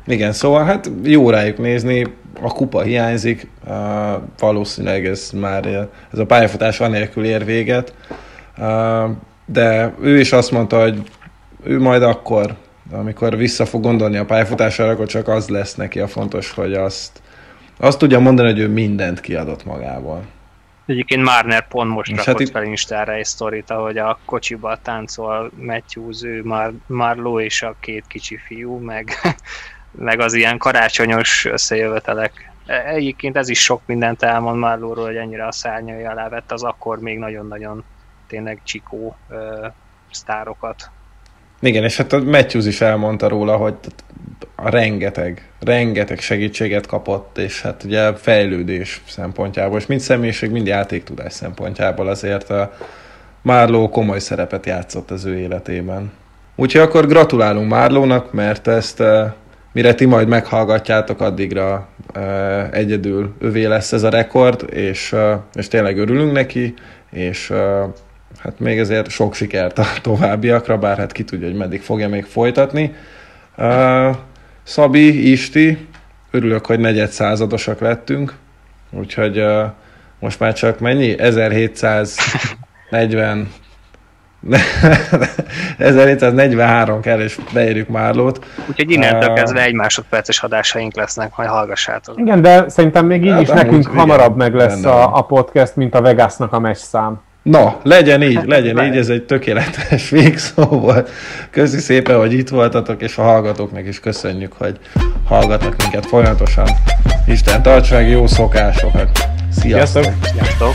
Igen, szóval hát jó rájuk nézni, a kupa hiányzik, uh, valószínűleg ez már ez a pályafutás anélkül ér véget, de ő is azt mondta, hogy ő majd akkor, amikor vissza fog gondolni a pályafutására, akkor csak az lesz neki a fontos, hogy azt, azt tudja mondani, hogy ő mindent kiadott magából. Egyébként Marner pont most És rakott hát fel Instára egy sztorit, ahogy a kocsiba táncol Matthews, ő Mar- Marló és a két kicsi fiú, meg meg az ilyen karácsonyos összejövetelek. E, egyébként ez is sok mindent elmond Marlóról, hogy ennyire a szárnyai alá vett az akkor még nagyon-nagyon tényleg csikó ö, sztárokat. Igen, és hát a Matthews is elmondta róla, hogy a rengeteg, rengeteg segítséget kapott, és hát ugye fejlődés szempontjából, és mind személyiség, mind játéktudás szempontjából azért a Márló komoly szerepet játszott az ő életében. Úgyhogy akkor gratulálunk Márlónak, mert ezt mire ti majd meghallgatjátok, addigra egyedül övé lesz ez a rekord, és, és tényleg örülünk neki, és hát még ezért sok sikert a továbbiakra, bár hát ki tudja, hogy meddig fogja még folytatni. Uh, Szabi, Isti, örülök, hogy negyed századosak lettünk, úgyhogy uh, most már csak mennyi? 1740 1743 kell, és beérjük Márlót. Úgyhogy innentől uh, kezdve egy másodperces adásaink lesznek, majd hallgassátok. Igen, de szerintem még így hát, is nekünk úgy, hamarabb igen, meg lesz a, a podcast, mint a Vegasnak a meccs szám. Na, legyen így, legyen így, ez egy tökéletes végszó volt. Köszi szépen, hogy itt voltatok, és a hallgatóknak is köszönjük, hogy hallgatnak minket folyamatosan. Isten tarts meg jó szokásokat! Sziasztok! Sziasztok!